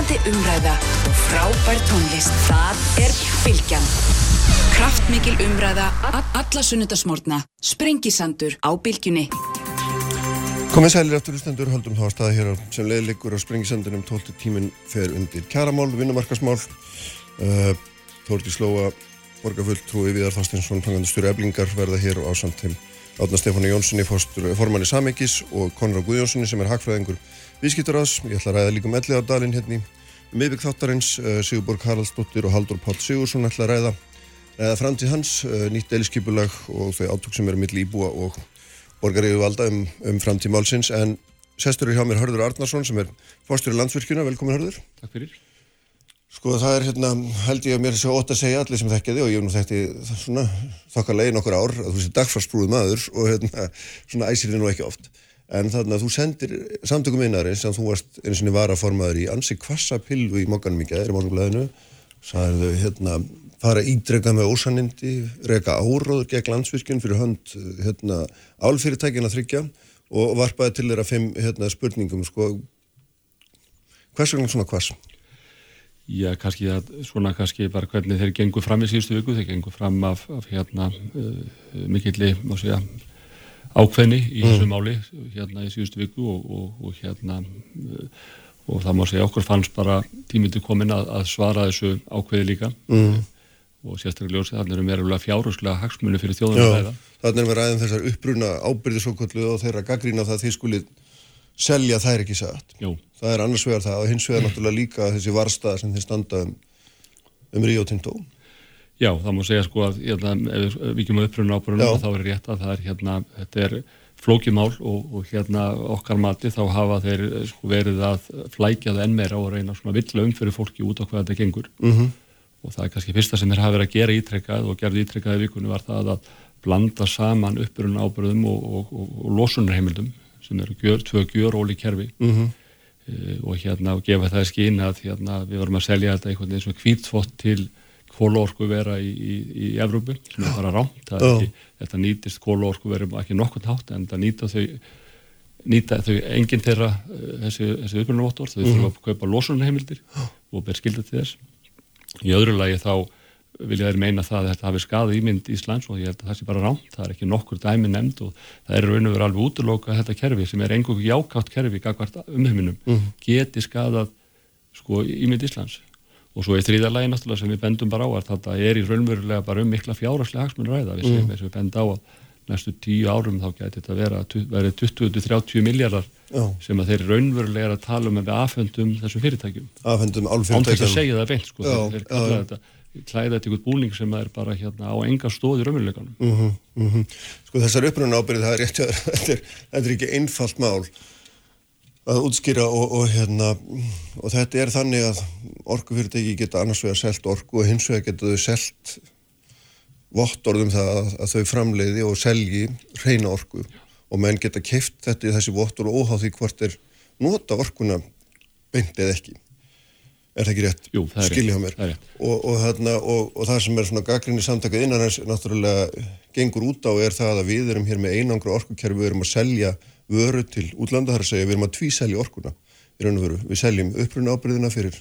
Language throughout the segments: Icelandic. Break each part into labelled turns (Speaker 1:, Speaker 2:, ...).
Speaker 1: Lifandi umræða og frábær tónlist. Það er Bilgjan. Kraftmikil umræða alla sunnudasmórna. Sprengisandur á Bilgjunni.
Speaker 2: Komið sælir eftir úrstendur, höldum þá að staða hér sem leiðlikur á sprengisandunum 12 tíminn fer undir kjaramál, vinnumarkasmál. Uh, Þórti Slóa, borgarfull, Trúi Viðar Þorstinsson, fangandastjóri Eblingar verða hér á samt heim Átna Stefáni Jónssoni, formanni Samekis og Konrad Guðjónssoni sem er hagfræðingur viðskipturás. Ég ætla að ræða líka um elliðardalinn hérna í miðbygg þáttarins. Uh, Sigurborg Haraldsdóttir og Haldur Pál Sigursson ætla að ræða, ræða framtíð hans, uh, nýtt eiliskipulag og þau átök sem eru milli íbúa og borgaríðu valda um, um framtíð málsins. En sestur er hjá mér Hörður Arnarsson sem er fórstjóri landsvirkjuna. Velkomin Hörður.
Speaker 3: Takk fyrir.
Speaker 2: Sko það er hérna, held ég að mér svo ótt að segja allir sem þekkja þig og ég hef nú þekkti svona þokkar legin okkur ár að þú sé dagfarsprúð maður og hérna svona æsir þið nú ekki oft. En þannig að þú sendir samtökum einari sem þú varst eins og varaformaður í ansi kvassa pilvu í mokkanum í gæðir í morgunblæðinu. Það er hérna fara ídrega með ósanindi, reyka áróður gegn landsvirkjun fyrir hönd hérna álfyrirtækin að þryggja og varpaði til þeirra fimm hérna spurningum sko. Hvers vegna svona hvers?
Speaker 3: Já, kannski að svona kannski bara hvernig þeir gengur fram í síðustu viku, þeir gengur fram af, af hérna uh, mikilli, má segja, ákveðni í þessu mm. máli hérna í síðustu viku og, og, og hérna uh, og það má segja okkur fannst bara tímindi komin að, að svara þessu ákveði líka mm. og sérstaklega ljósið þannig erum við verulega fjárhúslega hagsmunni fyrir þjóðanlega.
Speaker 2: Þannig erum við ræðin þessar uppbruna ábyrðisokvöldu og þeirra gaggrína það þið skulið selja er ekki satt.
Speaker 3: Jú.
Speaker 2: Það er annars vegar það og hins vegar náttúrulega líka þessi varstað sem þið standa um, um Rio Tinto.
Speaker 3: Já, það má segja sko að hérna, ef við ekki maður upprunna ábyrjunum þá er rétt að það er hérna, þetta er flókimál og, og hérna okkar mati þá hafa þeir sko verið að flækja það enn meira og reyna svona villu um fyrir fólki út á hvað þetta gengur
Speaker 2: mm -hmm.
Speaker 3: og það er kannski fyrsta sem þeir hafa verið að gera ítrekkað og gerði ítrekkað í vikunni var það að blanda saman upprunna ábyrjum og, og, og losunarheimildum sem eru gjör, tvö gjör óli kerfi
Speaker 2: mm -hmm.
Speaker 3: uh, og hérna og gefa það skýna að hérna, við vorum að selja þetta einhvern veginn svona kvítfott til kólorku vera í, í, í Evrópu. Sem er bara rámt
Speaker 2: oh.
Speaker 3: þetta nýtist kólorku verið ekki nokkur nátt en það nýta þau nýta þau enginn þeirra uh, þessi, þessi uppbyrjunarvottor, þau mm þurfa að kaupa losunarheimildir og ber skilda til þess. Í öðru lagi þá vilja þeir meina það að þetta hafi skadi ímynd Íslands og ég held að það sé bara rámt, það er ekki nokkur dæmi nefnd og það er raun og verið alveg útlóka þetta kerfi sem er einhverju jákátt kerfi umheiminum,
Speaker 2: mm
Speaker 3: geti skadað sko ímynd Íslands og svo er þrýðarlægi náttúrulega sem við bendum bara á að þetta er í raunverulega bara um mikla fjáraslega hagsmunur ræða, við segjum þess að við benda á að næstu tíu árum þá geti þetta vera, verið 20-30 miljardar sem að þeir raunverulega er að tala um að við afhendum þessum fyrirtækjum.
Speaker 2: Afhendum
Speaker 3: álfyrirtækjum. Án þess að segja það beint sko, þeir, þeir kalla þetta klæða þetta ykkur búning sem er bara hérna á enga stóð í raunveruleikanum.
Speaker 2: Mm -hmm, mm. Sko þessar upprunna ábyrðið, það er rétt að þetta er ekki einfalt mál að útskýra og, og hérna og þetta er þannig að orkufyrirtæki geta annars vegar selt orku og hins vegar geta þau selt vottorðum það að, að þau framleiði og selji reyna orku. Og menn geta keift þetta í þessi vottor og óháð því hvort er nota orkuna beint eða ekki. Er það ekki rétt?
Speaker 3: Jú, það er
Speaker 2: skilja mér. Og, og, þarna, og, og það sem er svona gaggrinni samtakað innan hans náttúrulega gengur út á er það að við erum hér með einangra orkukerfi, við erum að selja vöru til útlanda, það er að segja við erum að tvíselja orkuna í raun og veru, við seljum uppruna ábyrðina fyrir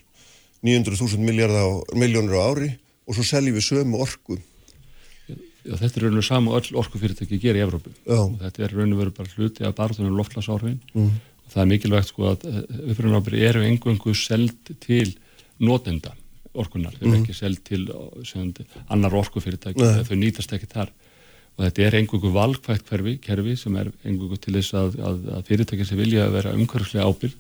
Speaker 2: 900.000 miljónur á ári og svo seljum við sömu orku.
Speaker 3: Já, þetta er raun og samu öll orkufyrirtæki að gera í Evrópu. Og þetta er raun og veru bara hluti af barðunum loftlasáhrifin
Speaker 2: mm.
Speaker 3: það er mikilvægt sko að uppruna ábyrði eru engungu seld til notenda orkunar, þau eru mm. ekki seld til segjandi, annar orkufyrirtæki þau nýtast ekki þar og þetta er einhverju valkvægt kerfi, kerfi sem er einhverju til þess að, að, að fyrirtæki sem vilja að vera umhverfislega ábyrg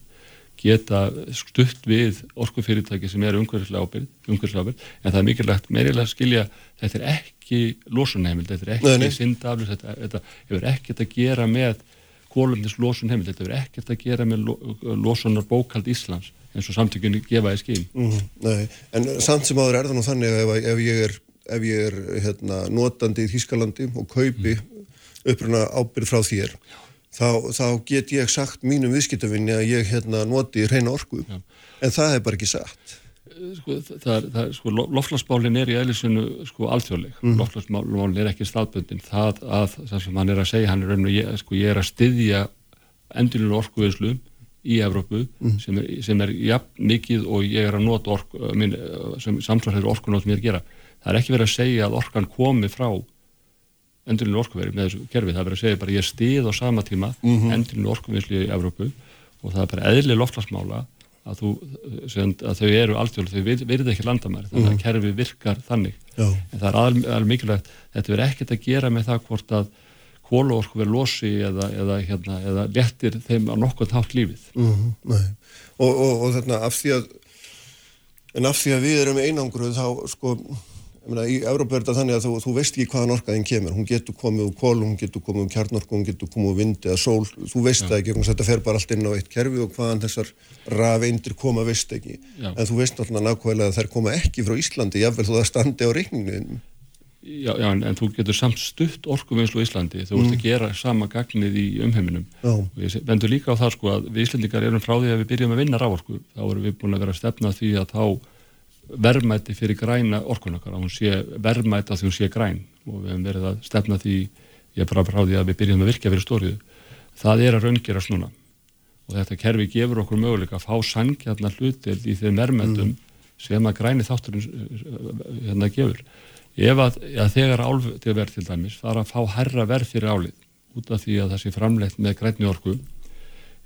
Speaker 3: geta stutt við orkufyrirtæki sem er umhverfislega ábyrg, ábyrg. En það er mikilvægt meirilega að skilja þetta er ekki losunheimild, þetta er ekki syndaflis, þetta, þetta hefur ekkert að gera með kólumnis losunheimild, þetta hefur ekkert að gera með losunar bókald Íslands eins og samtökunni gefa í skín
Speaker 2: mm. En samt sem áður er það nú þannig að ef, ef ég er, ef ég er hérna, notandi í Þýskalandi og kaupi uppruna ábyrð frá þér þá, þá get ég sagt mínum viðskiptafinni að ég hérna, noti reyna orku Já. en það er bara ekki sagt
Speaker 3: Sko, það, það, sko, lofslagsmálin er í eðlisinu sko alþjóðleg, mm. lofslagsmálin er ekki staðbundin, það að það sem hann er að segja, hann er raun og ég, sko, ég er að styðja endurinu orkuveðslu í Evrópu mm. sem, er, sem er jafn mikið og ég er að nota ork, minn, sem samsvarðar orkunótt mér gera. Það er ekki verið að segja að orkan komi frá endurinu orkuveri með þessu kerfi. Það er verið að segja bara ég stið á sama tíma mm -hmm. endurinu orkuvinsli í Evrópu og það er bara eðli loftlagsmála að, þú, að þau eru alltjóðlega, þau verið ekki landamæri þannig að mm -hmm. kerfi virkar þannig. Já. En það er alveg mikilvægt, þetta verið ekkert að gera með það hvort að kóluorku verið losi eða, eða, hérna, eða lettir þeim á nokkuð þátt lífið.
Speaker 2: Mm -hmm, og, og, og þarna af því að en af því að við erum einangruð þá sko Meina, í Európa er þetta þannig að þú, þú veist ekki hvaðan orkaðin kemur, hún getur komið úr kól, hún getur komið úr kjarnorku, hún getur komið úr vind eða sól, þú veist það ekki, þetta fer bara allt inn á eitt kerfi og hvaðan þessar rafeindir koma veist ekki, Já. en þú veist náttúrulega nákvæmlega að þær koma ekki frá Íslandi, jáfnvel þú það standi á reikninginu.
Speaker 3: Já, já en, en þú getur samt stutt orkuvinnslu í Íslandi þú mm. ert að gera sama gagnið í umheiminum já. og ég vendur líka á það sko að við Íslandikar erum frá því að við byrjum að vinna rávorku þá erum við búin að vera að stefna því að þá verðmæti fyrir græna orkunakar að hún sé verðmæti að því hún sé græn. Og við hefum verið að stefna því ég er bara frá því að við byrjum að virka fyrir stóriðu það er að raungerast núna. Og þetta kerfi gefur okkur möguleika að fá sangjarnar hlutil í þeim verðmætum mm. sem að græni þátturinn hérna gefur. Ef að, að þegar álverð til dæmis fara að fá herra verð fyrir álið út af því að það sé framleitt með grænni orku eh,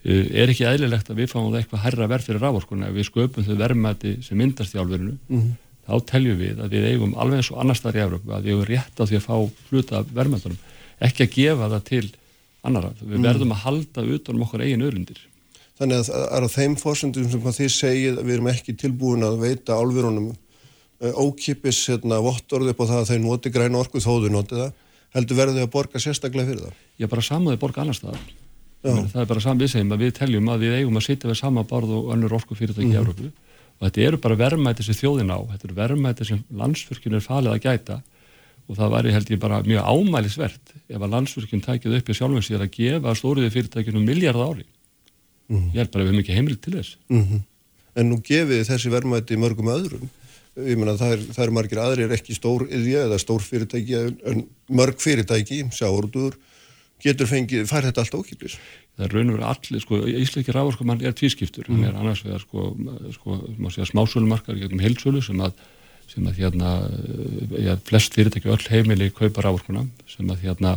Speaker 3: er ekki eðlilegt að við fáum það eitthvað herra verð fyrir rávorkuna við sköpum þau verðmæti sem myndast í álverðinu mm -hmm. þá teljum við að við eigum alveg eins og annar starf í Európa að við eigum rétt á því að fá hluta verðmætunum ekki að gefa það til annara við mm. verðum að halda utanum okkar eigin öðrundir
Speaker 2: Þannig að er á þeim fórsendum sem þið segið að við erum ekki tilbúin að veita álverðunum Eh, ókipis hérna, vottorði upp á það að þeir noti græn orku þóðu noti það, heldur verðu þau að borga sérstaklega fyrir það?
Speaker 3: Já, bara þau borga annars það. Það er bara saman við segjum að við teljum að við eigum að sitja við sama barð og önnur orku fyrirtæki mm. í Európu og þetta eru bara verðmæti sem þjóðin á, þetta eru verðmæti sem landsfyrkjun er falið að gæta og það væri held ég bara mjög ámælisvert ef að landsfyrkjun tækið upp í sjálfum sér að gefa stóriði fyrirtækinu miljard ári. Mm. Ég held bara við hefum ekki heimrið til þess. Mm -hmm.
Speaker 2: En nú gefið þessi verðmæti mörgum öðrum ég menna það, það er margir aðrir ekki stór eða stór fyrirtæki en mörg fyrirtæki, sjáurútur getur fengið, fær þetta allt ókipis
Speaker 3: það er raun og verið allir, sko Ísleiki rávorkumann er tvískiptur, mm. hann er annars vegar sko, sko, má segja smásölumarkar gegnum heilsölu sem að sem að hérna, já, flest fyrirtæki öll heimili kaupa rávorkuna sem að hérna,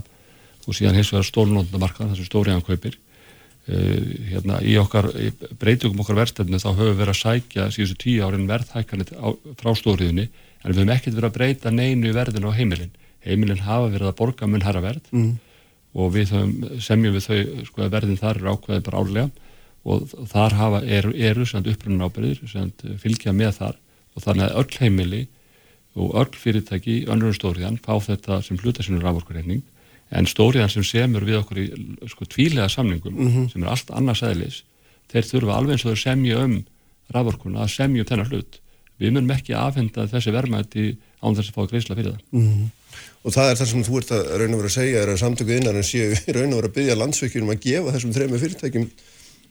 Speaker 3: og síðan hins vegar stórnóndamarkar, það sem stóriðan kaupir Uh, hérna, í okkar í breytugum okkar verðstefnu þá höfum við verið að sækja síðustu tíu árin verðhækkanit frá stóriðunni en við höfum ekkert verið að breyta neinu verðinu á heimilin heimilin hafa verið að borga mun herra verð mm. Og við höfum, semjum við þau sko, verðin þar er ákveðið bara álega og þar hafa, er, eru upprunnin ábyrðir, fylgja með þar og þannig að öll heimili og öll fyrirtæki í önnurinn stóriðan fá þetta sem hluta sínur rávorkurreikning en stóriðan sem semur við okkur í sko tvílega samningum mm -hmm. sem er allt annars eðlis þeir þurfa alveg eins og þeir semja um raforkuna að semja um þennar hlut við munum ekki afhenda þessi vermaði án þess að fá greiðsla fyrir það mm -hmm.
Speaker 2: Og það er það sem þú ert að raun og vera að segja er að samtöku innan en séu raun og vera að byggja landsveikjum að gefa þessum þrejum fyrirtækjum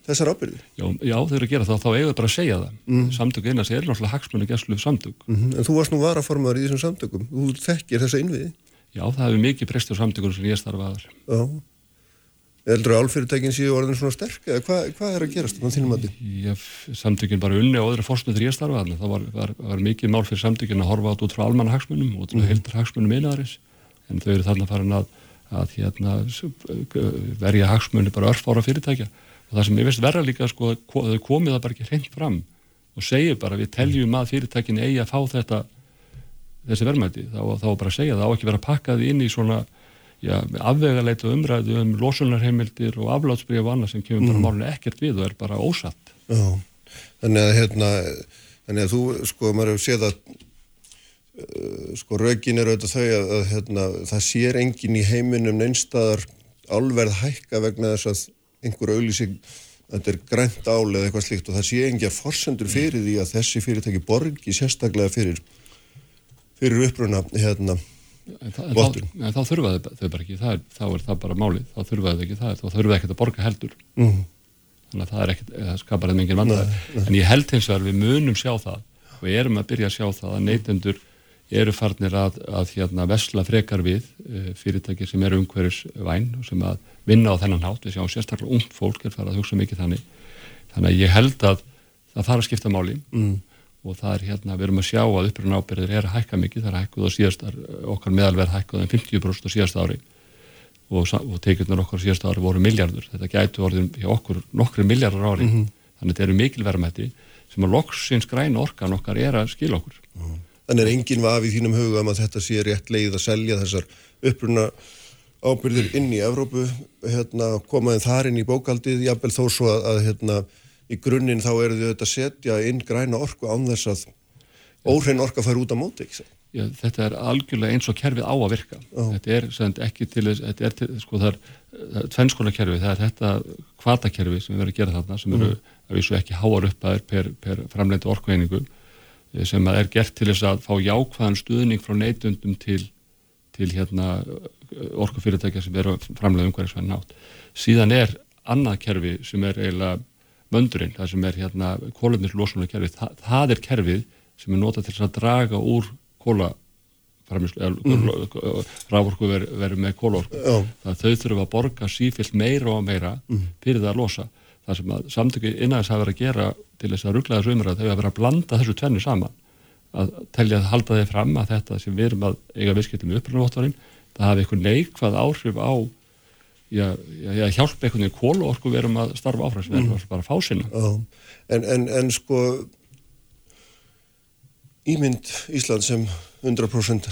Speaker 2: þessar ábyrðir
Speaker 3: Já, já þau eru að gera það, þá eigur bara að segja það mm. samtöku innan sem er náttúrulega hagsmunni gæslu samtök
Speaker 2: -hmm. En þú varst nú varaformaður í þessum samtökum þú þekkir þessa innviði
Speaker 3: Já, það hefur mikið breyst á samtökunum sem ég starfaður. Já.
Speaker 2: Eldur álfyrirtækin séu orðin svona sterk eða hvað, hvað er að gerast þannig þínum að
Speaker 3: því? Samtökin bara unni á öðru fórstum þegar ég starfaði. Það var, var, var mikið mál fyrir samtökin að horfa át út frá almanna hagsmunum og mm. heldar hagsmunum einaðaris en þau eru þarna farin að, að hérna, verja hagsmunni bara örfára fyrirtækja og það sem ég veist verða líka sko, þau komið það bara ekki hreint fram og segir bara við teljum að fyrirtækin eigi að fá þetta þessi verðmæti þá, þá bara segja það á ekki vera pakkaði inn í svona afvegarleita umræðu um losunarheimildir og aflátsbríð og annað sem kemur mm. bara málunni ekkert við og er bara ósatt
Speaker 2: Já, þannig að hérna þannig að þú, sko, maður hefur séð að uh, sko, raugin er auðvitað þau að, að hérna, það sér engin í heiminum neinstadar álverð hækka vegna þess að einhver auðlýsing þetta er grænt ál eða eitthvað slíkt og það sé engin að forsendur fyrir því að þessi fyrirtæki borgi sérstaklega fyrir fyrir uppruna hérna
Speaker 3: vottun. En þá þurfaði þau bara ekki, það er, þá er það bara málið, þá þurfaði þau ekki það, þá þurfaði ekkert að borga heldur. Mm. Þannig að það er ekkert, það skapar eða mingin vandræði. En ég held hins vegar við munum sjá það og erum að byrja að sjá það að neytendur eru farnir að, að hérna, vesla frekar við e, fyrirtækir sem eru umhverjus væn og sem að vinna á þennan hátt. Við sjáum sérstaklega ung fólk er farið að hugsa mikið þannig þannig að ég held að það þarf að skipta máli mm. Og það er hérna, við erum að sjá að uppröðun ábyrðir er að hækka mikið, það er hækkuð á síðastar okkar meðalverð hækkuð en 50% á síðast ári. Og, og tekjurnar okkar síðast ári voru miljardur, þetta gætu orðin hjá okkur nokkru miljardur ári, mm -hmm. þannig þetta eru mikilverðmætti sem að loksins græna orkan okkar er að skila okkur. Mm.
Speaker 2: Þannig er enginn vafið þínum huga um að þetta sé rétt leið að selja þessar uppruna ábyrðir inn í Evrópu, hérna, komaðin þar inn í bókaldið, jábel þó svo að, að hérna, í grunninn þá eru þau þetta að setja inn græna orku án þess að óhrein orka fær út á móti?
Speaker 3: Já, þetta er algjörlega eins og kerfið á að virka. Oh. Þetta er sem ekki til þess, þetta er til, sko það er tvennskona kerfið, það er þetta kvatakerfið sem við verðum að gera þarna, sem eru mm. að vísu ekki háar upp að er per, per framleiti orkueiningu, eh, sem er gert til þess að fá jákvæðan stuðning frá neitundum til, til hérna orkufyrirtækja sem eru framlega umhverfisvæðin nátt. Síðan er annað kerfi sem er eiginlega möndurinn, það sem er hérna kólumnislosunar kerfi, Þa, það er kerfið sem er notað til að draga úr kóla mm. rávorku verið veri með kólorku. Það þau þurfum að borga sífilt meira og meira mm. fyrir það að losa. Það sem að samtöku innæðis hafa verið að gera til þess að ruggla þessu umræð, þau hafa verið að blanda þessu tvenni saman að telja að halda þeir fram að þetta sem við erum að eiga viðskiptum í uppröðunvottarinn það hafi eitthvað neikvað áhrif á já, hjálpa einhvern veginn kóluorku verum að starfa áfram sem verður mm. bara fásina
Speaker 2: en, en, en sko ímynd Ísland sem 100%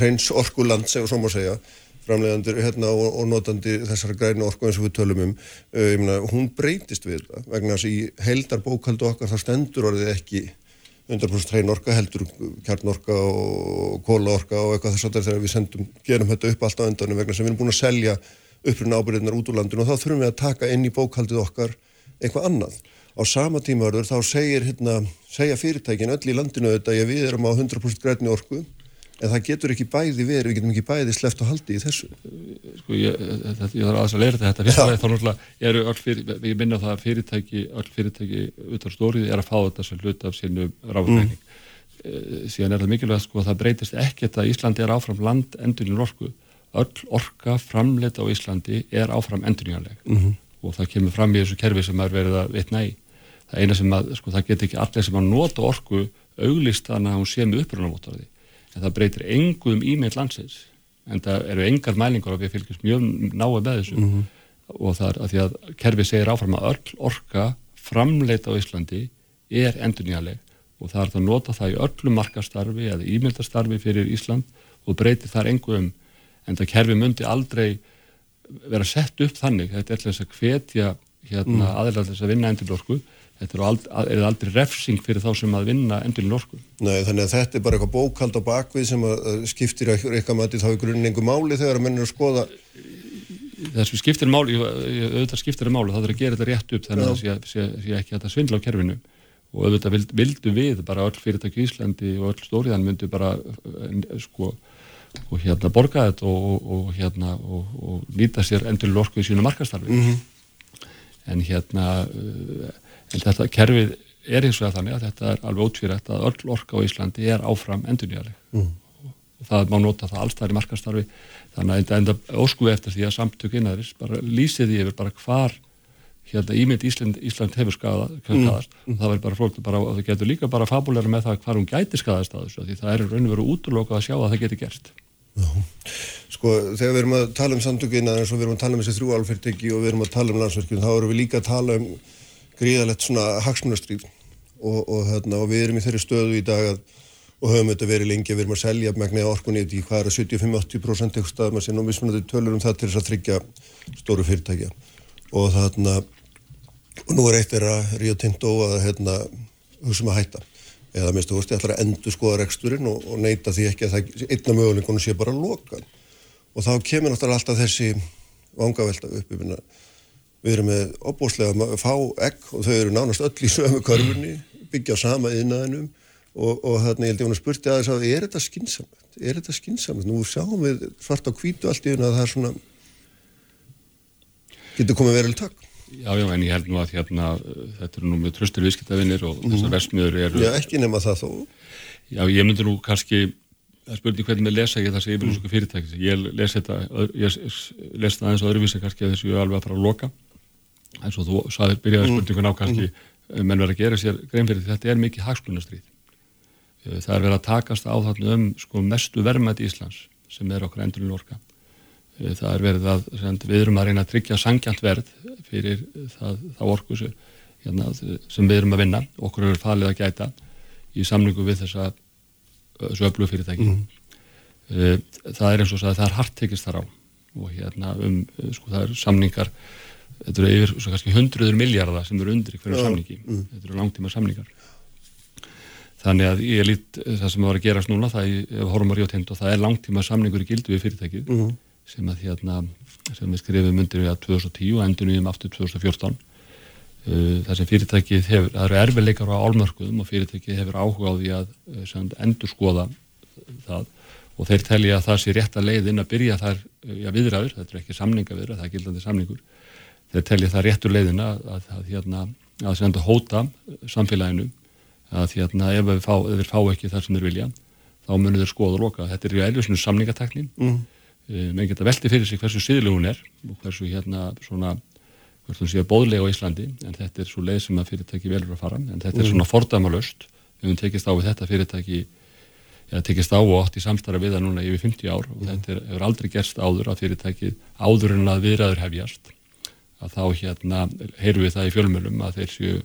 Speaker 2: reyns orkuland segur svo má segja framlegandur hérna, og, og notandi þessar græna orku eins og við tölum um uh, myna, hún breytist við það vegna þess að í heldar bókaldu okkar þá stendur orðið ekki 100% hrein orka heldur kjarnorka og kólaorka og eitthvað þess að þegar við sendum, gerum þetta upp allt á endanum vegna sem við erum búin að selja uppruna ábyrðinar út úr landinu og þá þurfum við að taka inn í bókaldið okkar eitthvað annað. Á sama tímaður þá segir, hérna, segja fyrirtækin öll í landinu þetta að við erum á 100% græni orku En það getur ekki bæði verið, við getum ekki bæði sleft og haldi í þessu.
Speaker 3: Sko ég, þetta, ég þarf aðeins að leira þetta. Fyrst þá náttúrulega eru öll fyrir, við minna það að fyrirtæki, öll fyrirtæki út á stóriði er að fá þetta sem hlut af sínu ráðurreining. Mm. E, síðan er það mikilvægt sko að það breytist ekkert að Íslandi er áfram land endurinn orku. Öll orka framleita á Íslandi er áfram endurinnjanleg mm -hmm. og það kemur fram í þessu kerfi sem er verið að vitna í. Það eina sem að, sko, það get ekki allir sem að nota orku auglist þannig að hún sé með upprunavóttarði en það breytir engum e-mail landsins en það eru engar mælingar og við fylgjum mjög náðu með þessu. Mm -hmm. og það er að því að kerfi segir áfram að öll orka framleita á Íslandi er endurnýjaleg og það er að nota það í öllum markastarfi eða e-mailstarfi fyrir Ísland og breytir þar engum en það kerfi myndi aldrei vera sett upp þannig. Þetta er þess að hvetja hérna, mm. aðeins að vinna endurlorku þetta er, ald, er aldrei refsing fyrir þá sem að vinna endurinn orku.
Speaker 2: Nei, þannig að þetta er bara eitthvað bókald á bakvið sem að skiptir eitthvað mæti þá í grunnengu máli þegar að mennir að skoða
Speaker 3: Þessu skiptir máli, auðvitað skiptir máli þá þarf að gera þetta rétt upp þannig að það sé, sé ekki að það svindla á kerfinu og auðvitað vild, vildu við bara öll fyrirtæki í Íslandi og öll stóriðan myndu bara sko og hérna borga þetta og, og, og hérna og, og nýta sér endurinn orku í sínu markastarfi mm -hmm. en hérna en þetta kerfið er eins og þannig að þetta er alveg ótvírætt að öll orka á Íslandi er áfram endurnýjarleg mm. og það má nota það allstæðir í markastarfi þannig að enda, óskuði eftir því að samtök innæðris bara lýsiði yfir bara hvar hérna ímynd Ísland, Ísland hefur skadað mm. mm. það verður bara bara, og það getur líka bara fabuleira með það hvar hún gæti skadast að þessu því það er raun og veru útlokað að sjá að það geti gert Já.
Speaker 2: Sko þegar við erum að tala um samtökina eins og við erum að tala um þessi þrjúálfyrteki og við erum að tala um landsverkjum þá erum við líka að tala um gríðalegt svona hagsmunastrýf og, og, hérna, og við erum í þeirri stöðu í dag að, og höfum þetta verið lengi að við erum að selja megni orkunni í hvað er að 75-80% eitthvað stað maður sé nú mismunandi tölur um það til þess að tryggja stóru fyrirtækja. Og þarna og nú er eitt að Rio Tinto að hérna hugsa um að hætta. Eða minnst þú veist ég ætlar að endur skoða reksturinn og, og neyta því ekki að það einna möguleikunum sé bara lokan og þá kemur náttúrulega alltaf þessi vangavelta upp Við erum með opbóslega fá egg og þau eru nánast öll í sömu körfunni, byggja sama innaðinum og, og þannig ég held ég að spurti aðeins að er þetta skinsamlegt? Er þetta skinsamlegt? Nú sjáum við svart á kvítu allt í unna að það er svona, getur komið verið takk.
Speaker 3: Já, já, en ég held nú að hérna, þetta eru nú með tröstur viðskiptavinnir og þessar mhm. versmiður eru...
Speaker 2: Já, ekki nema það þó.
Speaker 3: Já, ég myndi nú kannski, það spurning hvernig með lesa ég það sem yfirlýsku fyrirtækis. Ég les þetta, ég les það eins og öðruvísi kannski að þessu alveg að fara að loka eins og þú sagði, byrjaði mm. spurningun á kannski mm. menn verið að gera sér grein fyrir þetta er mikið hagspunastríð eh, það er verið að takast á þarna um sko, mestu í Íslands sem er okkur endurinn orka eh, það er verið að við erum að reyna að tryggja sangjant verð fyrir það, það orku sem, hérna, sem við erum að vinna okkur eru falið að gæta í samlingu við þessa öflug fyrirtæki mm. það er eins og að það er hartekist þar á og hérna um, sko það er samningar þetta eru yfir svo kannski hundruður miljardar sem eru undir hverju samningi. Mm. þetta eru langtíma samningar þannig að ég lít það sem var að gerast núna það er horfum að rjótind og það er langtíma samningur í gildu við fyrirtækið mm. sem að hérna sem við skrifum undir við að 2010 og endur nýjum aftur 2014 það sem fyrirtækið hefur, það eru erfileikar á álmörkuðum og fyrirtækið hefur áhuga á því að endur skoða það. Og þeir telja að það sé rétt að leiðin að byrja þar já, viðræður, þetta er ekki samninga viðræður, það er gildandi samningur þeir telja það réttur leiðin að, að, að, hérna, að senda hóta samfélaginu að hérna, ef þeir fá, fá ekki þar sem þeir vilja þá munir þeir skoða og loka. Þetta er ju elvisinu samningateknin mm. e, menn geta velti fyrir sig hversu síðileg hún er og hversu hérna svona hversu hún sé bóðlega á Íslandi en þetta er svo leið sem að fyrirtæki velur að fara. En þetta mm. er svona fordamalöst við höfum tekist á við þetta fyrirtæki eða tekist á og átt í samstarra við það núna yfir 50 ár. Og þetta er, hefur aldrei gerst áður að fyrirtækið áður en að viðræður hefjast að þá hérna heyrum við það í fjölmjölum að þeir séu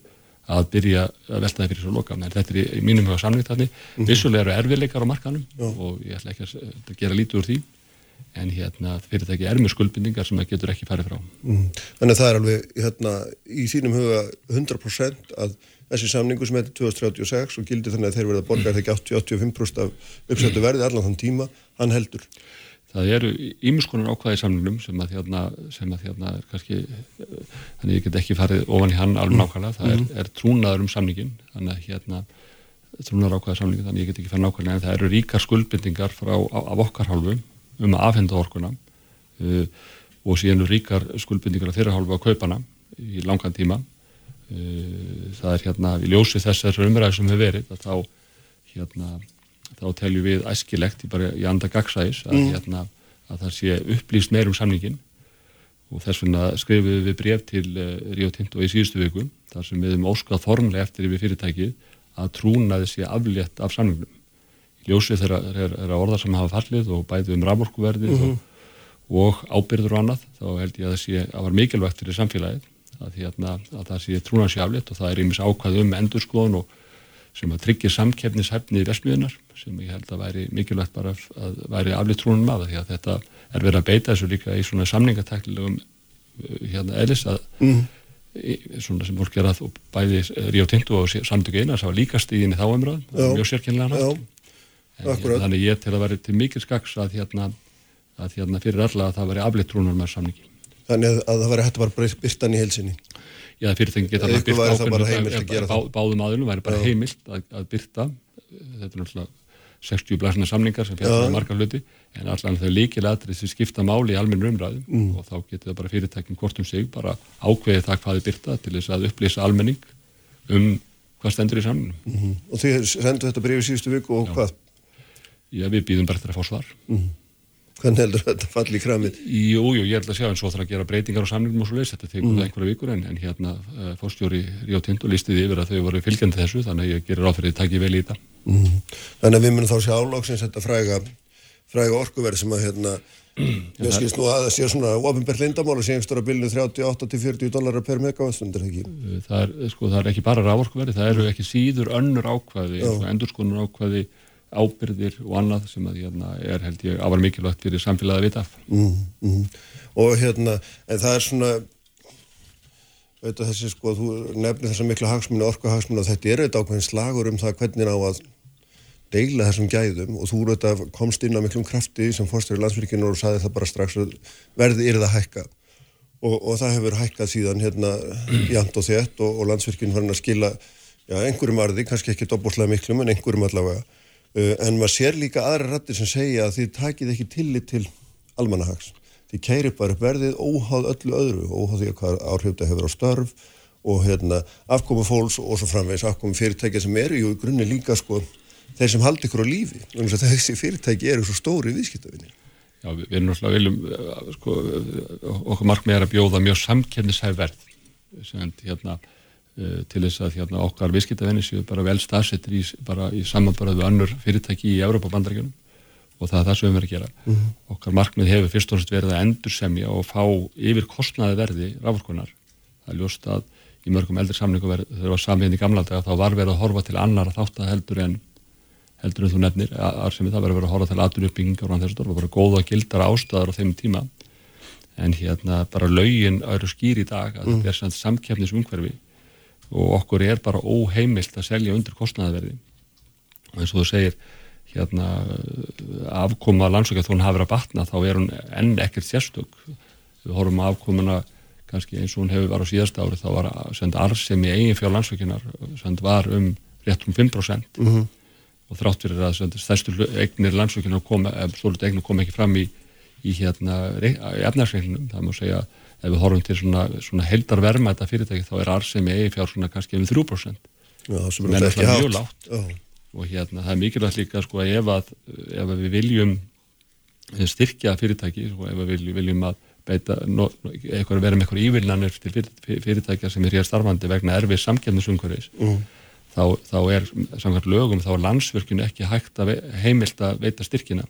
Speaker 3: að byrja að velta það fyrir svo loka en þetta er í, í mínum huga samlingtarni mm -hmm. vissulega eru erfiðleikar á markanum Já. og ég ætla ekki að gera lítið úr því en hérna fyrirtæki er með skuldbindingar sem það getur ekki farið frá mm.
Speaker 2: Þannig að það er alveg hérna í sínum huga 100% að þessi samningu sem heitir 2036 og gildi þannig að þeir verða borgar þegar 80-85% af uppsættu verði allan þann tíma, hann heldur.
Speaker 3: Það eru ímiskonar ákvæði samningum sem að þérna, sem að þérna er kannski, þannig ég get ekki farið ofan í hann alveg mm. nákvæmlega, það er, mm. er trúnaður um samningin, þannig að hérna trúnaður ákvæði samningin, þannig ég get ekki farið nákvæmlega en það eru ríkar skuldbindingar frá, af okkar hálfu um að afhenda orkuna uh, og síðan eru ríkar skuldbindingar af þeirra hálfu að kaupana í langan tíma Eh, það er hérna í ljósi þessar umræði sem hefur verið að þá hérna þá teljum við æskilegt í, bara, í anda gagsæðis að, mm. hérna, að það sé upplýst meir um samningin og þess vegna skrifum við bref til uh, Rio Tinto í síðustu viku þar sem við hefum óskað formlega eftir yfir fyrirtækið að trúna þessi aflétt af samningnum. Í ljósi þeirra er, er að orða sem hafa fallið og bæðið um raforkuverðið mm -hmm. og, og ábyrður og annað þá held ég að það sé að var mikilvægt fyrir samfélagið að, hérna, að það sé trúnansjaflitt og það er einmis ákvað um endurskoðun og sem að tryggja samkeppnishæfni í vesmiðunar sem ég held að væri mikilvægt bara að væri aflitt trúnum af því að þetta er verið að beita þessu líka í svona samningateknilegum uh, hérna eðlis að mm. svona sem fólk gerað og bæði Ríó Tintu og samtöku einar það var líka stíðin í þá umröð mjög sérkynlega hérna, þannig ég til að veri til mikil skaks að hérna, að hérna fyrir alla að það veri aflitt trúnum með samningi
Speaker 2: Þannig að, að það væri hægt að bara byrtan í helsinni.
Speaker 3: Já, fyrirtækinn geta bara byrta ákveðinu, bá, báðum aðlunum væri bara heimilt að, að byrta, þetta er náttúrulega 60 blæsna samningar sem fjallast um margar hluti, en allan þau líkilega þessi skipta máli í almennu umræðum mm. og þá getur það bara fyrirtækinn hvort um sig bara ákveðið það hvaði byrta til þess að upplýsa almenning um hvað stendur í samningum.
Speaker 2: Mm -hmm. Og þið sendu þetta breyfið síðustu viku og Já. hvað?
Speaker 3: Já, við býðum bara þetta að fá svar. Mm -hmm.
Speaker 2: Hvernig heldur þetta falli í kramið?
Speaker 3: Jú, jú, ég held að sjá en svo þarf að gera breytingar á samlingum og svo leiðs, þetta tekur mm. einhverja vikur en, en hérna uh, fórstjóri Ríó Tindu listiði yfir að þau voru fylgjandi þessu þannig að ég gerir áfyrir að takja vel í þetta.
Speaker 2: Mm. Þannig að við munum þá sjá álóksins þetta fræga, fræga orkuverð sem að hérna, ég skilst nú að það sé svona ofinbært lindamála sem stóra bilinu 38-40 dólarar per megavattstundir, ekki?
Speaker 3: Það er, sko, það er ekki bara rávorkuverði, það eru ekki síður önnur ákvæði, endurskonar ákvæði ábyrðir og annað sem að hérna, er held ég afar mikilvægt fyrir samfélagi að vita af. Mm,
Speaker 2: mm. Og hérna, en það er svona, veit að þessi sko, þú nefnir þessa miklu hagsmunni, orkuhagsmunni og þetta er auðvitað ákveðin slagur um það hvernig á að deila þessum gæðum og þú auðvitað komst inn á miklum krafti sem fórstöður landsfyrkinu og saði það bara strax að verði yrða að hækka og, og það hefur hækkað síðan hérna jæmt og þétt og, og landsfyrkinu var hann að skila já, einhverjum arði, kannski ekki dobbúrslega miklum en einhverjum allavega Uh, en maður sér líka aðra rættir sem segja að þið takið ekki tillit til almanahags. Þið keirir bara verðið óháð öllu öðru, óháð því að hvað áhrif þetta hefur á störf og hérna, afkomi fólks og svo framvegs afkomi fyrirtækja sem eru í grunni líka sko, þeir sem haldi ykkur á lífi. Þessi fyrirtæki eru svo stóri viðskiptafinni.
Speaker 3: Já, við erum náttúrulega viljum, uh, sko, okkur markmið er að bjóða mjög samkennisæð verð sem hérna uh, til þess að hérna okkar viðskiptavenni séu bara vel stafsettir í, í samanbaraðu önnur fyrirtæki í Európa bandaríkjunum og það er það sem við verðum að gera. Mm -hmm. Okkar markmið hefur fyrst og fyrst verið að endur semja og fá yfir kostnaði verði rávorkunar. Það er ljóst að í mörgum eldri samlingu þegar það var samviðin í gamla daga þá var verið að horfa til annar að þátt að heldur en heldur en þú nefnir að sem það verið að vera að horfa til aðduruppbyggingar og þessu það var bara góða gildara ástæðar á þeim tíma en hérna bara laugin eru skýr í dag að mm. þetta er samkjafnisumhverfi og okkur er bara óheimilt að selja undir kostnaðaverði og eins og þú segir hérna afkoma landsökja þó hún hafi verið að batna þá er hún enn ekkert sérstök. Við horfum að afkomuna kannski eins og hún hefur verið á síðast ári þá var send arðsemi eigin fjár landsökinar send var um rétt um 5% mm -hmm. og þrátt fyrir að send stærstu eignir landsökinar kom, svolítið eignir kom ekki fram í, í hérna efnarsveiknum, það má segja ef við horfum til svona, svona heldar verma þetta fyrirtæki þá er arðsemi eigin fjár svona kannski um 3%
Speaker 2: Já, sem er ekki hátt
Speaker 3: og hérna það er mikilvægt líka sko ef að, ef að við viljum styrkja fyrirtæki og sko, ef við viljum að beita no, eitthvað, vera með eitthvað ívillanir til fyrirtækja sem er hér starfandi vegna erfið samkjæmnisumhverfis mm. þá, þá er samkvæmt lögum þá er landsverkinu ekki hægt að heimilt að veita styrkina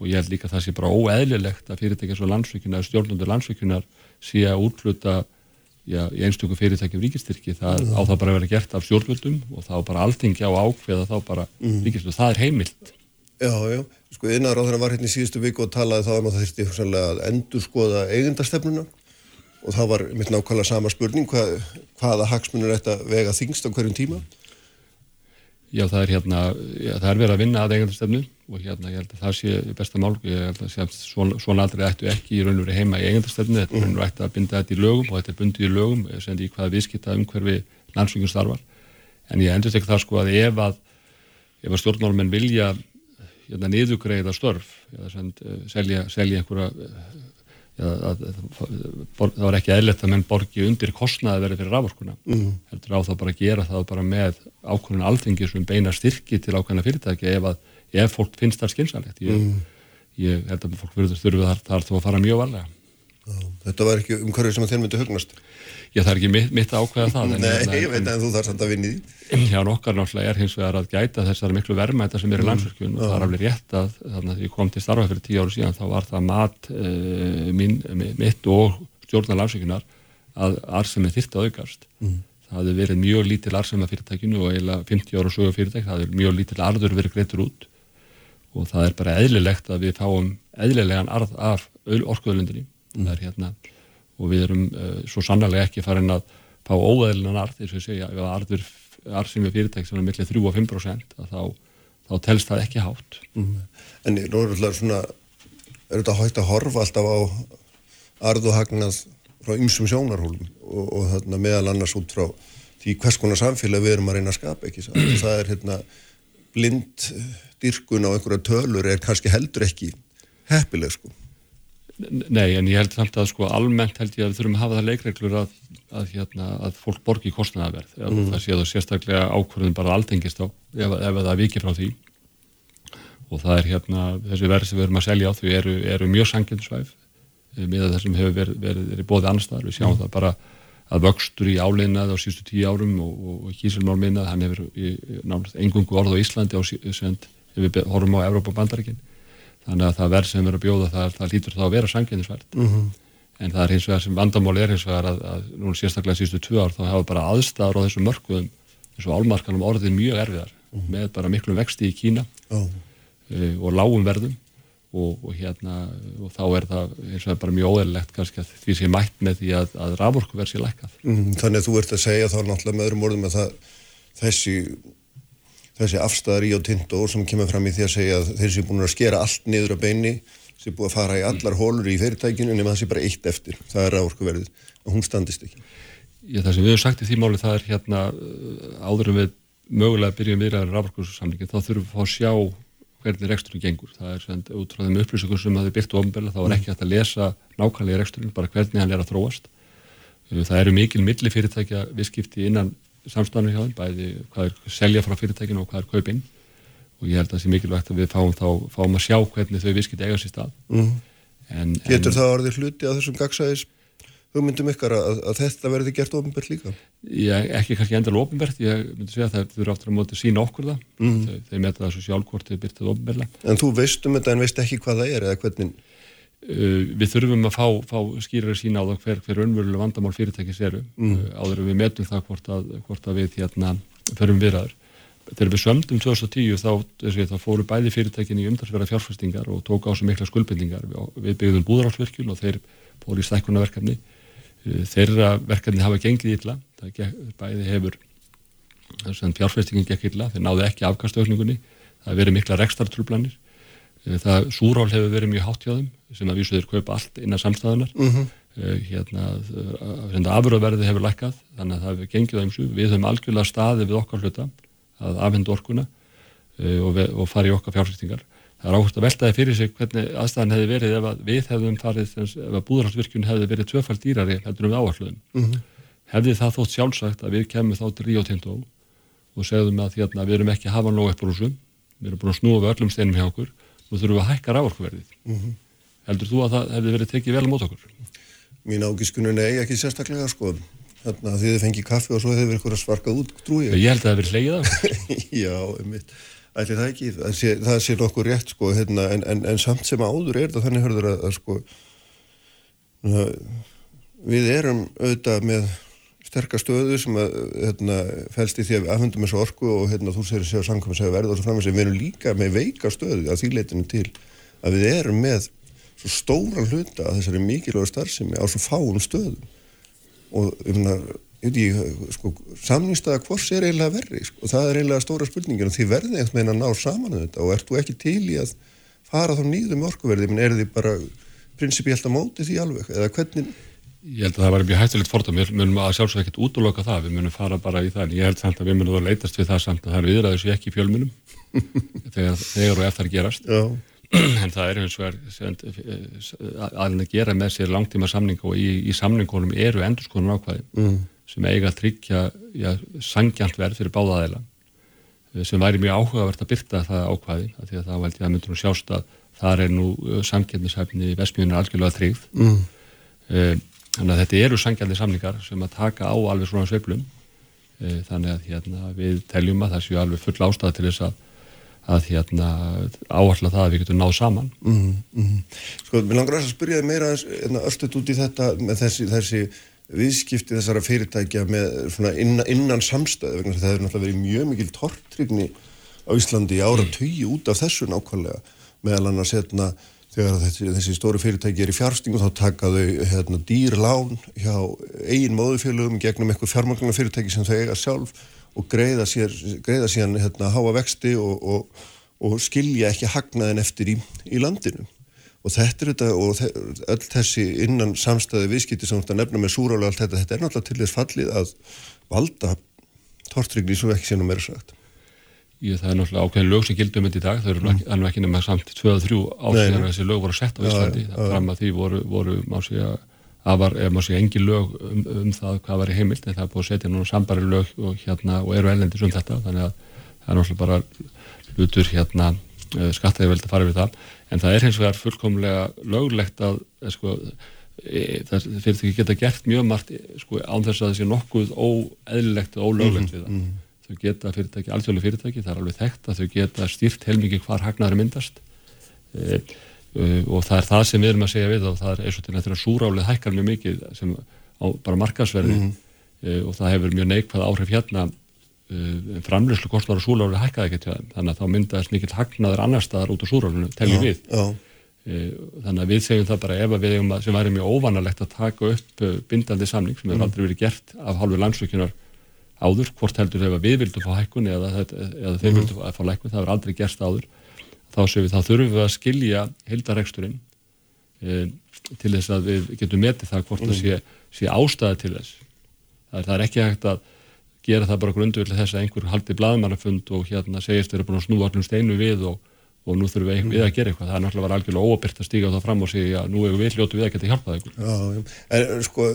Speaker 3: og ég held líka að það sé bara óeðlilegt að fyrirtækja svo landsverkinu eða stjórnundur landsverkinar sé að útluta já, í einstöku fyrirtækjum ríkistyrki það mm. á það bara vera gert af stjórnvöldum og þá bara alltingja og ákveða þá bara mm. ríkistyrki, það er heimilt
Speaker 2: Já, já, sko innar á þeirra var hérna í síðustu viku og talaði þá um að það þurfti að endur skoða eigundastefnuna og það var mitt nákvæmlega sama spurning hvað, hvaða hagsmunir að vega þingst á hverjum tíma
Speaker 3: Já, það er hérna, já, það er verið að vinna að eigundastefnu og hérna ég held að það sé besta mál, ég held að sé að svona, svona aldrei ættu ekki í raun og verið heima í eigundastefnu, þetta er raun og ættu að binda þetta í lögum og þetta er bundið í lögum, sem í hvaða viðskipta umhverfi landsvíkjum starfar. En ég endur ekki það sko að ef að ef að stjórnmálmenn vilja hérna niðugreiða störf eða send, eh, selja, selja einhverja að, það var ekki eðlert að menn borgi undir kostnaði verið fyrir rávorkuna mm. heldur á þá bara að gera það bara með ákvörðun alþengi sem beina styrki til ákvörðuna fyrirtæki ef, að, ef fólk finnst það skynsalegt ég, mm. ég held að fólk verður þurfið þar, þar þá að fara mjög varlega
Speaker 2: Þetta var ekki umhverfið sem að þér myndi hugnast
Speaker 3: Já, það er ekki mitt, mitt ákveða það.
Speaker 2: Nei, hérna, ég veit að þú þarf samt að vinni því.
Speaker 3: Já, nokkar náttúrulega er hins vegar að gæta þessari miklu verðmæta sem er í mm. landsverkjun og það er alveg rétt að þannig að ég kom til starfa fyrir tíu áru síðan þá var það mat uh, mín, mitt og stjórnar landsverkjunar að arsemi þyrti að aukast. Mm. Það hefði verið mjög lítil arsema fyrirtækinu og eiginlega 50 ára sögu fyrirtæk, það hefði mjög lítil arður verið greitur út og það er bara eðlilegt að við fáum eðlilegan arð af orkuðlundinni. Mm. Hérna og við erum uh, svo sannlega ekki farin að fá óæðilegan arð, eins og ég segja, ef arður arð sem er fyrirtæk sem er mellið 3-5% þá, þá telst það ekki hátt. Mm.
Speaker 2: En nú er þetta svona, er þetta hægt að horfa alltaf á arð og hagnað frá ymsum sjónarhólum og, og þarna, meðal annars út frá því hvers konar samfélag við erum að reyna að skapa ekki. Það er hérna blind dyrkun á einhverja tölur er kannski heldur ekki heppileg sko.
Speaker 3: Nei, en ég held samt að sko almennt held ég að við þurfum að hafa það leikreglur að, að, hérna, að fólk borgi kostnæðaverð mm. það það sérstaklega ákvörðin bara aldengist á ef, ef það vikir frá því. Og það er hérna þessi verð sem við erum að selja á því eru, eru mjög sanginsvæf eh, með það sem hefur verið, verið, verið bóðið annar staðar, við sjáum mm. það bara að vöxtur í álinnað á sístu tíu árum og, og, og kísilmál minnað, hann hefur náttúrulega engungu orð á Íslandi á, sem við horfum á Evrópa bandaríkinn þannig að það verð sem er að bjóða það, það lítur þá að vera sanginnisverð mm -hmm. en það er hins vegar sem vandamál er hins vegar að, að núna sérstaklega sístu tvö ár þá hafa bara aðstæðar á þessum mörkuðum og álmarkanum orðið mjög erfiðar mm -hmm. með bara miklu vexti í Kína oh. uh, og lágum verðum og, og hérna og þá er það hins vegar bara mjög óðurlegt kannski að því sé mætt með því að, að raforku verð sér lækkað.
Speaker 2: Mm -hmm. Þannig að þú ert að segja þá náttúrulega með öðrum orðum að það, þessi þessi afstæðar í og tindó sem kemur fram í því að segja að þeir sem er búin að skera allt niður á beini sem er búin að fara í allar hólur í fyrirtækinu nema það sé bara eitt eftir, það er áorkuverðið og hún standist ekki.
Speaker 3: Já, það sem við hefum sagt í því máli það er hérna uh, áðurum við mögulega byrjum viðræðar rávorkursamlingin, þá þurfum við að sjá hvernig reksturinn gengur, það er send, út frá þeim upplýsingum sem það er byrkt og ofnbelga, þá er ekki hægt að lesa nákvæmlega reksturinn, bara hvernig hann er að þróast. Það eru mikil millifyrirtækja viðskipti innan samstæðanum hjá þeim, bæði hvað er selja frá fyrirtækinu og hvað er kaupinn og ég held að það sé mikilvægt að við fáum þá fáum að sjá hvernig þau viðskipt eiga sér stað mm.
Speaker 2: en, Getur en, það orðið hluti á þessum gagsæðis hugmyndum ykkar að, að þetta verði gert ofinbært líka?
Speaker 3: Ég, ekki kannski endalega ofinbært, ég myndi segja að það þurfa aftur að móta sína okkur það, mm. þeir, þeir metta það svo sjálfkvort þeir byrtað ofinbærlega.
Speaker 2: En þú veist um þetta en veist ekki hvað það er eða hvernig?
Speaker 3: Uh, við þurfum að fá, fá skýrari sína á það hver, hver önverulega vandamál fyrirtækis eru mm. uh, áður við metum það hvort að, hvort að við hérna förum viðraður. Þegar við sömdum 2010 þá, við, þá fóru bæði fyrirtækin í umdarsverða fjárfæstingar og tók á sig mikla skuldbendingar. Við, byggðum búðarálsvirkjun og þeir fóru í stækkunarverkefni. Uh, þeirra verkefni hafa gengið illa, bæði hefur fjárfæstingin gekk illa, þeir náðu ekki afkastöfningunni, það verið mikla rekstartrublanir Eh, það súrál hefur verið mjög hátt hjá þeim sem að vísu þeir kaupa allt innan samstæðunar mm -hmm. hérna, hérna afröðverði hefur lækkað þannig að það hefur gengið á og við höfum algjörlega staði við okkar hluta að afhenda orkuna og, og fara í okkar fjárfæstingar það er áherslu að veltaði fyrir sig hvernig aðstæðan hefði verið ef að við hefðum farið ef að búðarhaldsvirkjun hefði verið tvöfald dýrari heldur um áhersluðum mm -hmm. hefði það þótt sjálfsagt að við kemum þá til Ríó Tindó og segðum að hérna, við erum ekki að hafa nóg upp brúsum við erum búin að snúa við öllum steinum hjá okkur nú þurfum við að hækka rávorkuverðið. Mm -hmm. Heldur þú að það hefði verið tekið vel á mót okkur?
Speaker 2: Mín ágiskunum er ekki sérstaklega sko. Þannig að þið fengið kaffi og svo hefur ykkur að svarkað út, trú ég.
Speaker 3: Ég held að það verið hleyið af.
Speaker 2: Já, einmitt. Ætli það ekki, það sé, það sé nokkuð rétt sko, hérna, en, en, en samt sem áður er það þannig hörður að, að sko, við erum auðvitað með sterkastöðu sem að hérna, fælst í því að við afhendum þessu orku og hérna, þú segir að samkvæmum segja verð og svo framins við erum líka með veika stöðu að því leitinu til að við erum með svo stóra hluta að þessari mikilvægur starfsemi á svo fáum stöðum. Og um það sko, samnýstaða hvors er eiginlega verri sko, og það er eiginlega stóra spurningin og því verði eitthvað meina að ná saman þetta og ert þú ekki til í að fara þá nýðum orkuverði, menn er því bara prinsipíelt að móti því alveg? Eða hvernig
Speaker 3: Ég held að það var mjög hættilegt fordam, við munum að sjálfsög ekkert útloka það, við munum fara bara í það, en ég held samt að við munum að leitast við það samt að það eru viðræður sem ekki í fjölmunum þegar, þegar og eftir að gerast, Já. en það er eins og er aðeins að gera með sér langtíma samning og í, í samningunum eru endurskoðun ákvæði mm. sem eiga að tryggja ja, sangjant verð fyrir báðaðeila sem væri mjög áhugavert að byrta það ákvæði, að því að það að myndunum sjást að mm. Þannig að þetta eru sangjandi samlingar sem að taka á alveg svona sveiflum e, þannig að hérna, við teljum að það séu alveg full ástæða til þess að, að hérna, áhersla það að við getum náð saman mm
Speaker 2: -hmm. Sko, mér langar að spyrja þið meira hérna, öllstut út í þetta með þessi, þessi viðskipti þessara fyrirtækja með innan, innan samstæðu vegna það hefur náttúrulega verið mjög mikil tortrygni á Íslandi í ára tögi út af þessu nákvæmlega meðal annars hérna þegar þessi, þessi stóru fyrirtæki er í fjárstingu þá taka þau hérna, dýrlán hjá eigin móðufélögum gegnum eitthvað fjármanglarna fyrirtæki sem þau eiga sjálf og greiða, sér, greiða síðan hérna, háa vexti og, og, og skilja ekki hagnaðin eftir í, í landinu. Og þetta er þetta og öll þessi innan samstæði viðskipti sem þetta nefna með súrálega allt þetta, þetta er náttúrulega til þess fallið að valda tortrygni svo ekki sínum er sagt
Speaker 3: Ég, það er náttúrulega ákveðin lög sem gildum þetta í dag, það eru mm. alveg ekki nema samt 2-3 ásíðan að þessi lög voru sett á Íslandi, ja. fram að því voru, voru má segja, að var, má segja, engi lög um, um það hvað var í heimilt, en það er búið að setja núna sambari lög og hérna, og eru ellendis um þetta, þannig að það er náttúrulega bara hlutur hérna, eh, skattaði veldi að fara við það, en það er hins vegar fullkomlega löglegt að, eh, sko, e, það fyrir því að geta gert mjög margt, sko, án þess að það sé nokkuð óeðlilegt og ólöglegt mm, við það. Mm þau geta fyrirtæki, alþjóðlega fyrirtæki, það er alveg þekkt að þau geta stýrt heilmikið hvar hagnaður myndast e, e, og það er það sem við erum að segja við og það er eins og til að súrálið hækkar mjög mikið sem á bara markasverði mm -hmm. e, og það hefur mjög neikvæð áhrif hérna e, framlýslu kostnar og súrálið hækkaði ekki til það þannig að þá myndast mikill hagnaður annar staðar út á súrálinu, teljum við já. E, þannig að við segjum það bara ef að við sem væri mjög óvanalegt að taka upp bindandi samning sem hefur mm. aldrei verið gert af hálfu landsvíkunar áður, hvort heldur ef við vildum fá hækkun eða, eða þeir mm. vildum fá hækkun, það er aldrei gerst áður. Þá séum við, þá þurfum við að skilja hildareksturinn e, til þess að við getum metið það hvort það sé, sé ástæði til þess. Það er, það er ekki hægt að gera það bara grunduðlega þess að einhver haldi blaðmannafund og hérna segist þeir eru búin að snúa allum steinu við og og nú þurfum við, mm. við að gera eitthvað það er náttúrulega algjörlega óabyrt að stíga á það fram og segja að nú erum við hljótu við að geta hjálpað eitthvað
Speaker 2: Já, en sko,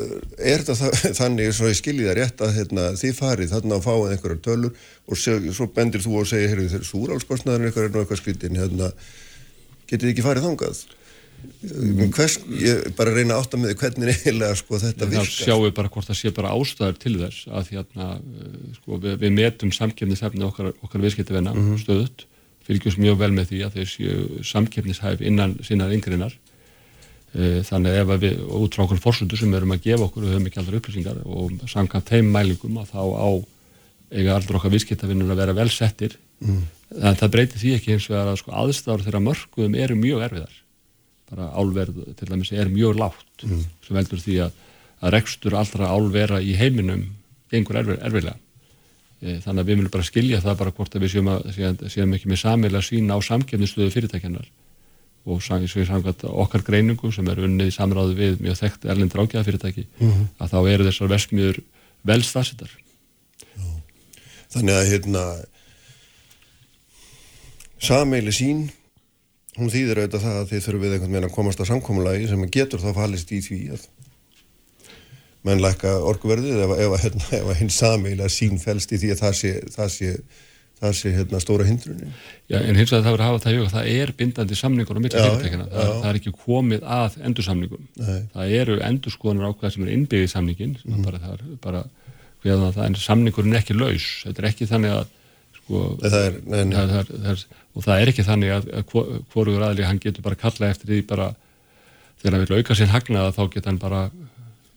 Speaker 2: er þetta þannig svo ég skilji það rétt að hérna, þið farið þarna að fáið einhverjar tölur og seg, svo bendir þú og segir, heyrðu þeir súrálskostnaðin eitthvað er nú eitthvað skritin hérna, getið þið ekki farið þangað? Hvers, ég bara reyna að með hvernig eiginlega sko þetta virkar.
Speaker 3: Það sjáum við bara hvort það sé bara ástæður til þess að hérna, sko, við, við metum samkefnishæfni okkar, okkar viðskiptavenna mm -hmm. stöðut, fylgjum mjög vel með því að þeir séu samkefnishæf innan sínar yngrinar uh, þannig ef við út frá okkur fórsöndu sem við erum að gefa okkur, við höfum ekki aldrei upplýsingar og samkvæmt þeim mælingum að þá á eiga allra okkar viðskiptavinnur að vera vel settir mm. en það breytir því ekki eins og að sko, aðstæður þeirra mörgum eru mjög erfiðar bara álverð til dæmis er mjög látt mm. sem veldur því að, að rekstur allra álvera í heiminum gengur erfið, erfiðlega þannig að við viljum bara skilja það bara hvort að við séum, að, séum ekki með samilega sína á samkefnistöðu fyrirtækjanar og samkvæmt okkar greiningum sem er unnið í samráðu við mjög þekkt erlendur ágæðafyrirtæki mm -hmm. að þá eru þessar vesmiður vel stafsittar
Speaker 2: Þannig að hérna sameili sín hún þýðir auðvitað það að þið þurfum við einhvern veginn að komast að samkómulagi sem getur þá fallist í því að menn lækka orkuverðið ef, ef, ef, ef hinn sameilega sín fælst í því að það sé, það sé, það sé hérna, stóra hindrunin.
Speaker 3: Já, en hins vegar það verður að hafa það í huga, það er bindandi samningur á milli fyrirtækina, það, það er ekki komið að endursamningum. Nei. Það eru endurskoðanur ákveða sem er innbyggðið samningin, sem mm. bara, það er bara, hverða það er samningurinn ekki laus, þetta er ekki þannig að sko,
Speaker 2: það er, nein,
Speaker 3: það, það, það, og það er ekki þannig að, að hvoruður aðli hann getur bara kalla eftir því bara þegar hann vil auka sér hagnaða þá getur hann bara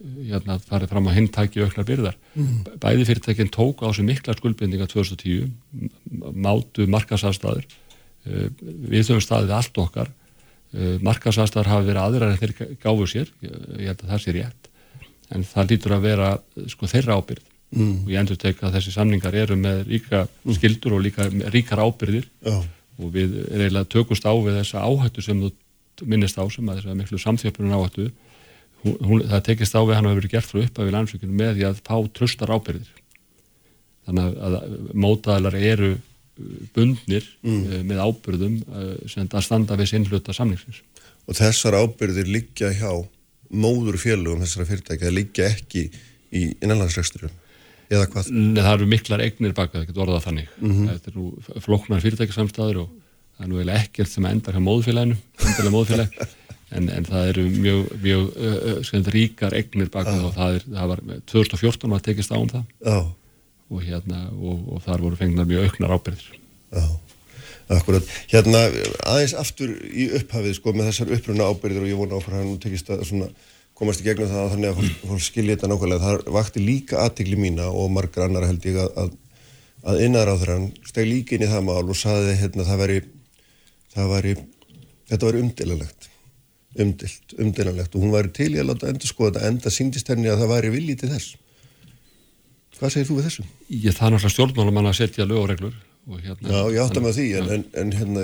Speaker 3: hérna, farið fram á hintæki auknar byrðar. Mm. Bæði fyrirtækinn tók á sig mikla skuldbindinga 2010 mátu markasafstæður eh, við höfum staðið allt okkar eh, markasafstæður hafa verið aðrar en þeir gáfu sér, ég held að það sé rétt en það lítur að vera sko þeirra ábyrð mm. og ég endur teka að þessi samningar eru með ríka mm. skildur og líka ríkar ábyrðir Já. og við reyðilega tökust á við þessa áhættu sem þú minnist á sem að þess að miklu samþjöpunum áhættu hún, það tekist á við hann að verið gert frá upp af við landsvíkinu með því að fá tröstar ábyrðir þannig að mótaðalar eru bundnir mm. uh, með ábyrðum uh, sem að standa við sinnluta samningsins
Speaker 2: Og þessar ábyrðir liggja hjá móður félugum þessara fyrirtækja, það liggja ekki í innanlandsreksturinn eða hvað?
Speaker 3: Nei, það eru miklar egnir baka, það getur orðað þannig mm -hmm. þetta er nú floknar fyrirtækisamstæður og það er nú eiginlega ekkert sem endar hjá móðfélaginu, endarlega móðfélag en, en það eru mjög, mjög uh, ríkar egnir baka ah. og það, er, það var 2014 var tekist á um það ah. og hérna og, og þar voru fengnar mjög auknar ábyrðir
Speaker 2: ah. Akkurat, hérna aðeins aftur í upphafið sko með þessar uppruna ábyrðir og ég vona áfram að hann tekist að svona komast í gegnum það þannig að fólk, fólk skilja þetta nákvæmlega. Það vakti líka aðtikli mína og margar annar held ég að, að, að innaráþurann steg líka inn í það mál og saði hérna það veri, það veri, þetta veri umdilalegt, umdilt, umdilalegt og hún væri til í að láta endur skoða þetta enda síndist henni að það væri viljið til þess. Hvað segir þú við þessum?
Speaker 3: Ég það er náttúrulega stjórnmálum að setja lögureglur.
Speaker 2: Hérna, Já, ég átta með því en, en, en hérna,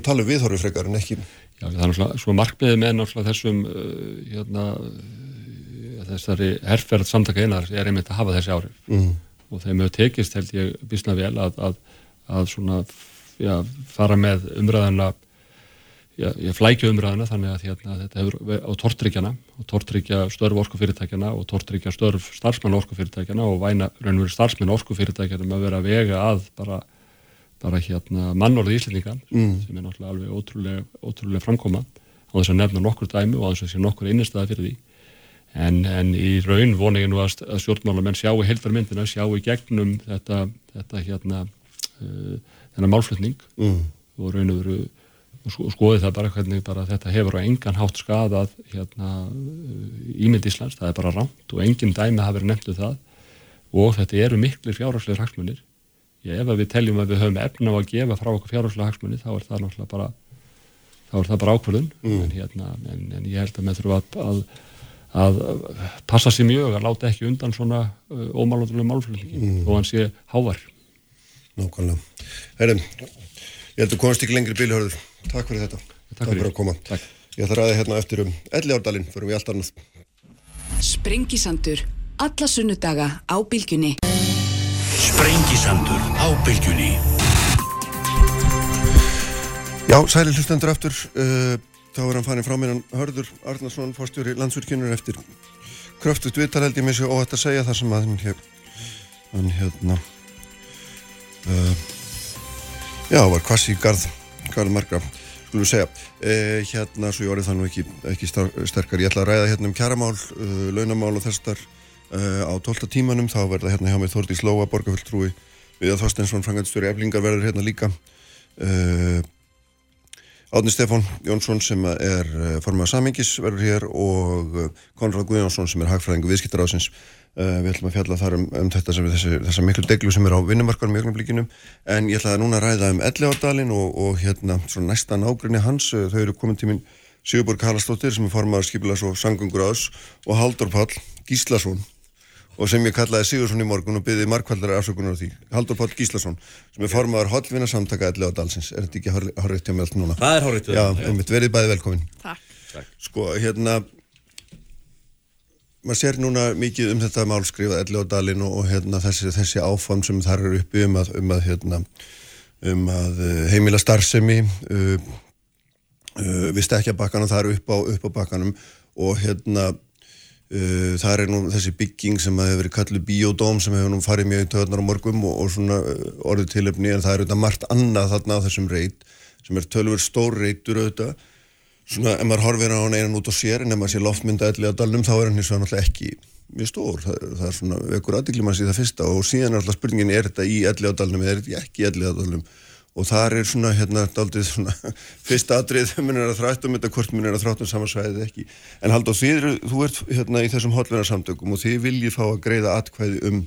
Speaker 2: tala við horfið frekar en ekki
Speaker 3: Já, það er náttúrulega, svo markmiðið með náttúrulega þessum, uh, hérna, uh, þessari herrferð samtaka einar er einmitt að hafa þessi árið mm. og þeim hefur tekist, held ég, bísna vel að, að, að svona, já, fara með umræðana, já, ég flækju umræðana þannig að hérna, þetta hefur á tortryggjana og tortryggja störf orkufyrirtækjana og tortryggja störf starfsmenn orkufyrirtækjana og væna raunveru starfsmenn orkufyrirtækjana með að vera vega að bara bara hérna mannorði íslendinga mm. sem er náttúrulega alveg ótrúlega, ótrúlega framkoma á þess að nefna nokkur dæmi og á þess að sé nokkur einnigstaði fyrir því en, en í raun vona ég nú að, að stjórnmálamenn sjáu heildarmyndina, sjáu gegnum þetta, þetta hérna uh, þennan málflutning mm. og raun og veru og skoði það bara hvernig bara þetta hefur á engan hátt skadað hérna ímynd Íslands, það er bara rámt og engin dæmi hafi verið nefnduð það. Og þetta eru miklu fjárhagsleir hagsmunir. Já, ef við teljum að við höfum efna á að gefa frá okkur fjárháslega hagsmunni þá er það náttúrulega bara þá er það bara ákvörðun. Mm. en, hérna, en, en ég held að með þurfa að, að, að passa sér mjög að láta ekki undan svona uh, ómálóðulega málflutningi mm. og hann sé hávar
Speaker 2: Nákvæmlega. Herri, ég held að komast ekki lengri bílihörður Takk fyrir þetta.
Speaker 3: Takk fyrir.
Speaker 2: Að koma. Takk. Ég ætla að ræða hérna eftir um elli árdalinn fyrir við allt annað.
Speaker 1: Sprengisandur Alla sunnudaga á bylgunni
Speaker 4: Sprengisandur á bylgjunni.
Speaker 2: Já, sæli hlustendur aftur uh, þá er hann farin frá mér hann Hörður Arnarsson, fórstjóri landsverkjunur eftir kröftut viðtal held ég mér sér óhætt að segja það sem að hann hérna uh, já, var kvassi í garð garð margra skulum við segja. Uh, hérna, svo ég orðið það nú ekki, ekki sterkar, ég ætla að ræða hérna um kjaramál, uh, launamál og þess þar á 12. tímanum, þá verða hérna hjá mig Þórti Slóa, borgarfulltrúi, Viðar Þorstensson, frangatstjóri Eflingar verður hérna líka. Átni Stefán Jónsson sem er formað samingis verður hér og Konrad Guðjónsson sem er hagfræðingu viðskiptaráðsins Uh, við ætlum að fjalla þar um, um þetta sem við þessi, þessa miklu deglu sem er á vinnumarkarum í ögnumblíkinum en ég ætlaði núna að ræða um Elleárdalin og, og hérna svona næsta nágrinni hans, uh, þau eru komin tímin Sigurborg Haraldsdóttir sem er formadur skipilags og sangungur aðs og Haldur Pall Gíslason. Og sem ég kallaði Sigursson í morgun og byggði markvaldara afsökunar á því. Haldur Pall Gíslason sem er formadur hollvinna samtaka Elleárdalsins er þetta ekki horrið hjá mig allt núna?
Speaker 4: Það er horrið
Speaker 2: hjá mig Verðið bæði velkomin.
Speaker 5: Takk.
Speaker 2: Takk. Sko, hérna, maður sér núna mikið um þetta málskrifað Elli og Dalin og, og hérna, þessi, þessi áfam sem þar eru uppi um að, um að, hérna, um að uh, heimila starfsemi uh, við stekja bakkanum þar upp á, upp á bakkanum og hérna uh, þar er nú þessi bygging sem hefur verið kallið biodóm sem hefur nú farið mjög í töðnar á morgum og, og svona orðið tilöfni en það er auðvitað margt annað þarna á þessum reit sem er tölver stór reitur auðvitað svona, ef maður horfir á hann einan út á sér en ef maður sé loftmynda elli á dalnum þá er hann eins og náttúrulega ekki mjög stór, það, það er svona vekur aðdeglumanns í það fyrsta. Og síðan er alltaf spurningin er þetta í elli á dalnum eða er þetta ekki í elli á dalnum og þar er svona hérna daldið svona fyrsta atrið minn er að þrættum þetta hvort minn er að þráttum samansvæðið ekki. En hald á því þú ert hérna í þessum hotlunarsamtökum og þið viljið fá að greiða atkvæði um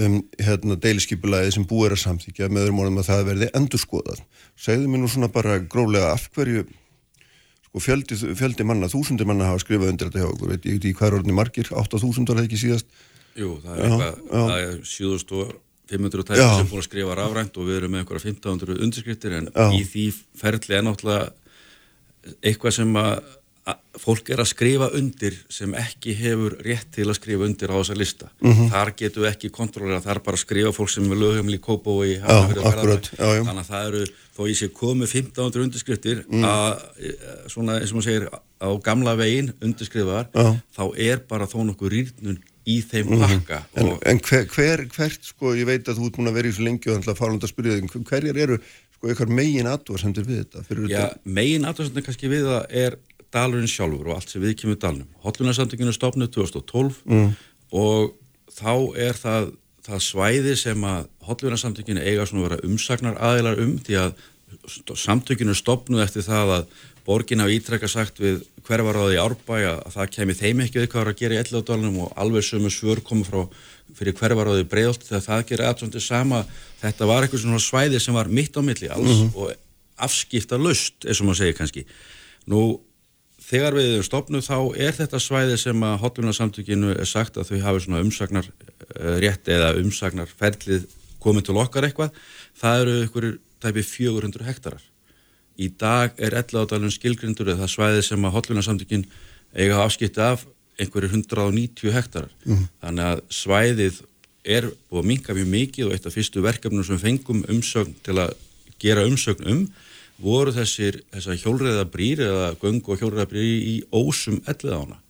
Speaker 2: um hérna deiliskypulæði sem búið er að samþykja með öðrum orðum að það verði endurskoðað. Segðu mér nú svona bara gróflega af hverju sko fjöldi, fjöldi manna, þúsundir manna hafa skrifað undir þetta hjá okkur, veit ég ekki hvað er orðinni margir, 8.000 var það ekki síðast?
Speaker 4: Jú, það er eitthvað, það er 7.500 tækir sem búin að skrifa rafrænt og við erum með einhverja 1500 undirskriftir en já. í því ferli er náttúrulega eitthvað sem að fólk er að skrifa undir sem ekki hefur rétt til að skrifa undir á þessa lista. Mm -hmm. Þar getur ekki kontrollera, þar bara skrifa fólk sem er lögumli kópa og í
Speaker 2: hafnafjörðu
Speaker 4: þannig að það eru, þó ég sé komið 1500 undirskriftir mm. að svona eins og maður segir á gamla vegin undirskrifaðar, þá er bara þó nokkuð rýrnun í þeim mm -hmm. pakka.
Speaker 2: En, en hver, hver, hvert, sko, ég veit að þú ert múin að vera í svo lengi og þannig að fara um þetta að spyrja þig, hverjar eru sko eitthvað megin aðdóðsendur við þetta?
Speaker 4: Já, megin aðdóðsendur kannski við það er dalurinn sjálfur og allt sem við kemur dalnum. Hotlunarsamtökinu stopnið 2012 mm. og þá er það, það svæði sem að hotlunarsamtökinu eiga svona að vera umsagnar aðeilar um því að samtökinu stopnuð eftir það að borgin hafa ítrekka sagt við hverfaráði í árbæ að það kemi þeim ekki við hvað að gera í elladalunum og alveg sömu svör komu frá fyrir hverfaráði bregðolt þegar það gerir aðsvöndið sama þetta var eitthvað svona svæði sem var mitt á milli alls mm -hmm. og afskipta lust eins og maður segir kannski nú þegar við erum stopnuð þá er þetta svæði sem að hotlunasamtökinu er sagt að þau hafi svona umsagnar uh, rétt eða umsagnar ferlið komið til okkar eitthvað, það eru ykkur tæpi 400 hektarar. Í dag er elladalun skilgrindur eða það svæði sem að hotlunasamtökin eiga afskipti af einhverjir 190 hektarar. Mm. Þannig að svæðið er að minka mjög mikið og eitt af fyrstu verkefnum sem fengum umsögn til að gera umsögn um voru þessir, þessar hjólreðabrýr eða göngu og hjólreðabrýr í ósum ellið ána.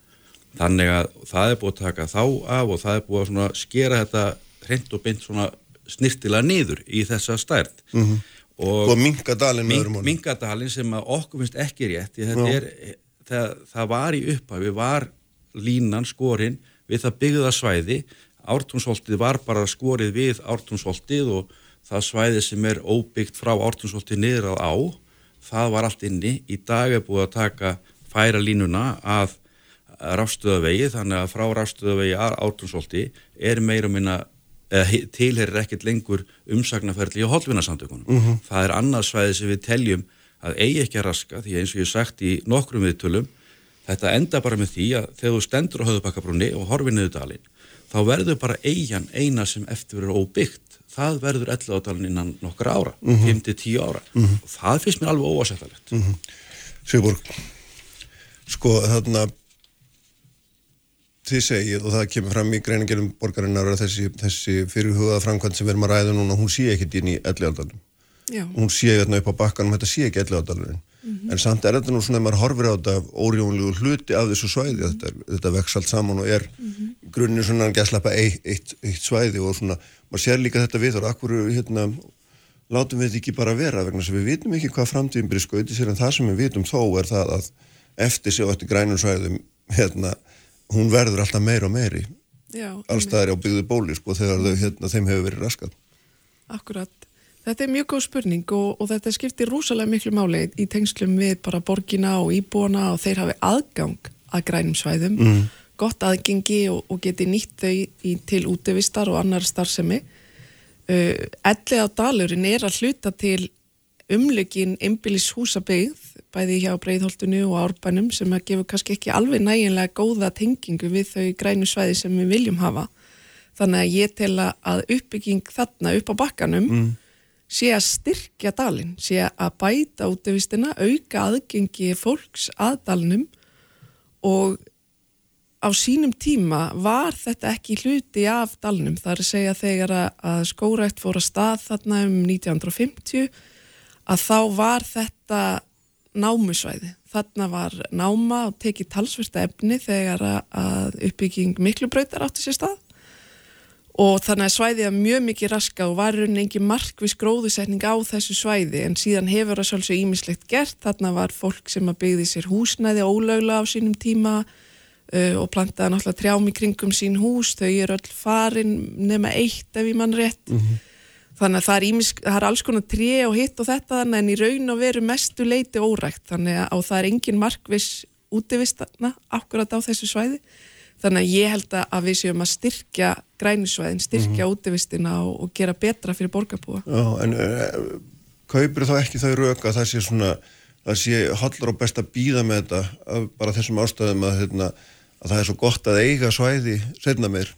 Speaker 4: Þannig að það er búið að taka þá af og það er búið að skera þetta hreint og beint snirtilega niður í þessa stærð.
Speaker 2: Mm -hmm. Og, og mingadalinn
Speaker 4: orðum. Mingadalinn sem að okkur finnst ekki rétt. Er, það, það var í upphafi, var línan, skorinn við það byggða svæði. Ártúnsholtið var bara skorið við ártúnsholtið og það svæði sem er óbyggt frá ártúnsholtið niður á það var allt inni, í dag er búið að taka færa línuna að rafstöðavegi, þannig að frá rafstöðavegi að átunsólti er meira minna, tilherir ekkert lengur umsagnaferðli á holvinarsamtökunum. Uh mhm. -huh. Það er annars svæði sem við teljum að eigi ekki að raska, því eins og ég sagt í nokkrum viðtölum, þetta enda bara með því að þegar þú stendur á höfðbakkabrúni og horfið niður dalinn, þá verður bara eigin eina sem eftir verður óbyggt það verður 11 átalinn innan nokkra ára, mm -hmm. 5-10 ára mm -hmm. og það finnst mér alveg óasettalegt mm -hmm.
Speaker 2: Sigurborg sko þarna þið segið og það kemur fram í greiningerum borgarinnar að þessi, þessi fyrirhugaða framkvæmt sem við erum að ræða núna, hún sé ekkit inn í 11 átalinn hún sé hérna upp á bakkanum, þetta sé ekki 11 átalinn Mm -hmm. en samt er þetta nú svona að maður horfir á þetta órjónlegu hluti af þessu svæði mm -hmm. þetta, þetta vex allt saman og er mm -hmm. grunnir svona að gæslappa eitt, eitt, eitt svæði og svona, maður sér líka þetta við og akkur hérna, látum við ekki bara vera vegna sem við vitum ekki hvað framtíðin byrja skauti sér en það sem við vitum þó er það að eftir sér og eftir grænum svæðum hérna, hún verður alltaf meir og meiri allstaðar á byggðu bóli sko þegar þau, hérna, þeim hefur verið raskat
Speaker 5: Akkurat, þetta er mjög góð spurning og, og þetta skiptir rúsalega miklu máli í tengslum við bara borgina og íbúana og þeir hafi aðgang að grænum svæðum mm. gott aðgengi og, og geti nýtt þau í, til útevistar og annar starfsemi uh, Ellið á dalurinn er að hluta til umlegin einbilis húsabegð bæði hjá breyðholtunu og árbænum sem að gefa kannski ekki alveg næginlega góða tengingu við þau grænu svæði sem við viljum hafa. Þannig að ég tel að uppbygging þarna upp á bakkanum mm. Sé að styrkja dalin, sé að bæta útvistina, auka aðgengi fólks að dalnum og á sínum tíma var þetta ekki hluti af dalnum. Það er að segja þegar að skórætt fór að stað þarna um 1950 að þá var þetta námusvæði. Þarna var náma og tekið talsversta efni þegar að uppbygging miklubröytar átti sér stað og þannig að svæðið er mjög mikið raska og var rauninni engin markvis gróðusetning á þessu svæði en síðan hefur það svolítið ímislegt gert. Þarna var fólk sem að byggði sér húsnæði ólögla á sínum tíma uh, og plantaði náttúrulega trjám í kringum sín hús. Þau eru öll farin nema eitt ef ég mann rétt. Mm -hmm þannig að það er, ímis, það er alls konar tré og hitt og þetta en í raun og veru mestu leiti órækt þannig að það er engin markvis útivistana akkurat á þessu svæði þannig að ég held að við séum að styrkja grænusvæðin, styrkja mm -hmm. útivistina og, og gera betra fyrir borgarbúa
Speaker 2: Já, en uh, kaupir þá ekki þau rauk að það sé svona það sé hollur og best að býða með þetta bara þessum ástæðum að, hérna, að það er svo gott að eiga svæði setna meir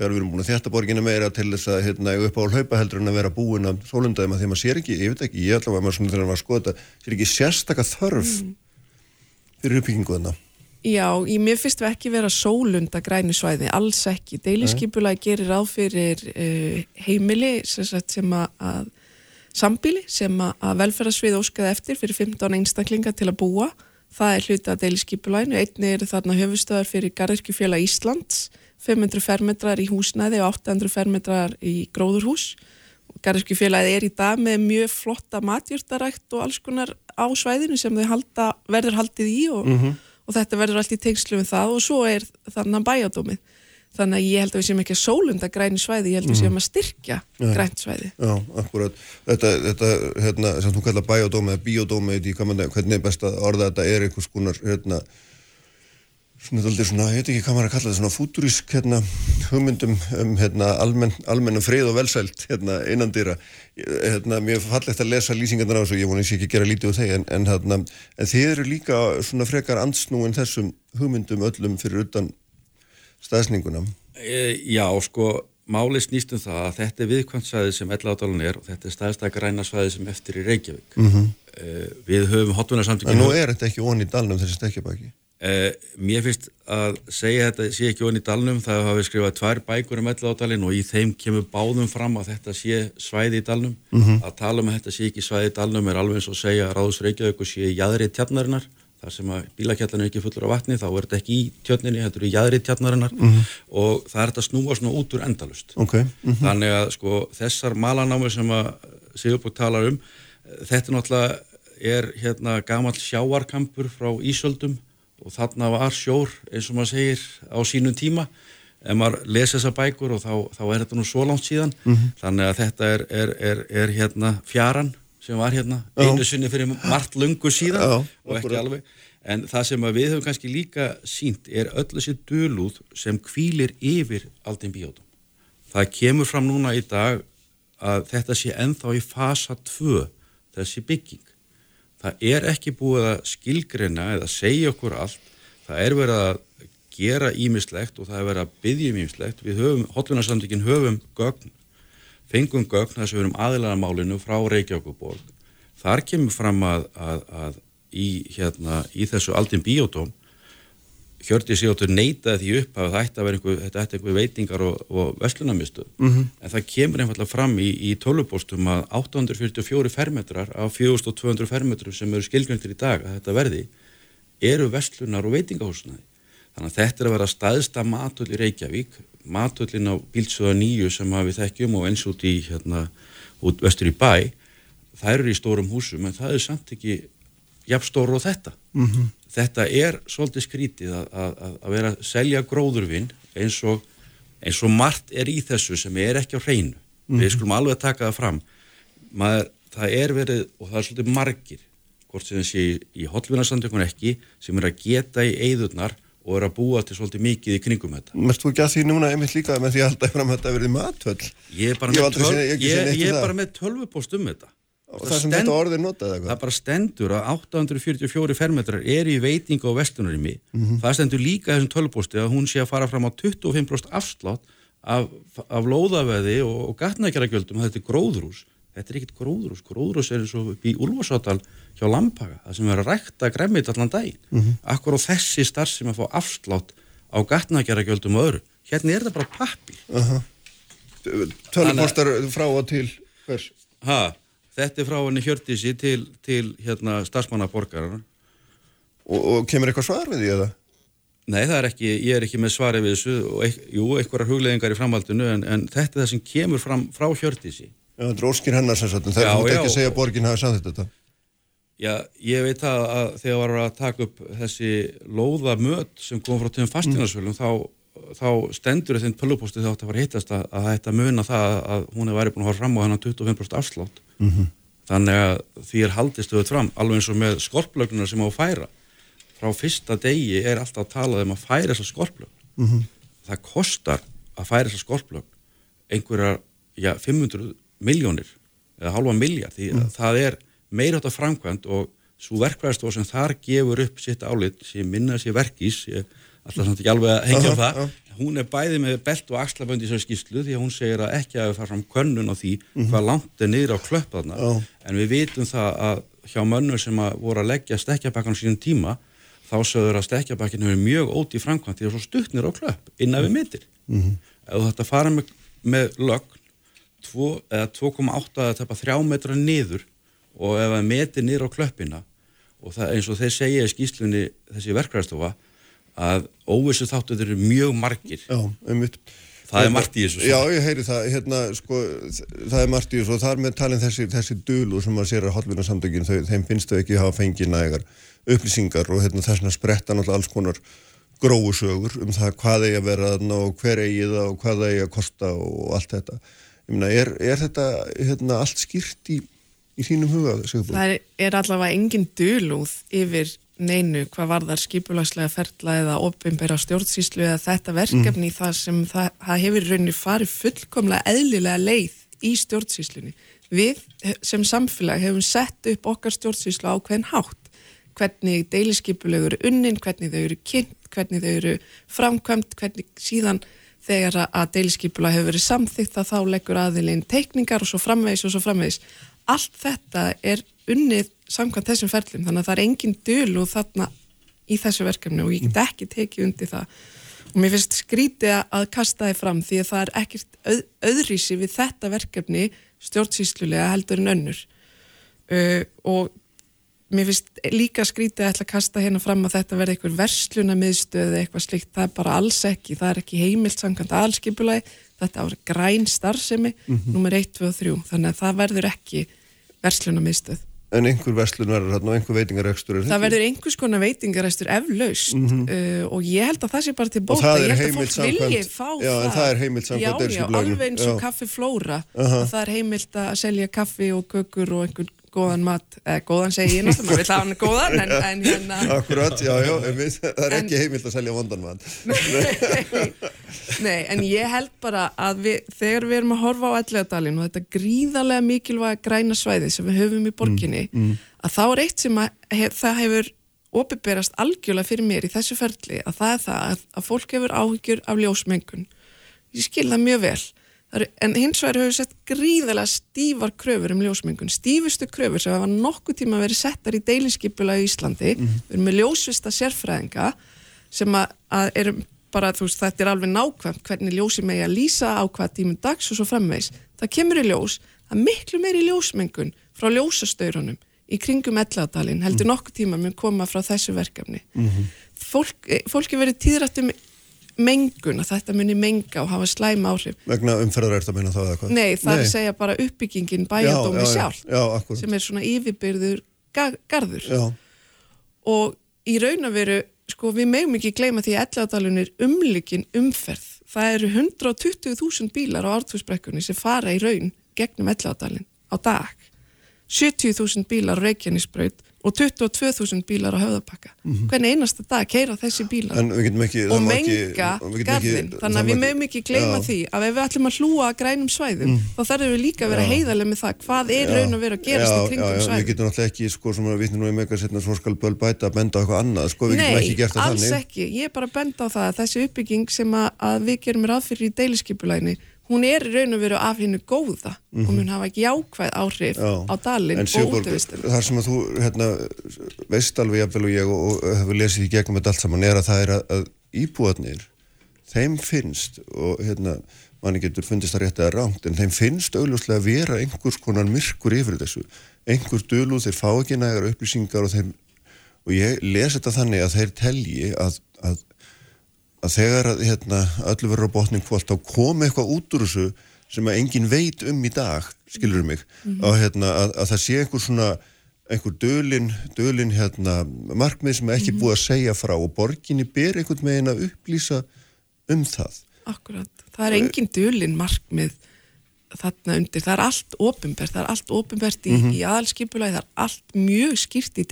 Speaker 2: þegar við erum búin að þjætta borginu meira til þess að hérna, upp á hlaupa heldur en að vera búin að sólundæðum að því maður sér ekki, ég veit ekki, ég ætla að maður svona þegar maður að skoða þetta, sér ekki sérstakka þörf mm. fyrir uppbyggingu þarna.
Speaker 5: Já, ég mér finnst við ekki vera sólunda græni svæði, alls ekki. Deiliskypulagi gerir á fyrir uh, heimili sem, sem að, að sambíli sem að, velferðarsvið óskaði eftir fyrir 15 einstaklinga til að búa. Það er hluta að deiliskypulaginu. Einni er þarna höfustöðar fyrir Garðirkjufjöla Íslands 500 fermetrar í húsnæði og 800 fermetrar í gróðurhús. Garðskjufélagið er í dag með mjög flotta matjórtarækt og alls konar á svæðinu sem þau halda, verður haldið í og, mm -hmm. Og þetta verður allt í tengslu við það og svo er þannig bæjadómið. Þannig að ég held að við séum ekki að sólunda græni svæði, ég held að við séum að styrkja ja. grænt svæði.
Speaker 2: Já, akkurat. Þetta, þetta hérna, sem þú kallar bæjadómið eða bíodómið, hvernig er best að orða þetta er einhvers konar hérna, svona, svona, ég veit ekki hvað maður að kalla þetta, svona fúturísk hérna, hugmyndum um hérna, almenn, almennum frið og velsælt hérna, innan dýra. Hérna, mér fallegt að lesa lýsingarnar á þessu, ég vona ekki að gera lítið úr þeir, en, en, hérna, en þið eru líka svona frekar ansnúin þessum hugmyndum öllum fyrir utan staðsninguna.
Speaker 4: E, já, sko, máli snýst um það að þetta er viðkvæmsvæði sem ellátalan er og þetta er staðstak grænasvæði sem eftir í Reykjavík. Mm -hmm. e, við höfum hottunarsamtökinu...
Speaker 2: En nú er þetta ekki onni í dalnum þessi stekkjabæki?
Speaker 4: Eh, mér finnst að segja þetta sé ekki onni í dalnum, það hafi skrifað tvær bækur um elladalinn og í þeim kemur báðum fram að þetta sé svæði í dalnum mm -hmm. að tala um að þetta sé ekki svæði í dalnum er alveg eins og segja að Ráðs Reykjavík sé jæðri tjarnarinnar, þar sem að bílakjallan er ekki fullur af vatni, þá er þetta ekki í tjörninni, þetta eru jæðri tjarnarinnar mm -hmm. og það er þetta snúa svona út úr endalust
Speaker 2: okay. mm -hmm.
Speaker 4: þannig að sko þessar malanámi sem að Sigurbjörg talar um þetta náttúrulega er hérna og þarna var sjór eins og maður segir á sínum tíma. Ef maður lesa þessa bækur og þá, þá er þetta nú svo langt síðan. Mm -hmm. þannig að þetta er, er, er, er hérna fjaran sem var hérna einu sinni fyrir margt lungu síðan Já, og ekki alveg. En það sem við höfum kannski líka sínt er öll þessi dölúð sem kvílir yfir aldinn bíótum það kemur fram núna í dag að þetta sé enþá í fasa 2 þessi bygging það er ekki búið að skilgreina eða segja okkur allt. Það er verið að gera ímislegt og það er verið að byggja ímislegt við höfum, hotlunarsamtökin höfum gögn, fengum gögn þess að við höfum aðilagamálinu frá Reykjavíkuborg þar kemur fram að, að, að í, hérna, í þessu aldin biotóm Hjördi Sigurður neytaði því upp að þetta ætti einhver, einhver veitingar og, og vestlunarmistu mm -hmm. en það kemur einfallega fram í, í tölvupóstum að 844 fermetrar af 4200 fermetrum sem eru skilgjöndir í dag að þetta verði eru vestlunar og veitingahúsnaði þannig að þetta er að vera staðsta matöll í Reykjavík matöllin á Bílsöða 9 sem við þekkjum og eins út í hérna, út vestur í bæ. Það eru í stórum húsum en það er samt ekki jafnstóru og þetta. Mm -hmm. þetta er svolítið skrítið að, að, að vera að selja gróðurvinn eins og eins og margt er í þessu sem er ekki á hreinu. Mm -hmm. við skulum alveg taka það fram. Maður, það er verið og það er svolítið margir hvort sem sé í, í hotlvinnarsandökun ekki sem er að geta í eigðurnar og er að búa til svolítið mikið í kringum þetta.
Speaker 2: Mærst þú ekki að því núna einmitt líka með því að þetta verið matvöld
Speaker 4: Ég er bara með, tölv, ég, ég bara með tölvupost um þetta
Speaker 2: og það sem þetta orðið notað
Speaker 4: eitthvað það bara stendur að 844 fermetrar er í veiting á vestunarimi mm -hmm. það stendur líka þessum tölvposti að hún sé að fara fram á 25% afslátt af, af lóðaveði og, og gatnækjaragjöldum og þetta er gróðrús þetta er ekkit gróðrús, gróðrús er eins og í Ulfarsátal hjá Lampaga það sem er að rækta gremmit allan daginn mm -hmm. akkur á þessi starf sem að fá afslátt á gatnækjaragjöldum og öðru hérna er þetta bara pappi uh -huh.
Speaker 2: Tölvpostar frá og til hvers?
Speaker 4: Hæ? Þetta er frá henni Hjördísi til, til hérna, starfsmannaborgarna.
Speaker 2: Og, og kemur eitthvað svar við því eða?
Speaker 4: Nei, það er ekki, ég er ekki með svari við þessu og eit, jú, einhverjar hugleðingar í framhaldinu en, en þetta er það sem kemur fram frá Hjördísi.
Speaker 2: Já, þetta er óskir hennar sem sagt, en það er ekki að segja að borgin hafi samþitt þetta.
Speaker 4: Já, ég veit að, að þegar var að taka upp þessi lóðamöt sem kom frá töfum fastinarsvölum mm. þá, þá stendur þetta pöluposti þá að fara hittast að, að þetta muna það að hún hefur værið búin að fara fram á hennar 25% afslátt mm -hmm. þannig að því er haldist auðvitað fram alveg eins og með skorplögnunar sem á að færa frá fyrsta degi er alltaf að tala um að færa þessa skorplögn mm -hmm. það kostar að færa þessa skorplögn einhverjar, já, 500 miljónir eða halva miljard því mm. það er meira af framkvæmt og svo verkvæðastof sem þar gefur upp sitt álit sem minna sér verkís alltaf samt ekki alveg að hengja á það uh -huh hún er bæði með belt og axlabönd í þessu skýslu því að hún segir að ekki að fara fram könnun á því mm -hmm. hvað langt er niður á klöppaðna oh. en við vitum það að hjá mönnur sem að voru að leggja stekkjabakkan sínum tíma þá sögur að stekkjabakkin hefur mjög óti í framkvæmt því að það er svo stuttnir á klöpp innan við myndir mm -hmm. ef þetta fara með, með lögn 2,8 eða tepa 3 metra niður og ef það metir niður á klöppina og það, eins og þeir segja í skýslunni þessi verkvæðarstofa að óvissu þáttu þeir eru mjög margir
Speaker 2: Já, einmitt
Speaker 4: Það er margt í þessu
Speaker 2: Já, ég heyri það, hérna, sko, það er margt í þessu og það er með talin þessi, þessi dölu sem maður sér að hálfvinarsamtökin, þeim finnst þau ekki að hafa fengið nægar upplýsingar og hérna, þess vegna spretta náttúrulega alls konar gróusögur um það hvað eigi að vera og hver eigi það og hvað eigi að kosta og allt þetta. Ég meina, er, er þetta hérna, allt skýrt í, í þínum huga?
Speaker 5: Það er allavega engin dölúð yfir neinu hvað var þar skipulagslega ferla eða ofinbæra stjórnsýslu eða þetta verkefni mm. það sem það, það hefur rauninni farið fullkomlega eðlilega leið í stjórnsýslunni. Við sem samfélag hefum sett upp okkar stjórnsýslu á hvern hátt, hvernig deiliskypulegur eru unnin, hvernig þau eru kynnt, hvernig þau eru framkvæmt, hvernig síðan þegar að deiliskypula hefur verið samþýtt að þá leggur aðilinn teikningar og svo framvegis og svo framvegis. Allt þetta er unnið samkvæmt þessum ferlum þannig að það er engin döl og þarna í þessu verkefni og ég get ekki tekið undir það. Og mér finnst skrítið að kasta þið fram því að það er ekkert öð, öðrísi við þetta verkefni stjórnsýslulega heldur en önnur. Uh, og mér finnst líka skrítið að ætla að kasta hérna fram að þetta verði eitthvað versluna miðstöð eða eitthvað slikt, það er bara alls ekki það er ekki heimilt samkvæmt allskipulagi þetta ára græn starfsemi mm -hmm. nummer 1, 2 og 3, þannig að það verður ekki versluna miðstöð
Speaker 2: En einhver verslun verður þarna og einhver veitingarekstur er
Speaker 5: þetta? Það verður einhvers konar veitingarekstur eflaust mm -hmm. uh, og ég held að það sé bara til bóta. Ég held að fólk vilji fá
Speaker 2: já, það. Já, það er heimilt samkvæmt.
Speaker 5: Já, já, alveg eins og kaffi flóra. Uh -huh. Það er heimilt að selja kaffi og kökur og einhvern góðan mat, eða góðan segi ég náttúrulega, maður vil hafa hann góðan, en, en hérna...
Speaker 2: Akkurat, já, já, við, það er en, ekki heimilt að selja vondan mat.
Speaker 5: Nei, en ég held bara að við, þegar við erum að horfa á Ellegadalinn og þetta gríðarlega mikilvæga græna svæði sem við höfum í borginni, mm, mm. að þá er eitt sem að, hef, það hefur opiðberast algjörlega fyrir mér í þessu ferli, að það er það að, að fólk hefur áhyggjur af ljósmengun. Ég skil það mjög vel en hins vegar hefur sett gríðilega stífar kröfur um ljósmengun, stífustu kröfur sem hafa nokkuð tíma verið settar í deilinskipula í Íslandi, mm -hmm. við erum með ljósvista sérfræðinga sem að, að erum bara, þú veist, þetta er alveg nákvæmt hvernig ljósi megi að lýsa á hvað tímum dags og svo framvegs, það kemur í ljós að miklu meiri ljósmengun frá ljósastöyrunum í kringum elladalinn heldur mm -hmm. nokkuð tíma mun koma frá þessu verkefni mm -hmm. Fólk, fólki verið tíðrætt um mengun að þetta muni menga og hafa slæm áhrif.
Speaker 2: Vegna umferðar er þetta að minna það eða hvað?
Speaker 5: Nei, það er að segja bara uppbyggingin bæjadómi
Speaker 2: Já, já, já,
Speaker 5: sjálf
Speaker 2: já, akkurat.
Speaker 5: sem er svona yfirbyrður ga garður.
Speaker 2: Já,
Speaker 5: og í raun að veru sko við megum ekki gleyma því að elladalun er umlikin umferð. Það eru 120.000 bílar á ártúsbrekkunni sem fara í raun gegnum elladalin á dag. 70.000 bílar á Reykjanesbraut og 22.000 bílar á höfðapakka. Hvernig einasta dag keira þessi bílar
Speaker 2: ekki
Speaker 5: og menga garðin þannig að við meðum ekki gleyma
Speaker 2: Já.
Speaker 5: því að ef við ætlum að hlúa að grænum svæðum þá þarfum við líka að vera heiðarlega með það hvað er raun að vera að gerast í kringum
Speaker 2: já, já, Við
Speaker 5: svæðum
Speaker 2: getum náttúrulega ekki, sko, sem við nú í mega setna svo skal böl bæta að benda á eitthvað annað, sko, við getum
Speaker 5: Nei,
Speaker 2: ekki gert það
Speaker 5: alls
Speaker 2: þannig.
Speaker 5: ekki, ég er bara að benda á það að þessi uppbygging sem að, að við gerum ráð fyrir í deiliskypulæni hún er raun og veru af hennu góða og mun hafa ekki jákvæð áhrif
Speaker 2: Mhm. Já.
Speaker 5: á dalinn og útvistum
Speaker 2: þar sem að þú hérna, veist alveg jafnvel og ég og, og hefur lesið í gegnum þetta allt saman er að það er að, að íbúarnir þeim finnst og hérna manni getur fundist það rétt eða rámt en þeim finnst augljóslega að vera einhvers konar myrkur yfir þessu einhver dölu þeir fá ekki nægar upplýsingar og, þeir, og ég les þetta þannig að þeir telji að, að, að þegar að, hérna, öllu verður á botning kvöld þá komi eitthvað út úr þessu sem að engin veit um í dag skilur mig. Og hérna, að, að það sé einhver svona einhver dölin, dölin hérna, markmið sem ekki búið að segja frá og borginni ber einhvern veginn að upplýsa um það.
Speaker 5: Akkurat, það er engin dulin markmið þarna undir, það er allt ofinbært, það er allt ofinbært í, í aðalskipulagi, það er allt mjög skýrt í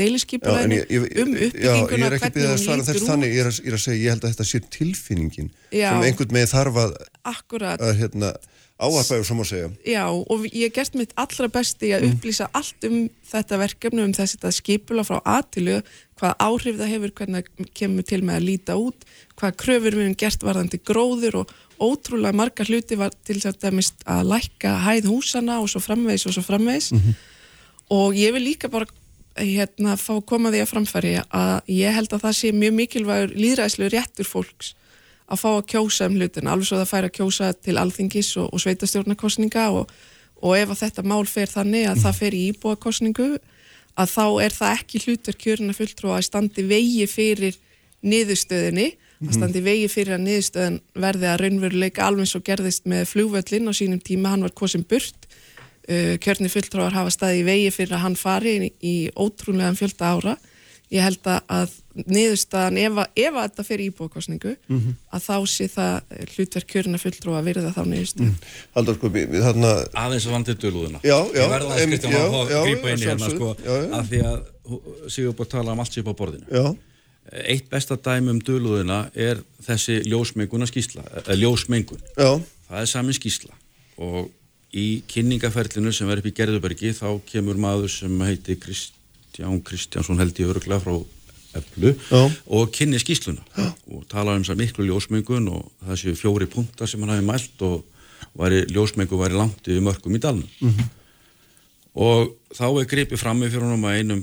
Speaker 2: ég,
Speaker 5: um uppbygginguna,
Speaker 2: er að
Speaker 5: hvernig hún
Speaker 2: þess
Speaker 5: lítur
Speaker 2: þannig,
Speaker 5: út
Speaker 2: ég er, að, ég er að segja, ég held að þetta sé tilfinningin
Speaker 5: Já.
Speaker 2: sem einhvern veginn þarf að,
Speaker 5: Akkurat,
Speaker 2: að hérna, áarpa, sem að segja.
Speaker 5: Já, og ég gert mitt allra besti að upplýsa allt um þetta verkefni, um þessi þetta skipula frá aðtilu, hvað áhrif það hefur, hvernig kemur til með að líta út, hvað kröfur við hefum gert varðandi gróður og ótrúlega margar hluti var til þess að lækka hæð húsana og svo framvegs og svo framvegs og ég vil líka bara hérna fá að koma því að framfæri að ég held að það sé mjög mikilvægur líðræðslu réttur fólks að fá að kjósa um hlutina, alveg svo það fær að kjósa til alþingis og, og sveitastjórnarkostninga og, og ef að þetta mál fer þannig að það fer í íbúakostningu að þá er það ekki hlutur kjöruna fulltrú að standi vegi fyrir niðurstöðinni, að standi vegi fyrir að niðurstöðin verði að raunveruleika alveg eins og gerðist með flugvöllin á sínum tíma, hann var kosin burt. Uh, kjörni fulltrúar hafa staði í vegi fyrir að hann fari í, í ótrúlegan fjölda ára. Ég held að, að niðurstaðan ef, að- ef að þetta fyrir íbúakostningu að þá sé það hlutverk kjörna fulltrúa að virða þá niðurstöð
Speaker 2: Haldur, sko, við, þarna,
Speaker 4: aðeins að vandið dölúðuna
Speaker 2: Já, já,
Speaker 4: ég verða að
Speaker 2: einmitt,
Speaker 4: skrifta maður að grípa inn í hérna sko,
Speaker 2: já, já.
Speaker 4: af því að Sigur búið að tala um allt sér á borðinu.
Speaker 2: Já,
Speaker 4: eitt besta dæmi um dölúðuna er þessi ljósmenguna skísla eða ljósmengun,
Speaker 2: já,
Speaker 4: það er samin skísla og í kynningaferlinu sem er upp í Gerðubergi þá kemur maður sem heiti Kristján Kristjánsson held ég öruglega frá Eflu
Speaker 2: Já.
Speaker 4: og kynni skísluna Já. og tala um þessar miklu ljósmengun og það séu fjóri punta sem hann hafi mælt og væri, ljósmengun væri langt yfir mörgum í dalnum
Speaker 2: Mhm.
Speaker 4: og þá er gripið frammi fyrir honum að einum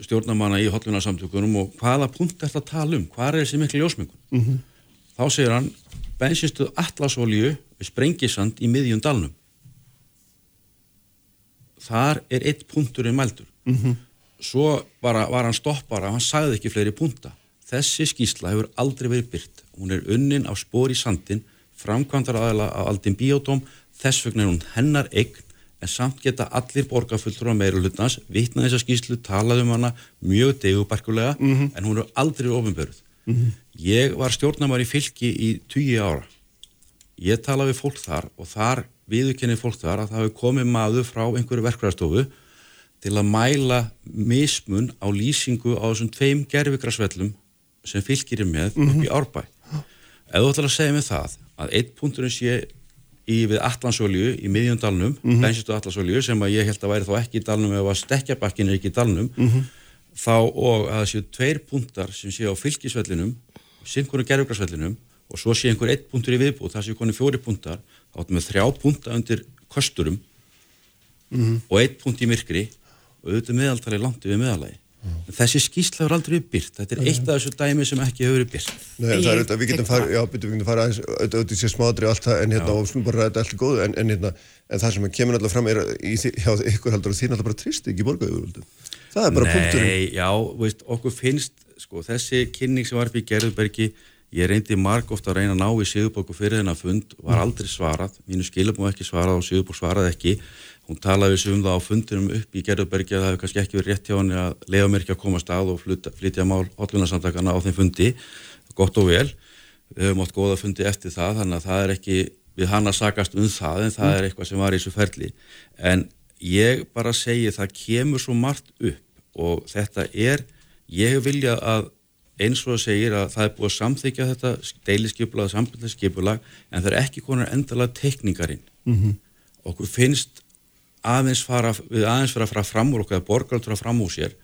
Speaker 4: stjórnamanna í hotlunarsamtökunum og hvaða punkt er þetta að tala um, hvað er þessi miklu ljósmengun
Speaker 2: Mhm.
Speaker 4: þá segir hann bensinstuð Atlasolíu við Sprengisand í miðjum dalnum. Þar er eitt punktur í mældur.
Speaker 2: Mhm.
Speaker 4: svo bara var hann stoppara hann sagði ekki fleiri punta. Þessi skýsla hefur aldrei verið byrt hún er unnin á spór í sandin framkvæmdar aðala á aldin biódóm þess vegna er hún hennar eign en samt geta allir borgarfulltur á meira hlutnans vitna þessa skýslu, talað um hana mjög degubarkulega en hún er aldrei ofinböruð ég var stjórnamar í fylki í 20 ára. Ég tala við fólk þar og þar viðurkenni fólk þar að það hefur komið maður frá einhverju verkvæðarstofu til að mæla mismun á lýsingu á þessum tveim gerfigrasvellum sem fylgir er með upp í árbæ. Ef þú ætlar að segja mig það að eitt punkturinn sé í við Atlansolju í miðjundalnum, mm -hmm. bensistu Atlansolju sem að ég held að væri þá ekki í dalnum ef að stekkjabakkin er ekki í dalnum, þá og að það séu tveir punktar sem séu á fylgisvellinum, syngur gerfigrasvellinum og svo sé einhver eitt punktur í viðbúð, það séu koni fjóri punktar, þá áttum við þrjá punkta undir kosturum og eitt punkt í myrkri og auðvitað meðaltali langt yfir meðalagi. En þessi skýrsla hefur aldrei byrt. Þetta er eitt af þessu dæmi sem ekki hefur verið byrt.
Speaker 2: Nei, það er þetta, við getum farið, já, byrju, við getum farið aðeins, auðvitað auðvitað sé smádri og allt það, en hérna, og skulum bara ræða þetta allt í góðu, en, en hérna, en það sem kemur alltaf fram er í hjá ykkur heldur og þín alltaf bara trist ekki borgaðurvöldu. Það er bara punkturinn.
Speaker 4: Nei, já, veist, okkur finnst, sko, þessi kynning sem var upp í Gerðubergi, Ég reyndi marg ofta að reyna að ná í Sigurbóku fyrir þennan fund, var aldrei svarað, mínu skilabú ekki svarað og Sigurbók svarað ekki. Hún talaði við um það á fundinum upp í Gerðurbergi að það hefði kannski ekki verið rétt hjá henni að leiða mér ekki að koma stað og flytja, flytja mál hotlunarsamtakana á þeim fundi, gott og vel. Við höfum átt góða fundi eftir það, þannig að það er ekki við hann að sakast um það, en það er eitthvað sem var í þessu ferli. En ég bara segi það kemur svo margt upp og þetta er, ég vilja að eins og það segir að það er búið að samþykja þetta deiliskypulag, samfélagskypulag en það er ekki konar endalega tekningarinn mm -hmm. okkur finnst aðeins fara, við aðeins fara fara fram úr okkur, að borgaraldur að fram úr sér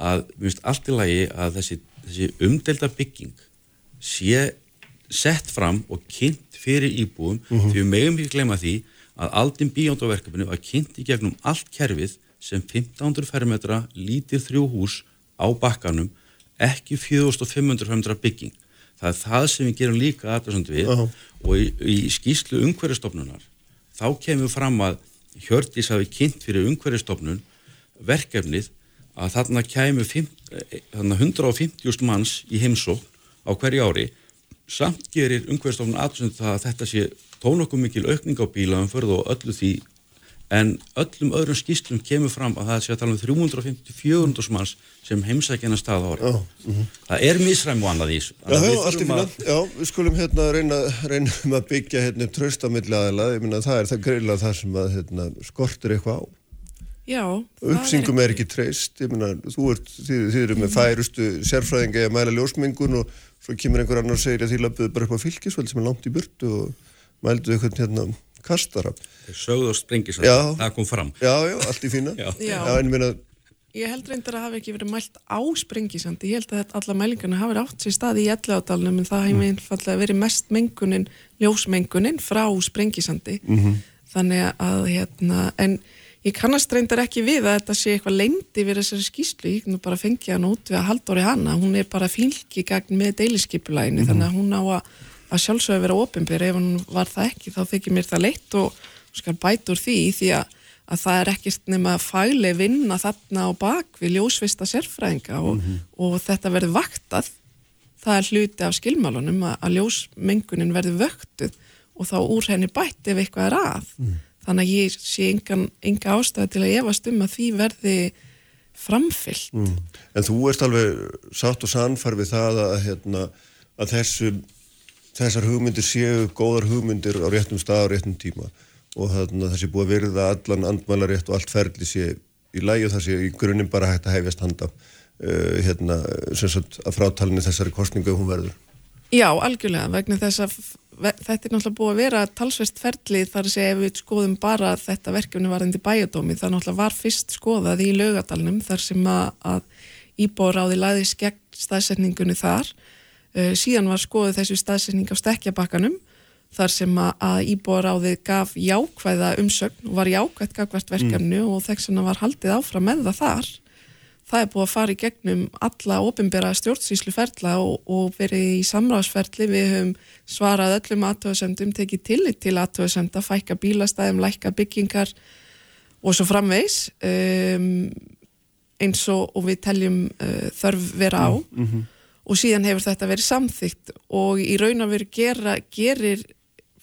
Speaker 4: að við finnst allt í lagi að þessi, þessi umdelda bygging sé sett fram og kynnt fyrir íbúum mm -hmm. því við meðum ekki glemja því að aldinn bíjóndaverkefni var kynnt í gegnum allt kerfið sem 1500 fermetra lítið þrjú hús á bakkanum ekki 4500 bygging. Það er það sem við gerum líka aðeins við uh -huh. og í, í skýslu umhverjastofnunar þá kemur fram að Hjördis hafi kynnt fyrir umhverjastofnun verkefnið að þarna kemur 150.000 manns í heimsókn á hverju ári. Samt gerir umhverjastofnun aðeins að þetta sé tónokkum mikil aukning á bílaðum fyrir og öllu því en öllum öðrum skýstlum kemur fram að það sé að tala um 350-400 manns sem heimsækjana stað ári. Oh, uh -huh. Það er misræmi og annað í þessu.
Speaker 2: Já, já, allt í finna. Já, við skulum hérna reyna, reyna um að byggja hérna tröstamilli aðeila, ég minna það er það greiðilega það sem að hérna, skortur eitthvað á.
Speaker 5: Já.
Speaker 2: Uppsingum er ekki treyst, ég minna, þú ert, þið, þið eru með færustu sérfræðingi að mæla ljósmengun og svo kemur einhver annar og segir að þið löpuðu bara upp á fylgisveld sem er langt í burtu og mælduðu eitthvað hérna kastara.
Speaker 4: Þeir sögðu og springis að það kom fram.
Speaker 2: Já, já, allt í fína. já.
Speaker 5: Já.
Speaker 2: minna...
Speaker 5: Ég held reyndar að hafa ekki verið mælt á sprengisandi. Ég held að alla mælingarna hafi verið átt sér staði í elladalunum en það hefði mm. einfallega verið mest mengunin, ljósmengunin frá sprengisandi. Mm -hmm. Þannig að, hérna, en ég kannast reyndar ekki við að þetta sé eitthvað leindi við þessari skýslu. Ég nú bara fengi hann út við að haldóri hana. Hún er bara fylgi gegn með deiliskypulæginni mm -hmm. þannig að hún á að að sjálfsögur vera ofinbyr ef hann var það ekki þá þykir mér það leitt og skal bæta úr því því að, að það er ekkert nema fæli vinna þarna á bak við ljósvista sérfræðinga og, mm -hmm. og þetta verður vaktað það er hluti af skilmálunum að, að ljósmengunin verður vöktuð og þá úr henni bætt ef eitthvað er að mm. þannig að ég sé enga ástæði til að efast um að því verði framfyllt mm.
Speaker 2: En þú ert alveg sátt og sannfar við það að, hérna, að þessu þessar hugmyndir séu góðar hugmyndir á réttum stað á réttum tíma og að það sé búið að verða allan andmælarétt og allt ferli sé í lægi og það sé í grunnum bara hægt að hefjast handa uh, hérna, sagt, að frátalinni þessari kostningu hún verður.
Speaker 5: Já, algjörlega, vegna þess að þetta er náttúrulega búið að vera talsvest ferli þar að segja ef við skoðum bara þetta verkefni varðandi bæjadómi, það náttúrulega var fyrst skoðað í laugadalunum þar sem að, að íbóráði laðis gegn staðsetningunni þar síðan var skoðið þessu staðsynning á stekkjabakkanum þar sem að íbúaráðið gaf jákvæða umsögn og var jákvæðt gagvert verkefnu mm. og þess vegna var haldið áfram með það þar. Það er búið að fara í gegnum alla ofinbera stjórnsýsluferla og, og verið í samráðsferli. Við höfum svarað öllum aðtöðasendum, tekið tillit til aðtöðasenda, fækka bílastæðum, lækka byggingar og svo framvegs um, eins og, og við teljum uh, þörf vera á. Mm -hmm og síðan hefur þetta verið samþygt og í raun og veru gerir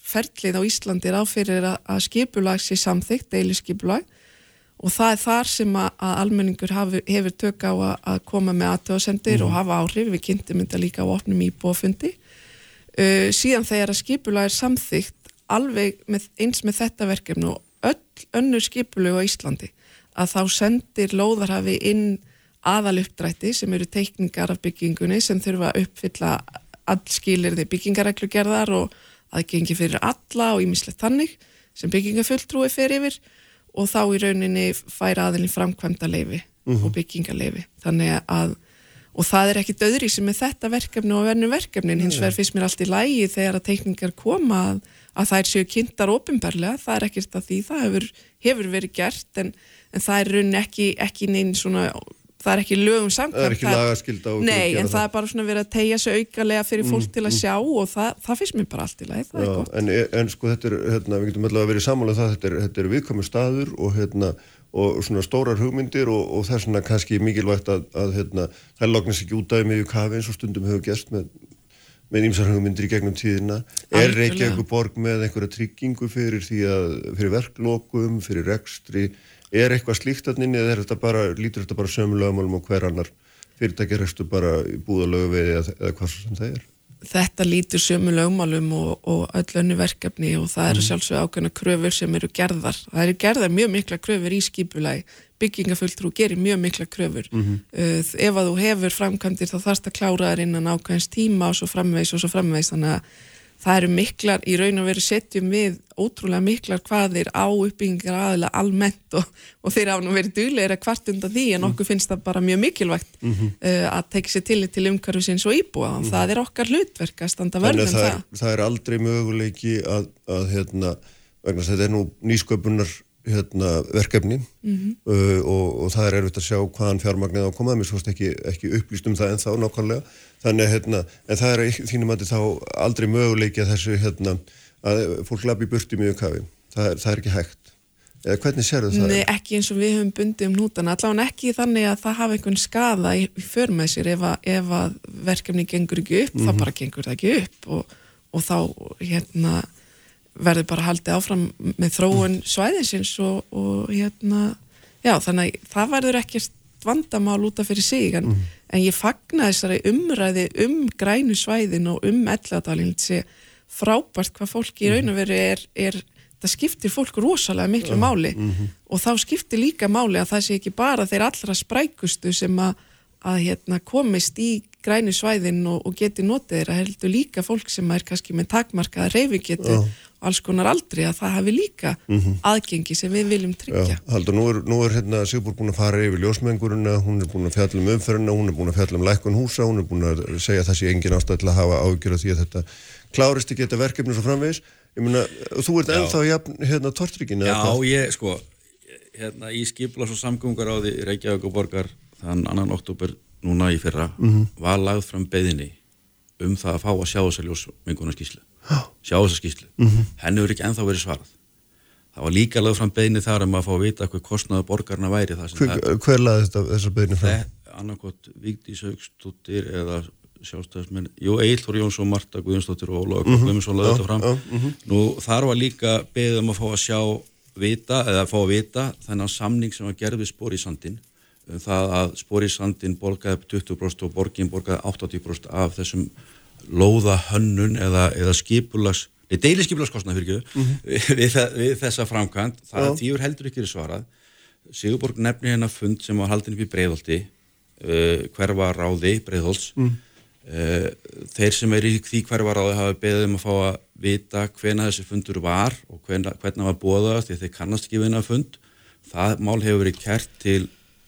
Speaker 5: ferlið á Íslandi ráðfyrir að skipulag sé samþygt, deilisskipulag og það er þar sem að, að almenningur hafi, hefur tök á að, að koma með aðtöðasendir mm. og hafa áhrif, við kynntum þetta líka á opnum íbúafundi uh, síðan þegar að skipulag er samþygt alveg með, eins með þetta verkefni og öll önnur skipulag á Íslandi að þá sendir lóðarhafi inn aðal uppdrætti sem eru teikningar af byggingunni sem þurfa að uppfylla allskilir þeir byggingareglugerðar og aðgengi fyrir alla og ímislegt þannig sem byggingafulltrúi fer yfir og þá í rauninni fær aðinni framkvæmda leifi uh -huh. og byggingaleifi þannig að og það er ekki döðri sem er þetta verkefni og vernu verkefnin. Hins vegar fyrst mér allt í lægi þegar að teikningar koma að, að það er séu kynntar ofinbarlega, það er ekkert að því. Það hefur, hefur verið gert en, en það er rauninni ekki, ekki neinn svona það er ekki lögum samkvæmt
Speaker 2: það er ekki lagaskilda
Speaker 5: nei, en það. það er bara svona verið að tegja sig aukalega fyrir fólk mm, til að mm. sjá og það, það finnst mér bara allt í leið, það Já, er gott
Speaker 2: en, en sko þetta er, hérna, við getum alltaf að vera í samála um það, þetta er, þetta er viðkomi staður og hérna, og svona stórar hugmyndir og, og það er svona kannski mikilvægt að, að hérna, það lognast ekki út af miðju kafi eins og stundum hefur gæst með með ímsar hugmyndir í gegnum tíðina er. Reykjavík borg með einhverja tryggingu fyrir því að fyrir verklokum, fyrir rekstri er eitthvað slíkt að nynni eða er þetta bara, lítur þetta bara sömulögumálum og hver annar fyrirtæki rekstur bara búðalögu við eða, eða hvað sem það er
Speaker 5: þetta lítur sömu lögmálum og, og öll önnu verkefni og það eru sjálfsög ákveðna kröfur sem eru gerðar. Það eru gerðar mjög mikla kröfur í skipulagi. Byggingafulltrú gerir mjög mikla kröfur. uh, ef að þú hefur framkvæmdir þá þarfst að klára þær innan ákveðins tíma og svo framvegs og svo framvegs þannig að það eru miklar, í raun og veru setjum við ótrúlega miklar hvaðir á uppbyggingar aðila almennt og, og þeir hafa nú verið duglegir að kvart undan því en okkur finnst það bara mjög mikilvægt uh, að tekja sér tillit til umhverfisins og íbúa. Og það er okkar hlutverk að standa vörðum
Speaker 2: að það
Speaker 5: það.
Speaker 2: er, það. er aldrei möguleiki að, að hérna, vegna þetta er nú nýsköpunar hérna, verkefni. Uh, og, og það er erfitt að sjá hvaðan fjármagnið á að koma, mér svost ekki, ekki upplýst um það en þá nákvæmlega, þannig hérna, en það er þínum að þá aldrei möguleiki að þessu hérna, að fólk lafi burti mjög kafi, það er, það er ekki hægt. Eða hvernig sérðu það?
Speaker 5: Nei, ekki eins og við höfum bundið um hnútana, allavega ekki þannig að það hafa einhvern skada í, för með sér. Ef að, ef að verkefni gengur ekki upp, þá bara gengur það ekki upp og, og þá hérna verður bara haldið áfram með þróun svæðinsins og, og hérna, já þannig að það verður ekkert vandamál út af fyrir sig en, en ég fagna þessari umræði um grænu svæðin og um elladalinn sé frábært hvað fólk í raun og veru er, er það skiptir fólk rosalega miklu máli. Og þá skiptir líka máli að það sé ekki bara þeir allra sprækustu sem að, að hérna, komist í grænu svæðin og, og geti notið þeirra heldur líka fólk sem er kannski með takmarkaða reyfingetu og alls konar aldrei að það hafi líka aðgengi sem við viljum tryggja.
Speaker 2: Já, haldur, nú er, nú er hérna Sigbúr búin að fara yfir ljósmengurina, hún er búin að fjalla um umferðina, hún er búin að fjalla um lækkun húsa, hún er búin að segja að það sé engin ástæð til að hafa ágjör af því að þetta klárist ekki þetta verkefni svo framvegis. Ég meina, þú ert ennþá jafn, hérna tortryggin
Speaker 4: Já, ég, sko, hérna í skiplas og samgöngar á því Reykjavík og borgar þann annan oktober núna í fyrra var lagð fram beðinni um það að fá að sjá þessa ljósmengunar skýslu sjá þessa skýslu henni verður ekki ennþá verið svarað. Það var líka lagð fram beðinni þar um að fá að vita hvað kostnaðu borgarna væri
Speaker 2: Hver, hver laði þetta, þessar beðinu fram?
Speaker 4: annarkot Vigdís Haugstóttir eða sjálfstæðismenn, jú Egil Þór Jónsson, Marta Guðjónsdóttir og Ólaug Guðmundsson laði þetta fram. nú þar var líka beðið um að fá að sjá vita, eða að fá að vita þennan samning sem var gerð við spór í sandin það að spór í sandin borgaði upp 20% og borgin borgaði 80% af þessum lóða hönnun eða, eða skipulags Nei, deilisskipulagskostnað fyrir ekki við, þe- við þessa framkvæmt, það er heldur verið svarað. Sigurborg nefni hérna fund sem var haldin upp í Breiðholti uh, hverfa ráði Breiðholts. Mm. þeir sem er í því hverfa ráði hafa beðið um að fá að vita hvena þessi fundur var og hvena, hann var bóðað því þeir kannast ekki vinna fund. Það mál hefur verið kært til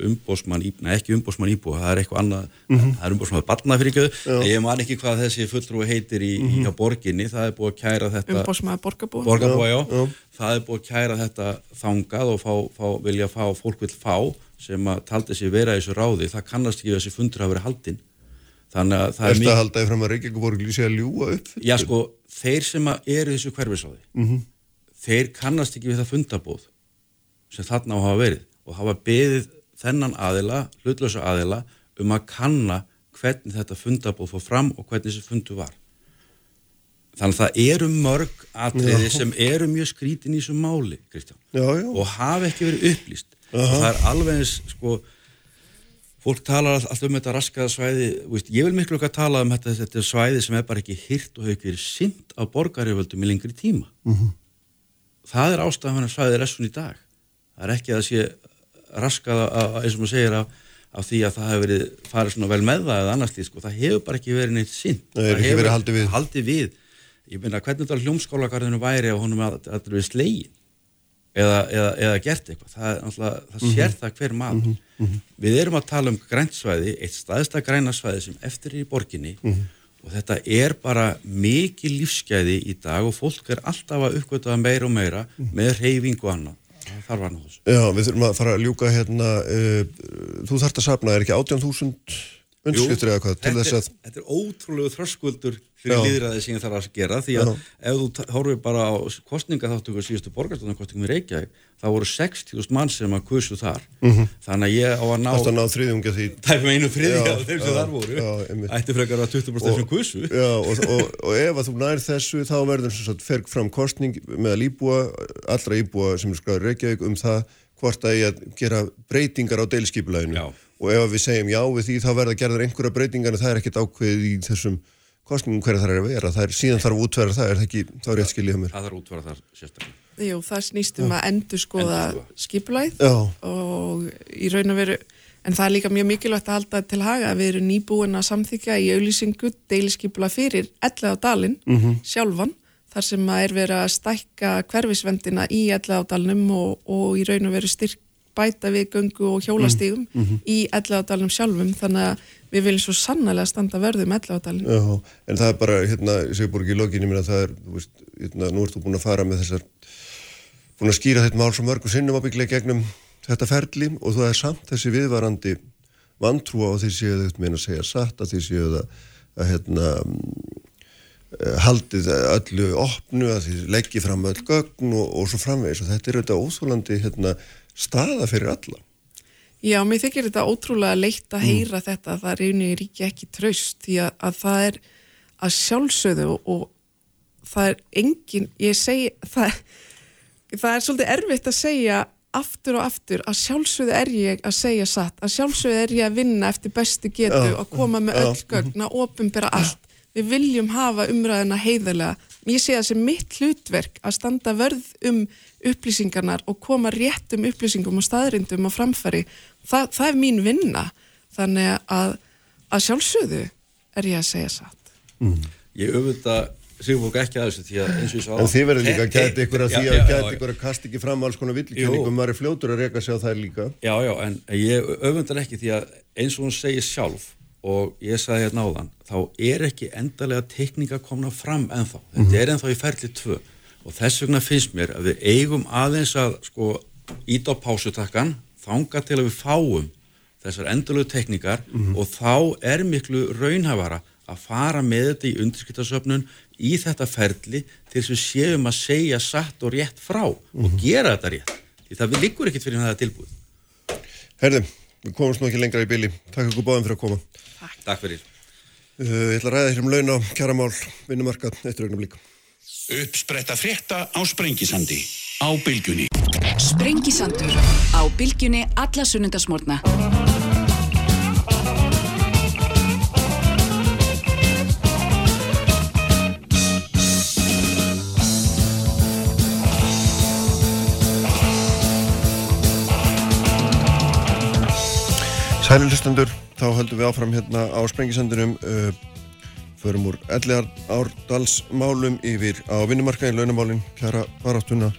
Speaker 4: umbósmann, nei ekki umbósmann íbúa það er eitthvað annað, það er umbósmann barna fyrir ekki, ég man ekki hvað þessi fulltrúi heitir í, í hjá borginni, það er búið að kæra þetta
Speaker 5: Umbósmaður borgarbúa.
Speaker 4: borgarbúa, já,
Speaker 2: Já, já.
Speaker 4: það er búið að kæra þetta þangað og fá, fá, vilja fá, fólk vil fá sem að taldi sig vera í þessu ráði, það kannast ekki við þessi fundur hafa verið haldinn þannig að það
Speaker 2: Er
Speaker 4: er
Speaker 2: þetta að halda því fram að Reykjavík borg lýsi að ljúa upp?
Speaker 4: já sko, þeir sem að eru í þessu hverfisráði
Speaker 2: Mhm.
Speaker 4: þeir kannast ekki við það fundabóð sem þarna á að hafa verið og hafa beðið þennan aðila, hlutlösa aðila um að kanna hvernig þetta fundabóð fór fram og hvernig þessi fundu var. Þannig að það eru mörg atriði
Speaker 2: Já.
Speaker 4: sem eru mjög skrítin í þessu máli Kristján.
Speaker 2: Já, já.
Speaker 4: og hafa ekki verið upplýst. Og það er alveg eins sko fólk talar all- alltaf um þetta raskaða svæði. Veist, ég vil miklu ekki að tala um þetta, þetta svæði sem er bara ekki hyrt og hefur ekki verið sint af borgarjöföldum í lengri tíma. Það er ástæðan að svæðið er essun í dag. Það er ekki að það sé raskað að, eins og maður segir af, af því að það hefur verið farið svona vel með það eða annars því sko, það hefur bara ekki verið neitt sint
Speaker 2: Nei, hefur verið haldið við.
Speaker 4: haldið við. Ég meina hvernig þetta hljómskálagarðinu væri ef honum að þetta við slegin eða, eða, eða gert eitthvað. Það, náttúrulega- það
Speaker 2: Mhm.
Speaker 4: sér það hver maður. Við erum að tala um græntsvæði eitt staðista grænasvæði sem eftir er í borginni.
Speaker 2: Mhm.
Speaker 4: og þetta er bara mikið lífsgæði í dag og fólk er alltaf að uppgötaða meira og meira
Speaker 2: Mhm.
Speaker 4: með reyfingu og þarf annað þessu.
Speaker 2: Já, við þurfum að fara að ljúka hérna, uh, þú þarft að safna, er ekki 18.000 undskriftir eða hvað til
Speaker 4: þetta,
Speaker 2: þess að,
Speaker 4: er- þetta er ótrúlegu þröskuldur fyrir
Speaker 2: Já.
Speaker 4: líðræði sem ég þarf að gera því að ef þú horfir bara á kostningaþáttöku síðustu borgarstofnarkostningum í Reykjavík það voru 60.000 mann sem að kusu þar þannig að ég á að ná
Speaker 2: Mhm. átt að ná þriðjunga því
Speaker 4: tæpum einu friði
Speaker 2: Já,
Speaker 4: af þeim sem
Speaker 2: já,
Speaker 4: þar voru
Speaker 2: já, einmitt.
Speaker 4: ætti frekar að 20% sem kusu
Speaker 2: Já, og, og, og ef að þú nær þessu þá verður sem sagt ferg fram kostning meðal íbúa, allra íbúa sem er skráður Reykjavík um það hvort að ég að gera breytingar á deilskipulæginu
Speaker 4: Já.
Speaker 2: Og ef að við segjum já við því þá verða gerðar einhverja breytingar en það er ekkert ákveðið í þessum kostningum hverja það er að vera, það er síðan þarf að útverða það, er það ekki, þá er rétt skiljið hjá mér.
Speaker 4: það þarf að útvara þar sérstaklega
Speaker 5: Jú, það snýst um að endur skoða
Speaker 4: Endurskoða.
Speaker 5: skipulæð
Speaker 2: Já,
Speaker 5: og í raun og veru en það er líka mjög mikilvægt að halda til haga að við erum nýbúin að samþykja í auðlýsingu deiliskipula fyrir ellega á dalinn sjálfan þar sem að er verið að stækka hverfisvendina í ellega á dalinum og, og í raun og veru styrk bæta við göngu og hjólastígum í ellega á dalinum sjálfum þannig að við viljum svo sannlega standa dalinn
Speaker 2: já, en það er bara, hérna, Sigurborg í lokinni minna, það er, þú veist, hérna, nú ert þú búin að fara með þessar, búin að skýra þetta mál svo mörgum sinnum ábygglega gegnum þetta ferli og það er samt þessi viðvarandi vantrúa og því séu þau meina að segja satt, að því séu það að, hérna, eh, haldið öllu opnu, að því leggji fram öll gögn og, og svo framvegis. Og þetta er auðvitað óþólandi, hérna, staða fyrir alla.
Speaker 5: Já, mér þykir þetta ótrúlega leitt að heyra þetta að það er einu ríki ekki traust því að, að það er að sjálfsögðu og, og það er engin, ég segi það, það er svolítið erfitt að segja aftur og aftur að sjálfsögðu er ég að segja satt, að sjálfsögðu er ég að vinna eftir bestu getu og koma með öll gögn að ofinbera allt. Við viljum hafa umræðina heiðarlega. Ég sé það sem mitt hlutverk að standa vörð um upplýsingarnar og koma réttum upplýsingum og staðrindum á framfæri. Þa, það er mín vinna. Þannig að, að sjálfsögðu er ég að segja satt.
Speaker 4: ég auðvitað Sigurborg ekki að þessu því að eins og ég svo
Speaker 2: En þið verður líka að gæti ykkur að því að gæti
Speaker 4: ykkur
Speaker 2: að kasta ekki fram alls konar villikenningum, maður er fljótur að reyka sig á þær líka.
Speaker 4: Já, já, en ég öfundar ekki því að eins og hún segir sjálf og ég sagði hérna áðan, þá er ekki endalega tekninga komna fram ennþá. Þetta er ennþá í ferli tvö og þess vegna finnst mér að við eigum aðeins að sko ít á pásutakkan, þanga til að við fáum þessar endalögu tekningar og þá er miklu raunhafara að fara með þetta í undirskiptasöfnun í þetta ferli til þess að við séum að segja satt og rétt frá og gera þetta rétt. Því það við liggur ekkit fyrir það tilbúið.
Speaker 2: Herðum, við komumst nú ekki lengra í bíli. Takk ykkur báðum fyrir að koma.
Speaker 4: Takk fyrir.
Speaker 2: Uh, ég ætla að ræða hér um laun á kjaramál, vinnumarkað, eittur augnum líka.
Speaker 6: Uppspretta frétta á Sprengisandi á Bylgjunni.
Speaker 1: Sprengisandur á bylgjunni alla sunnundasmórna.
Speaker 2: Sælilustendur, þá höldum við áfram hérna á Sprengisandunum, uh, förum úr ellegar árdalsmálum yfir á vinnumarkaðin, launamálin, kjara baráttuna.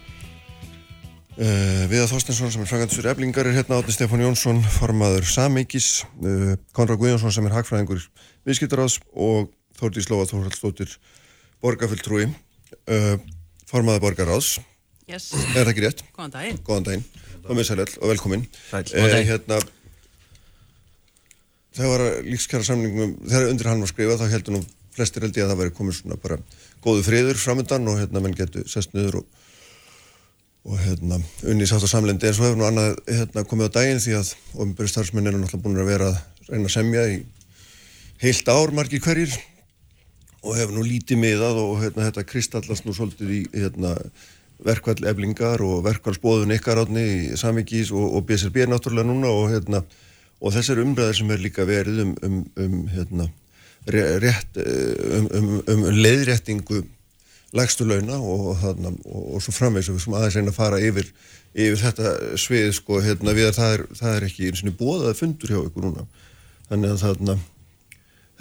Speaker 2: Uh, Viða Þorstensson sem er frangatisur eblingar er hérna átni Stefán Jónsson, formaður Samíkis, uh, Konrad Guðjónsson sem er hagfræðingur viðskiptaráðs og Þórdís Lóa Þórhaldsdóttir borgarfulltrúi, uh, formaður borgaráðs.
Speaker 7: Yes,
Speaker 2: Er það ekki rétt?
Speaker 7: góðan daginn.
Speaker 2: Góðan daginn, komið sælell og velkomin.
Speaker 8: Sæll.
Speaker 2: Eh, hérna, þegar líkskjara samningum, þegar undir hann var skrifað þá heldur nú flestir held ég að það væri komið svona bara góðu friður framöndan og hérna menn getur sest niður og, og hérna unni sátt á samlendi en svo hefur nú annað hérna komið á daginn því að ofinbæri starfsmenn eru náttúrulega búin að vera að reyna að semja í heilt ár margir hverjir og hefur nú lítið miðað og hérna, þetta kristallast nú svolítið í hérna, verkvall eblingar og verkvallsbóðun ykkar átni í Samíkís og, og BSRB náttúrulega núna og, hérna, og þessar umræðir sem er líka verið um, um, um, hérna, ré- rétt, eh, um, um, um leiðréttingu lægstu launa og, þarna, og, og svo framvegs og við sem aðeins reyna að fara yfir, yfir þetta svið sko, hérna, við að það er, það er ekki eins og bóðað fundur hjá ykkur núna þannig að þarna,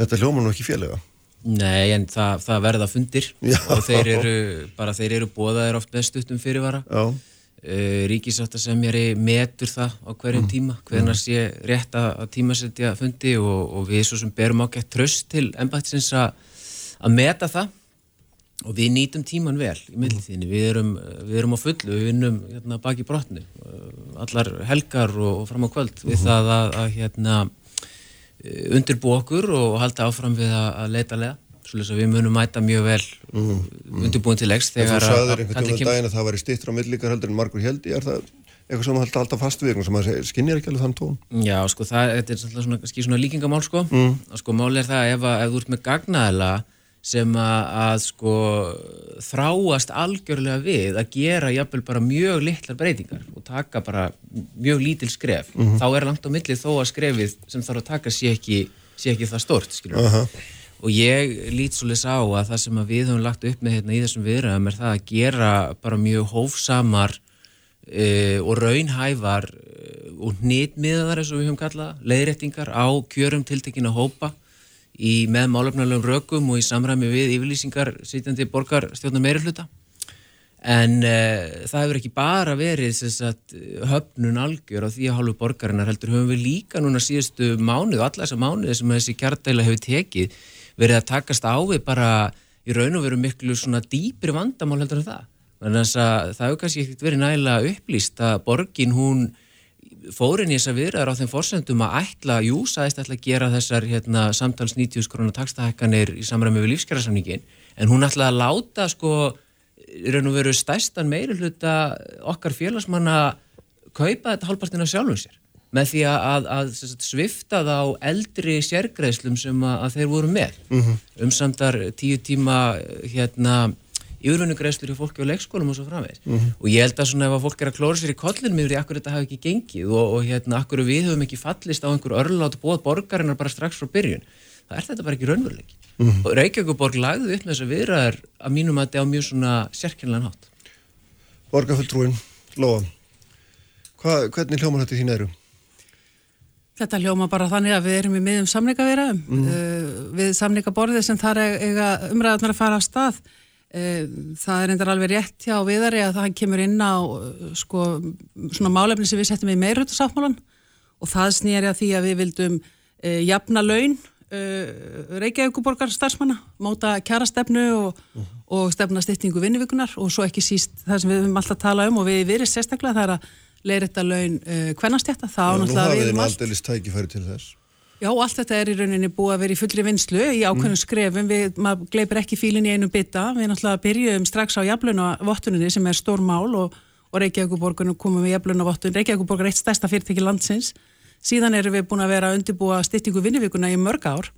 Speaker 2: þetta hljóma nú ekki félaga
Speaker 8: Nei, en það, það verða fundir
Speaker 2: Já.
Speaker 8: og þeir eru, bara þeir eru bóðaðir oft með stuttum fyrirvara.
Speaker 2: Já,
Speaker 8: Ríkisáttasemjari metur það á hverjum tíma, hvernar sé rétt að, tímasetja fundi og, og við svo sem berum ágætt tröst til embættisins að meta það. Og við nýtum tíman vel í millitíðinni, við erum, við erum á fullu, við vinnum hérna, baki brotnu, uh, allar helgar og, og fram á kvöld við það að, að hérna, eh, undirbú okkur og halda áfram við að, að leita leða svolítið að við munum mæta mjög vel mm, mm. undirbúin til leiks
Speaker 2: þegar að... Þú sagðir einhvern veginn um daginn að það væri stittur á millíkar heldur en margur heldi, er það eitthvað sem það alltaf fast við, sem að skinnir ekki alveg þann tón?
Speaker 8: Já, sko, það er svona, svona, svona líkingamál, sko. Mm. Sko, mál er það ef, að, ef þú ert með gagnaðala sem að, að sko þráast algjörlega við að gera jafnvel bara mjög litlar breytingar og taka bara mjög lítil skref mm -hmm. þá er langt á millið þó að skrefið sem þarf að taka sé ekki, sé ekki það stort uh -huh. Og ég lít svolítið sá að það sem að við höfum lagt upp með hérna í þessum viðræðum er það að gera bara mjög hófsamar uh, og raunhæfar uh, og nýtmiðar eins og við höfum kallað leiðréttingar á kjörum tiltekina hópa í með málefnulegum rökum og í samræmi við yfirlýsingar sýtjandi borgarstjórnar meiri hluta en uh, það hefur ekki bara verið sagt, höfnun algjör á því að hálfu borgarinnar heldur höfum við líka núna síðustu mánuð alla þessa mánuði sem þessi kjartæla hefur tekið verið að takast á við bara í raun og veru miklu svona dýpri vandamál heldur en það. Þannig að það hefur kannski ekkert verið nægilega upplýst að borgin hún fórin í þess að viðraður á þeim fórsendum að ætla, jú, sæðist ætla að gera þessar hérna, samtals 90 skrona takstahækkanir í samræmi við lífskjærasamningin en hún ætla að láta sko, raun og veru stæstan meiri hluta okkar félagsmanna kaupa þetta halvpartina sjálfum sér með því að, að, að svifta það á eldri sérgreðslum sem að, að þeir voru með mm -hmm. umsamdar tíu tíma hérna yfirvunugreistur hjá fólki á leikskólum og svo framvegis mm -hmm. og ég held að svona ef að fólk er að klóra sér í kollin því að akkur þetta hafi ekki gengið og, og hérna akkur við höfum ekki fallist á einhver örlátt bóð borgarinnar bara strax frá byrjun það er þetta bara ekki raunveruleik mm -hmm. og Reykjavíkuborg lagði upp með þess að viðraðar að mínum að þetta á mjög svona sérkynlegan hátt
Speaker 2: Borgarfulltrúin, Lóa hvernig hljóman þetta í þín eru?
Speaker 7: Þetta hljóma bara þannig að við erum í miðum samningavirðum mm. uh, við samningaborðið sem þar eiga umræðunar að fara af stað Eh, það er endar alveg rétt hjá viðari að það kemur inn á eh, sko, svona málefni sem við settum í meirhundasáttmálan og það snýri að því að við vildum e, jafna laun Reykjavíkuborgar starfsmanna, móta kjarastefnu og, uh mhm. -huh. og stefna styrtingu vinnivíkunar og svo ekki síst það sem við höfum alltaf að tala um og við verið sérstaklega það er að leirita laun e, hvernastjætta.
Speaker 2: Já, nú hafið þið aldrei tækifæri til þess.
Speaker 7: Já, allt þetta er í rauninni búið að vera í fullri vinslu í ákveðnum mm. skrefum, við, maður gleipir ekki fílinn í einu bytta, við náttúrulega byrjuðum strax á jaflunavottuninni sem er stór mál og, og Reykjavíkuborgunum komum við jaflunavottun, Reykjavíkuborgur er eitt stærsta fyrirtæki landsins, síðan erum við búin að vera að undirbúa styrtingu vinnivíkuna í mörg ár,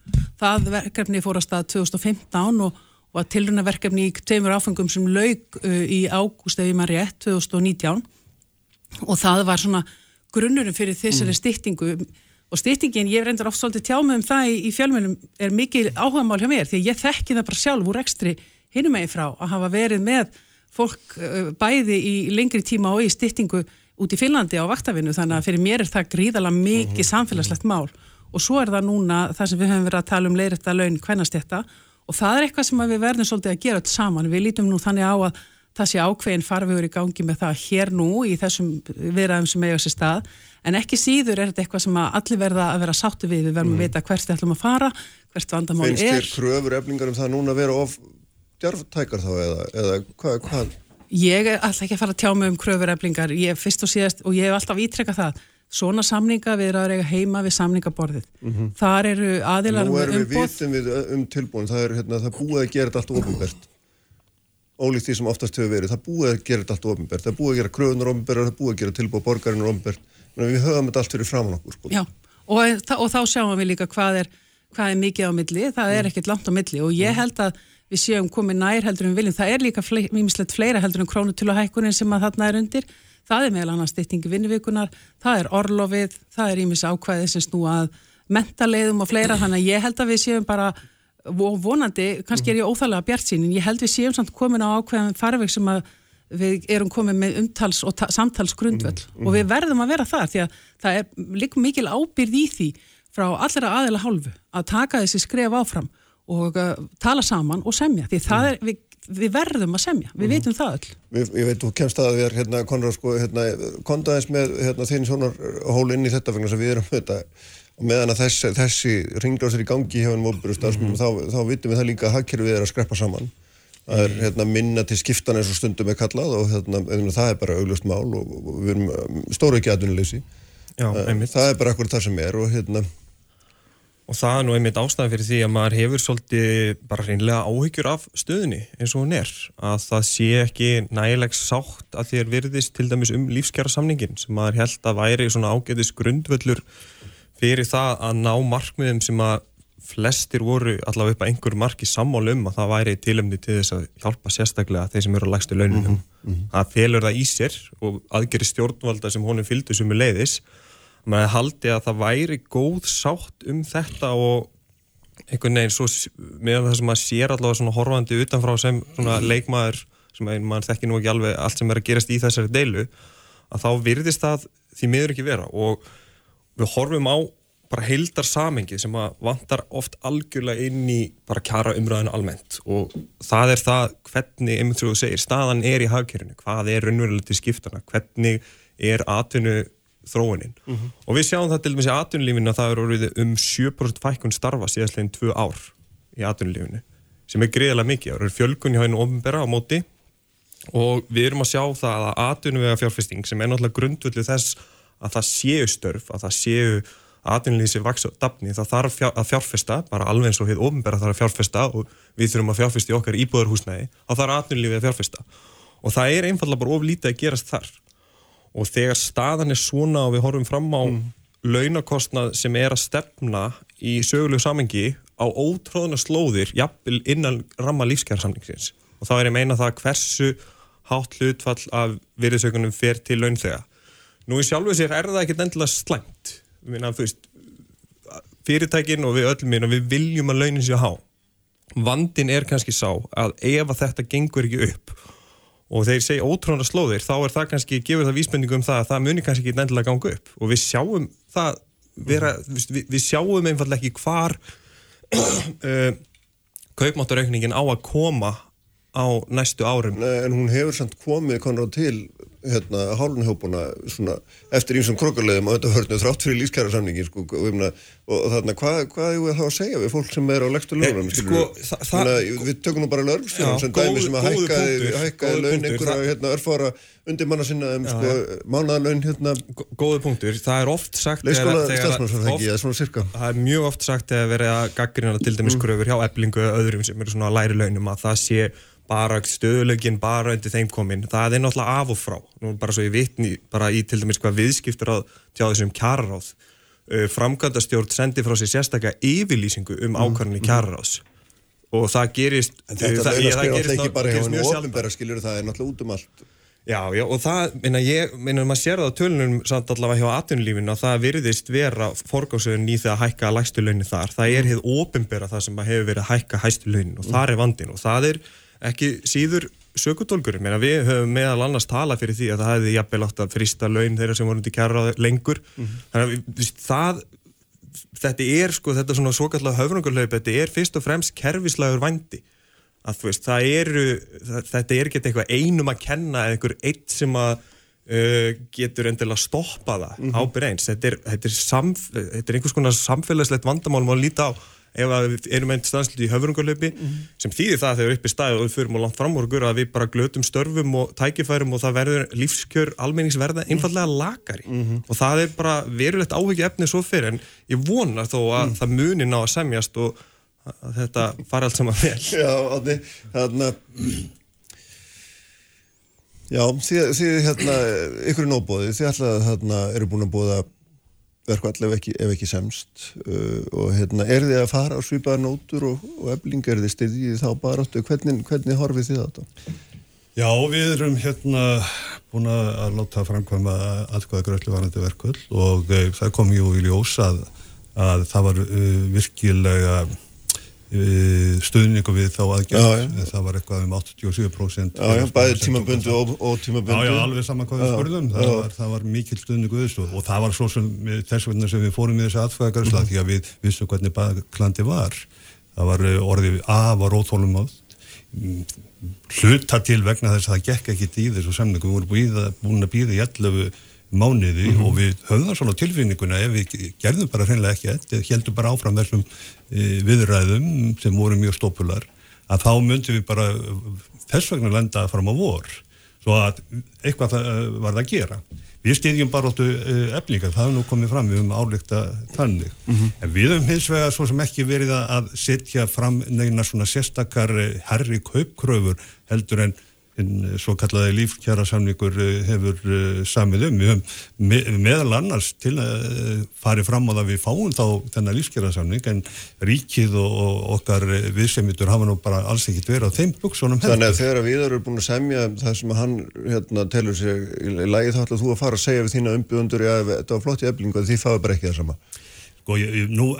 Speaker 7: það verkefni fór að stað 2015 og, og að tilruna verkefni í tveimur áfengum sem laug uh, í ágúst ég maður rétt 2019 og það var svona grunnurinn fyrir þessari mm. styrtingu Og styrtingin, ég reyndar oft svolítið tjámið um það í, í fjölmjölum, er mikið áhuga mál hjá mér því að ég þekki það bara sjálf úr ekstri hinnum meginn frá að hafa verið með fólk bæði í lengri tíma og í styrtingu út í Finnlandi á vaktafinu þannig að fyrir mér er það gríðala mikið mhm. samfélagslegt mál og svo er það núna það sem við höfum verið að tala um leirætta laun hvernastjætta og það er eitthvað sem við verðum svolítið að gera allt saman. Við lítum nú þannig á að það sé ákveðin farfiður í gangi með það hér nú í þessum viðræðum sem eiga sér stað en ekki síður er þetta eitthvað sem allir verða að vera sáttu við, við verðum mm. að vita hvert við ætlum að fara, hvert vandamál
Speaker 2: er. Finnst þér kröfur eflingar um það núna að vera of djarftækar þá eða, eða hvað, hvað?
Speaker 7: Ég er alltaf ekki að fara að tjá mig um kröfur eflingar, ég er fyrst og síðast og ég hef alltaf ítrekkað það, svona samninga við erum að reyga heima við samningaborðið mm -hmm. þar eru aðilar
Speaker 2: um umboð Nú erum við vitum við um tilbúin, það er hérna, það búið að gera þetta allt ofinbært ólíkt því sem oftast hefur verið, það búið að gera þetta allt ofinbært, það búið að gera kröðunar ofinbært, það búið að gera tilbúið borgarinnar ofinbært við höfum þetta allt fyrir framann okkur sko.
Speaker 7: Já, og, og þá sjáum við líka hvað er, hvað er mikið á milli, það er mm. ekkert langt á milli og ég mm. held að við séum komið nær heldur en viljum, það er líka mýmislegt fleira heldur en krónutöluhækunin sem að þarna er undir, það er meðal annars styttingi vinnuvíkunar, það er orlofið, það er ímis ákvæðið sem snú að mentaleiðum og fleira, þannig að ég held að við séum bara vonandi, kannski er ég óþálega bjart sín, en ég held við séum samt komin á ákvæðan farveg sem að við erum komið með umtals og samtalsgrundvöld mm, mm. og við verðum að vera þar því að það er líka mikil ábyrð í því frá allra aðeila hálfu að taka þessi skref áfram og uh, tala saman og semja því það er, við, við verðum að semja, við mm. veitum það öll.
Speaker 2: Við, ég veit, þú kemst að við erum hérna, Konrad, sko, hérna, kondaðins með hérna, þinn svona hól inn í þetta vegna sem við erum þetta og meðan að þessi, þessi ringlásir í gangi hjá ennum volbúru stafsmum, þá, þá vitum við það líka að hagkerfið er að skreppa saman. Það er hérna, minna til skiptan eins og stundum er kallað og hérna, það er bara auglust mál og, og við erum um, stóru ekki aðunuleysi það er bara akkur það sem er og hérna
Speaker 9: og það er nú einmitt ástæðan fyrir því að maður hefur svolítið bara hreinlega áhyggjur af stöðunni eins og hún er. Að það sé ekki nægilegs sátt að þér virðist til dæmis um lífskjara samningin sem maður held að væri svona ágæðis grundvöllur fyrir það að ná markmiðum sem að flestir voru allavega upp að einhver marki sammálu um að það væri tilumni til þess að hjálpa sérstaklega þeir sem eru á lagstu launum. Mm -hmm. Það felur það í sér og aðgeri stjórnvalda sem honum fylgdu sem er leiðis. Maður haldi að það væri góð sátt um þetta og einhvern veginn svo meðan það sem maður sér allavega svona horfandi utanfrá sem svona leikmaður sem maður þekki nú ekki alveg allt sem er að gerast í þessari deilu að þá virðist það því miður ekki vera og við horfum á bara heildar samengið sem að vantar oft algjörlega inn í bara kjara umræðinu almennt. Og það er það hvernig, einmitt sem þú segir, staðan er í hagkerfinu, hvað er raunverulega til skiptana, hvernig er atvinnu þróunin mm -hmm. og við sjáum það til dæmis í atvinnulífinu að það eru um 7% fækkun starfa síðastleginn tvö ár í atvinnulífinu sem er greiðilega mikið, það eru fjölgun hjá einu ofnbæra á móti. Og við erum að sjá það að atvinnuvega fjárfesting sem er náttúrulega grundvöldu þess að það séu störf, að það séu aðunlýsi vaks og dafni, það þarf fjár, að fjárfesta bara alveg eins og hefur ofinbæra þarf að fjárfesta og við þurfum að fjárfesta í okkar íbúðarhúsnæði þá þarf aðunlýfið að fjárfesta og það er einfallega bara oflítið að gerast þar og þegar staðan er svona og við horfum fram á mm. launakostnað sem er að stefna í sögulegu samengi á ótróðuna slóðir jafnvel innan ramma lífskjársamningsins og þá er ég meina það hversu hátt hlutfall af virðisaukunum fer til launþega. Nú í sjálfu sér er það ekkert endilega slæmt. Minna, veist, fyrirtækin og við öllum minna, við viljum að launin sér há. Vandin er kannski sá að ef að þetta gengur ekki upp og þeir segja ótrónar slóðir þá er það kannski, gefur það vísbendingu um það að það munir kannski ekki nefnilega ganga upp. Og við sjáum það vera, við, við sjáum einfallega ekki hvar uh, kaupmáttaraukningin á að koma á næstu árum.
Speaker 2: En hún hefur samt komið konráð til hérna, hálunhjópuna eftir einsum krokarleðum á þetta hörnu þrátt fyrir lískæra samningin sko, og, og, og þarna, hvað, hvað er það að segja við fólk sem er á legstu lögunum sko, við tökum nú bara lögstjóðum sem dæmi sem að hækkaði hækkaði laun einhverja hérna, örfara undir manna sinna um sko, mánaðalaun hérna.
Speaker 9: Góði punktur, það er oft sagt
Speaker 2: Leikskóla stafsmannsfjörðhengi, það er svona cirka
Speaker 9: Það er mjög oft sagt að vera gaggrina til dæmis mm. kröfur hjá eblingu og öðrum sem eru svona læri launum að það sé bara stöðulegin, bara undir þeim komin það er náttúrulega af og frá nú bara svo ég vitni, bara í til dæmis hvað viðskiptur á þessum kjararáð uh, framkvæmdastjórn sendi frá sér sérstaklega yfirlýsingu um mm, ákvarðinni mm. kjararáðs og það gerist
Speaker 2: en þetta það, það, það gerist bara hjá hennu ofinbæra skiljur það er náttúrulega út um allt
Speaker 9: Já, já, og það, minna, ég, minna, maður sér það á tölunum samt allavega hjá atvinnulífinu að það virðist vera forgáðsögun í því að hækka lægstu launin þar. Það er mm. hefð ofinbæra það sem hefur verið að hækka hægstu launin og þar er vandin og það er ekki síður sökutólkurum, við höfum meðal annars tala fyrir því að það hefði jafnvel átt að frista laun þeirra sem voru undir kjara lengur. Mm -hmm. þannig að það þetta er sko, þetta svona svo kallar höfrungarlaup, þetta er fyrst og fremst kerfislagur vandi að þú veist, það eru það, þetta er ekki eitthvað einum að kenna eða einhver eitt sem að uh, getur endilega að stoppa það mm -hmm. ábyrð eins, þetta er, þetta er, samf, þetta er einhvers konar samfélagslegt vandamál maður líta á ef við erum einn stansluti í höfurungarlöpi mm -hmm. sem þýðir það þegar við upp í stæð og við fyrir mjög langt fram úr að við bara glötum störfum og tækifærum og það verður lífskjör almenningsverða einfallega lagari mm -hmm. og það er bara verulegt áhugja efni svo fyrir en ég vonar þó að mm. það muni ná að semjast og að þetta fara allt saman vel
Speaker 2: Já, þannig að Já, þið hérna ykkur er nóbóðið, þið ætlaði hérna eru búin að bóða verkvall ef ekki, ef ekki semst uh, og hérna, er þið að fara á svipaðar nótur og, og efling, er þið styrðið þá bara áttu, hvernig, hvernig horfið þið þetta?
Speaker 10: Já, við erum hérna búin að láta framkvæma allkvæða gröðlu varandi verkvall og uh, það kom jú í ljós að, að það var uh, virkilega stuðningu við þá aðgjörð það var eitthvað um 87%
Speaker 2: Já, já, bæði tímabundu og, og tímabundu
Speaker 10: Já, já, alveg saman hvað við spurðum. Það var, það var mikil stuðningu við þessu. Og það var svo sem þess vegna sem við fórum í þessu aðfæðagarsla mm. því að við vissum hvernig baklandi var. Það var eh, orðið af var óþólum á hluta til vegna þess að það gekk ekki í þessu semningu, við vorum búin að býða í allavegu mánuði mm -hmm. og við höfðum svona tilfinninguna ef við gerðum bara hreinlega ekki þetta, heldum bara áfram þessum e, viðræðum sem voru mjög stópular að þá myndum við bara þess vegna lenda fram á vor svo að eitthvað það, uh, var það að gera. Við stýðjum bara áttu uh, eflingar það er nú komið fram, við höfum álíkta þannig, en við höfum hins vegar svo sem ekki verið að- að setja fram neina svona sérstakar herri kaupkröfur heldur en svo kallaði lífkjara samningur hefur uh, samið um. Við höfum me meðal annars til að farið fram á það við fáum þá þennan lífkjara samning en ríkið og, okkar viðsemitur hafa nú bara alls ekkit verið á þeim buksunum
Speaker 2: Þannig að þegar Viðar eru búin að semja um það sem hann hérna, telur sig í lagi þá ætlaðu þú að fara að segja við þína umbjöðundur að þetta var flott í eflingu að því fáið bara ekki það sama.
Speaker 10: Sko, ég, nú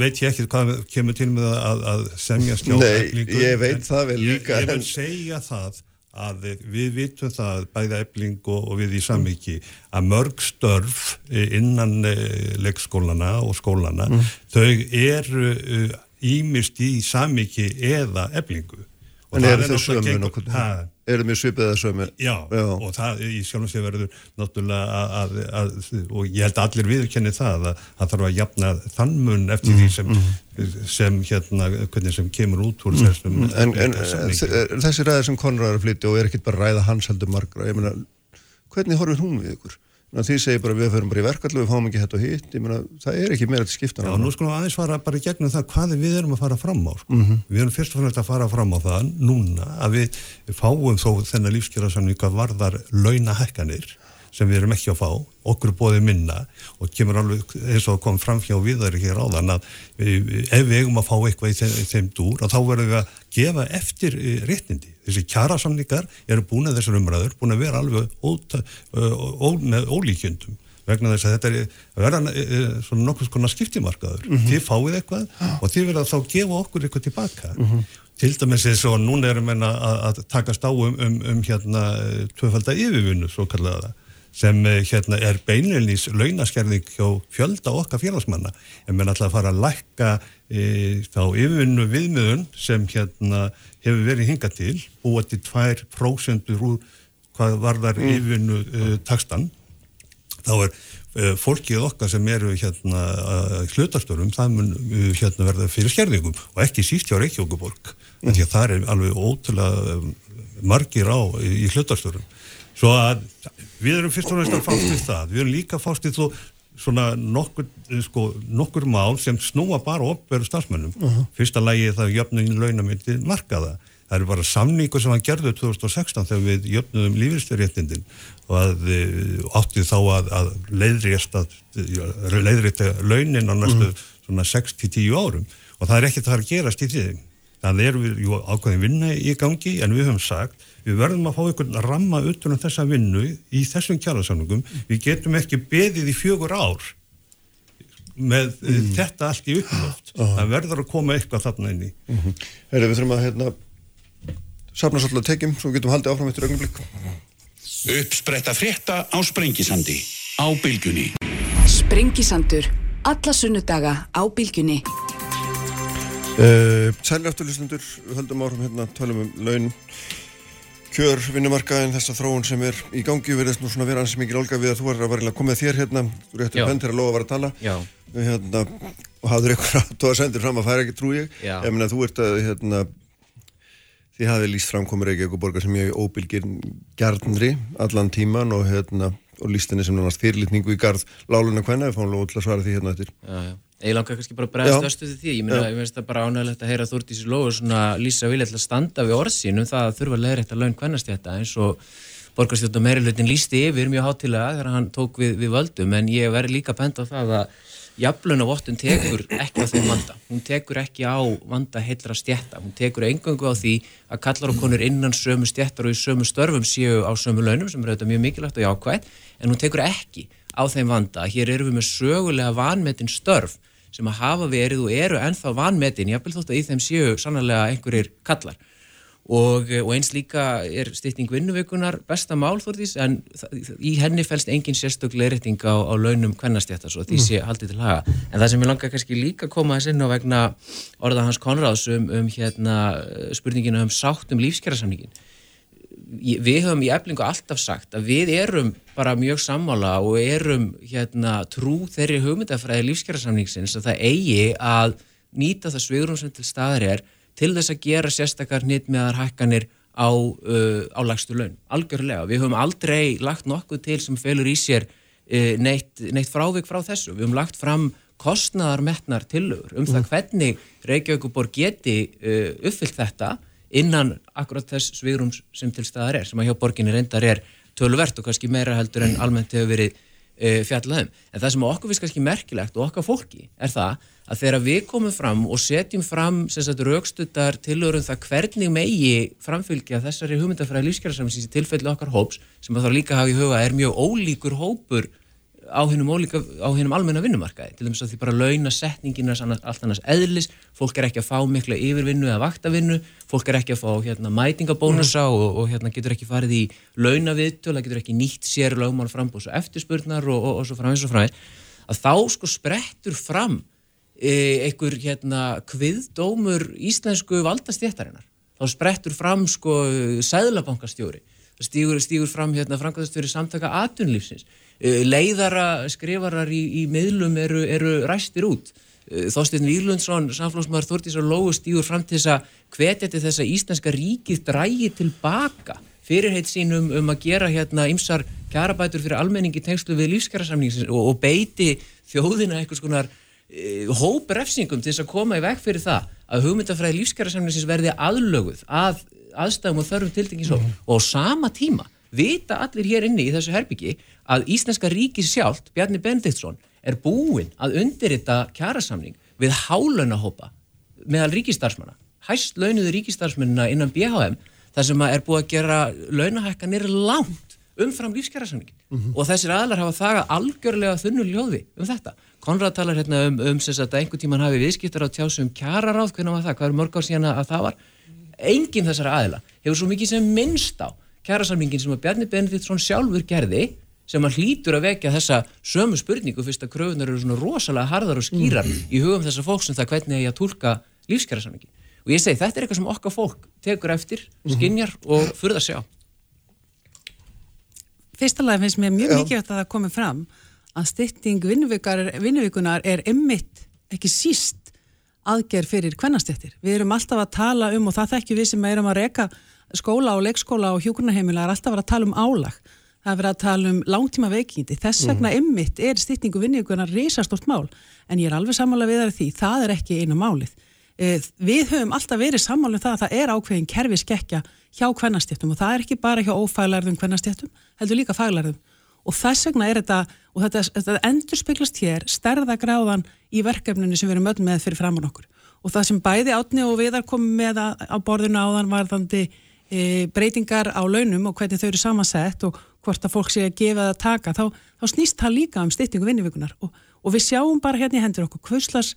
Speaker 10: veit ég ekki hvað kemur til með að, að semja skjá
Speaker 2: Nei, ég veit það vel líka,
Speaker 10: Ég, ég vil segja það að við vitum það, bæða ebling og, og við í samviki, að mörg störf eh, innan eh, leikskólana og skólana,
Speaker 2: Mm.
Speaker 10: þau eru ímist í samviki eða eblingu. Og
Speaker 2: En
Speaker 10: það er
Speaker 2: þau
Speaker 10: náttúrulega
Speaker 2: Eru mér svipið eða sömu?
Speaker 10: Já, og það í sjálfum sér verður náttúrulega að, að, að og ég held að allir viðurkenni það að það þarf að jafna þann mun eftir því sem, sem hérna, hvernig sem kemur út úr þessum
Speaker 2: En, en
Speaker 10: samningi.
Speaker 2: þ- þessi ræðir sem Konrad er að flytja og er ekkit bara ræða hans heldur margra, ég meina, hvernig horfir hún við ykkur? Ná, því segir bara við förum bara í verkallu, við fáum ekki hætt og hitt, ég meina, það er ekki meira til skiptan.
Speaker 10: Já, nú skulum við aðeins fara bara í gegnum það hvað við erum að fara fram á. Sko.
Speaker 2: Mhm.
Speaker 10: Við erum fyrst og fremst að fara fram á það núna að við fáum þó þennan lífskjara hvað varðar launahækkanir sem við erum ekki að fá, okkur bóðið minna og kemur alveg eins og kom fram hjá viðari hér áðan að ef við eigum að fá eitthvað í þeim, í þeim dúr og þá verðum við að gefa eftir eh, réttindi. Þessi kjarasamningar eru búin að þessar umræður, búin að vera alveg óta, ó, með ólíkjöndum vegna þess að þetta er að verða e, svona nokkuð skona skiptimarkaður.
Speaker 2: Mhm.
Speaker 10: þið fáið eitthvað og þið verða þá að gefa okkur eitthvað tilbaka til dæmis eins og núna erum við að, að takast á um, um, um hérna eh, tvöfalda yfirvinnu svo kallaða sem eh, hérna er beinilnís launaskerðing hjá fjölda okkar félagsmanna en menn alltaf að fara að lækka e, þá yfirvinnu viðmiðun sem hérna hefur verið hingað til búa til 2% úr hvað varðar
Speaker 2: Mm.
Speaker 10: yfirvinnu e, takstan þá er uh, fólkið okkar sem eru hérna hlutastörum, það mun hérna verða fyrir skerðingum og ekki síst hjá Reykjavíkuborg, mm. því að það er alveg ótrúlega margir á í hlutastörum. Svo að við erum fyrst og næst að fást við það, við erum líka að fást við þó svona nokkur, eh, sko, nokkur mál sem snúa bara opveru stafsmönnum.
Speaker 2: Mhm.
Speaker 10: Fyrsta lagi er það jöfnugin launamyndi markaða. Það eru bara samningur sem hann gerði 2016 þegar við jöfnum lífeyristöðréttindin og að, e, átti þá að, að leiðrétta leiðrétta launin á næstu svona 6-10 árum og það er að það að gerast í því. Það er við jú, ákveðin vinna í gangi en við höfum sagt við verðum að fá einhvern ramma utan um þessa vinnu í þessum kjærasamningum. Við getum ekki beðið í fjögur ár með mm. þetta allt í uppnátt. Það verður að koma eitthvað þarna inn í.
Speaker 2: Mm Herri, við þurfum að hérna, safna svolítið tekjum svo við getum haldið áfram eftir augnablik.
Speaker 6: Uppspretta frétta á Sprengisandi á Bylgjunni.
Speaker 1: Sprengisandur. Alla sunnudaga á bylgjunni.
Speaker 2: Uh, Sælir afturlýstundur, við höldum áfram hérna, talum um laun, kjör, vinnumarkaðin, þessa þróun sem er í gangi, erum nú svona vera ansið mikið olga við að þú er að vera komið þér hérna, þú réttur
Speaker 8: Já.
Speaker 2: benn til að lofa að vera að tala.
Speaker 8: Já.
Speaker 2: Hérna, og hafður ykkur að að sendir fram að færa ekki, trú ég. Meina, þú ert að, hérna, þið hafið líst framkomur ekki eitthvað borgar sem ég óbylgir gjarnri allan tíman og hérna, og lístinni sem nánast fyrirlitningu í garð láluna hvenna, við fáum lóð til að svara því hérna eftir.
Speaker 8: Já, já. Ég langar kannski bara að bregðast östu til því, ég
Speaker 2: Já.
Speaker 8: ég finnst það bara ánægilegt að heyra Þúrdísi Lóður svona lýsa vilja til að standa við orð sín um það að þurfa að leiðrætta laun kvennastjætta eins og borgarstjórn meirilutin lýsti yfir mjög hátilega þegar hann tók við, við völdum. En ég verði líka bent á það að jafnlaunavottun tekur ekki á þeim vanda. Hún tekur ekki á vanda heillra stjætta hún tekur engöngu á því að kallar og konur innan sömu stjættar og í sömu störfum séu á sömu launum sem er auðvitað mjög mikilvægt og jákvæð en hún tekur ekki á þeim vanda. Hér erum við með sögulega vanmetin störf sem að hafa verið og eru ennþá vanmetin, vil þótt að í þeim séu sannlega einhverjir kallar. Og, og eins líka er stytting vinnuvikunar besta mál Þórdís en í henni fælst engin sérstök leirreiting á, á launum kvennastjætta svo því sé haldið til haga. En það sem ég langar kannski líka að koma þess inn á vegna orða hans Konráðs um, um hérna, spurningina um sátt um lífskjærasamningin við höfum í eflingu alltaf sagt að við erum bara mjög sammála og erum hérna, trú þeirri hugmyndafræði lífskjærasamningsins að það eigi að nýta það svigurum sem til staðar er til þess að gera sérstakar hnitmiðar hækkanir á, uh, á lagstu laun, algjörlega. Við höfum aldrei lagt nokkuð til sem felur í sér uh, neitt, neitt frávik frá þessu. Við höfum lagt fram kostnaðarmetnar tillögur um það hvernig Reykjavíkuborg geti uh, uppfyllt þetta innan akkurat þess svigrum sem til staðar er, sem að hjá borginni reyndar er töluvert og kannski meira heldur en almennt hefur verið uh, fjallaðum. En það sem okkur finnst kannski merkilegt og okkar fólki er það að þegar við komum fram og setjum fram raukstuttar tilörum það hvernig megi framfylgja þessari hugmyndafræði lífskjársamsins í tilfelli okkar hóps sem að þá líka hafa í huga er mjög ólíkur hópur á hennum, hennum almenna vinnumarkaði. Til dæmis að því bara launasetningin er allt annars eðlis, fólk er ekki að fá mikla yfirvinnu eða vaktavinnu, fólk er ekki að fá hérna, mætingabónusa mm. og, og hérna, getur ekki farið í launaviðtöla, getur ekki nýtt sér lögmál frambús og eftirspurnar og, og, og svo framins og framins að þá sko sprettur fram e, einhver hérna kviðdómur íslensku valdastjéttarinnar þá sprettur fram sko sæðlabankastjóri stígur, stígur fram hérna framkvæmast fyrir samtaka atunlífsins leiðara, skrifarar í, í miðlum eru, eru ræstir út. Eh, Þorstein Víglundsson, samflósmaður Þortísar Lógu stýgur fram til þess að hvetja til þess að Íslandska ríkið drægi tilbaka fyrirheit sínum um að gera hérna ymsar kjarabætur fyrir almenningi tengslu við lífskjarasamning og, og beiti þjóðina eitthvað skonar e, hóprefsingum til þess að koma í veg fyrir það að hugmyndafræði lífskjarasamningsins verði aðlöguð að aðstæðum og þörfum tildingisók mm. og á sama tíma vita allir hér inni í þessu herbyggi að Íslenska ríkis sjálft, Bjarni Bendiktsson, er búinn að undirrita kjærasamning við hálunahópa meðal ríkistarsmanna, hæst launuðu ríkistarsmunna innan BHM, þar sem er búið að gera launahækkanir langt umfram lífskjærasamningin mm -hmm. og þessir aðlar hafa þaga algjörlega þunnu ljóði um þetta. Konrad talar hérna um, um sem sagt að einhvern tíman hafi viðskiptar á tjásum kjæraráð, hvernig var það, hvað er mörg ár síðan að það var? Engin þessara aðla hefur svo mikið sem minnst á kjærasamningin sem að Bjarni Benediktsson sjálfur gerði sem að hlýtur að vekja þessa sömu spurningu fyrst að kröfunar eru svona rosalega harðar og skýrar mm. í hugum þessar fólk sem það hvernig ég að tólka lífskjærasamningi og ég segi þetta er eitthvað sem okkar fólk tekur eftir, mhm. skinjar mm -hmm. og fyrir að sjá
Speaker 7: Fyrsta lag finnst mér mjög mikið að það komi fram að stytting vinnuvíkunar er emmitt ekki síst aðgerð fyrir kvennastjættir. Við erum alltaf að tala um og það þekkjum við sem erum að reka skóla og leikskóla og hjókunarheimila er alltaf að vera að tala um álag. Það er verið að tala um langtíma veikindi. Þess mhm. vegna ymmit er styrtingu vinningunar risastort mál, en ég er alveg sammála við það því, það er ekki einu málið. E, við höfum alltaf verið sammála um það að það er ákveðin kerfiskekkja hjá kvennastjættum og það er ekki bara hjá ófælarðum kvennastjættum, heldur líka fælarðum og þess vegna er þetta og þetta, þetta endur speglast hér stærðagráðan í verkefninu sem við erum öll með fyrir framann okkur. Og það sem bæði átni og viðar komið með á borðinu áðan varðandi e, breytingar á launum og hvernig þau eru samansett og hvort að fólk sé að gefa það að taka, þá, þá snýst það líka um styttingu vinnivíkunar og, og við sjáum bara hérna í hendur okkur hvurslags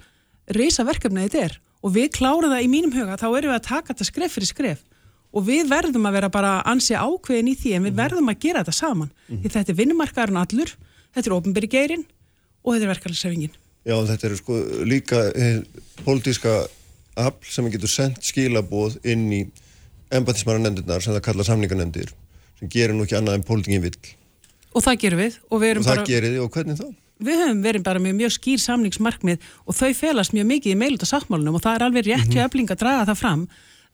Speaker 7: reysa verkefni þetta er. Og við klárum það í mínum huga, þá erum við að taka þetta skref fyrir skref. Og við verðum að vera bara ansi ákveðin í því en við mhm. verðum að gera þetta saman. Mm -hmm. þetta er vinnumarkaðarinn allur, þetta er ofnbyrgi geirin og þetta er verkefnisefingin
Speaker 2: Já, þetta er sko líka eh, pólitíska afl sem getur sendt skilabóð inn í embatismara nefndirnar sem það kalla samningarnefndir sem gerir nú ekki annað en pólitingin vill.
Speaker 7: Og það gerum við. Og, við
Speaker 2: og það bara, gerir þið og hvernig þá?
Speaker 7: Við höfum verið bara með mjög skýr samningsmarkmið og þau felast mjög mikið í meiluta sáttmálunum og það er alveg rétt mm -hmm. við öfling að draga það fram.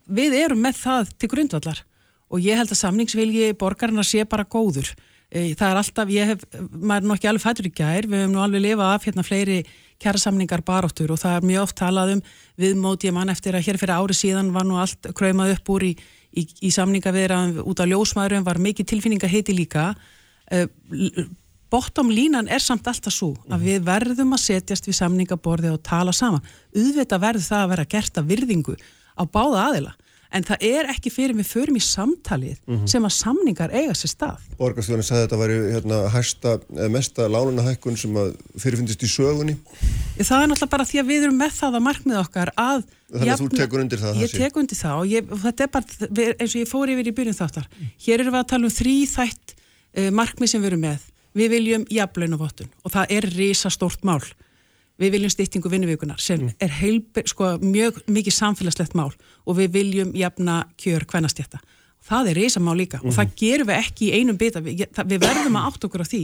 Speaker 7: Við erum með það til grundvallar og ég held að samningsvilji borgarna sé bara góður. E, það er alltaf, ég hef, maður er nokkið alveg fættur í gær, við höfum nú alveg lifað af hérna fleiri kjærasamningar baróttur og það er mjög oft talað um viðmót. Ég mann eftir að hér fyrir ári síðan var nú allt kræmað upp úr í í, í samningaveðraðum út á ljósmaðurum var mikið tilfinninga heiti líka uh, bottom línan er samt alltaf svo að mhm. við verðum að setjast við samningaborði og tala sama auðvitað verður það að vera gert að virðingu á báða aðila en það er ekki fyrir við förum í samtalið mm -hmm. sem að samningar eiga sér stað.
Speaker 2: Borgarstjóðan sagði að þetta væri hérna, hæsta, mesta lánunahækkun sem að fyrirfindist í sögunni.
Speaker 7: Það er náttúrulega bara því að við erum með það að markmið okkar að
Speaker 2: Þannig að þú tekur undir það?
Speaker 7: Ég tek undir það og, ég, og þetta er bara eins og ég fór yfir í byrjun þáttar. Hér erum við að tala um þrý þætt uh, markmið sem við erum með. Við viljum jafnlaun og vottun og það er risastórt mál við viljum stýttingu vinnuvíkunar sem mm. er heil, sko, mjög mikið samfélagslegt mál og við viljum jafna kjör hvernastjætta. það er risamál líka og það gerum við ekki í einum bita, við, við verðum að átt okkur á því.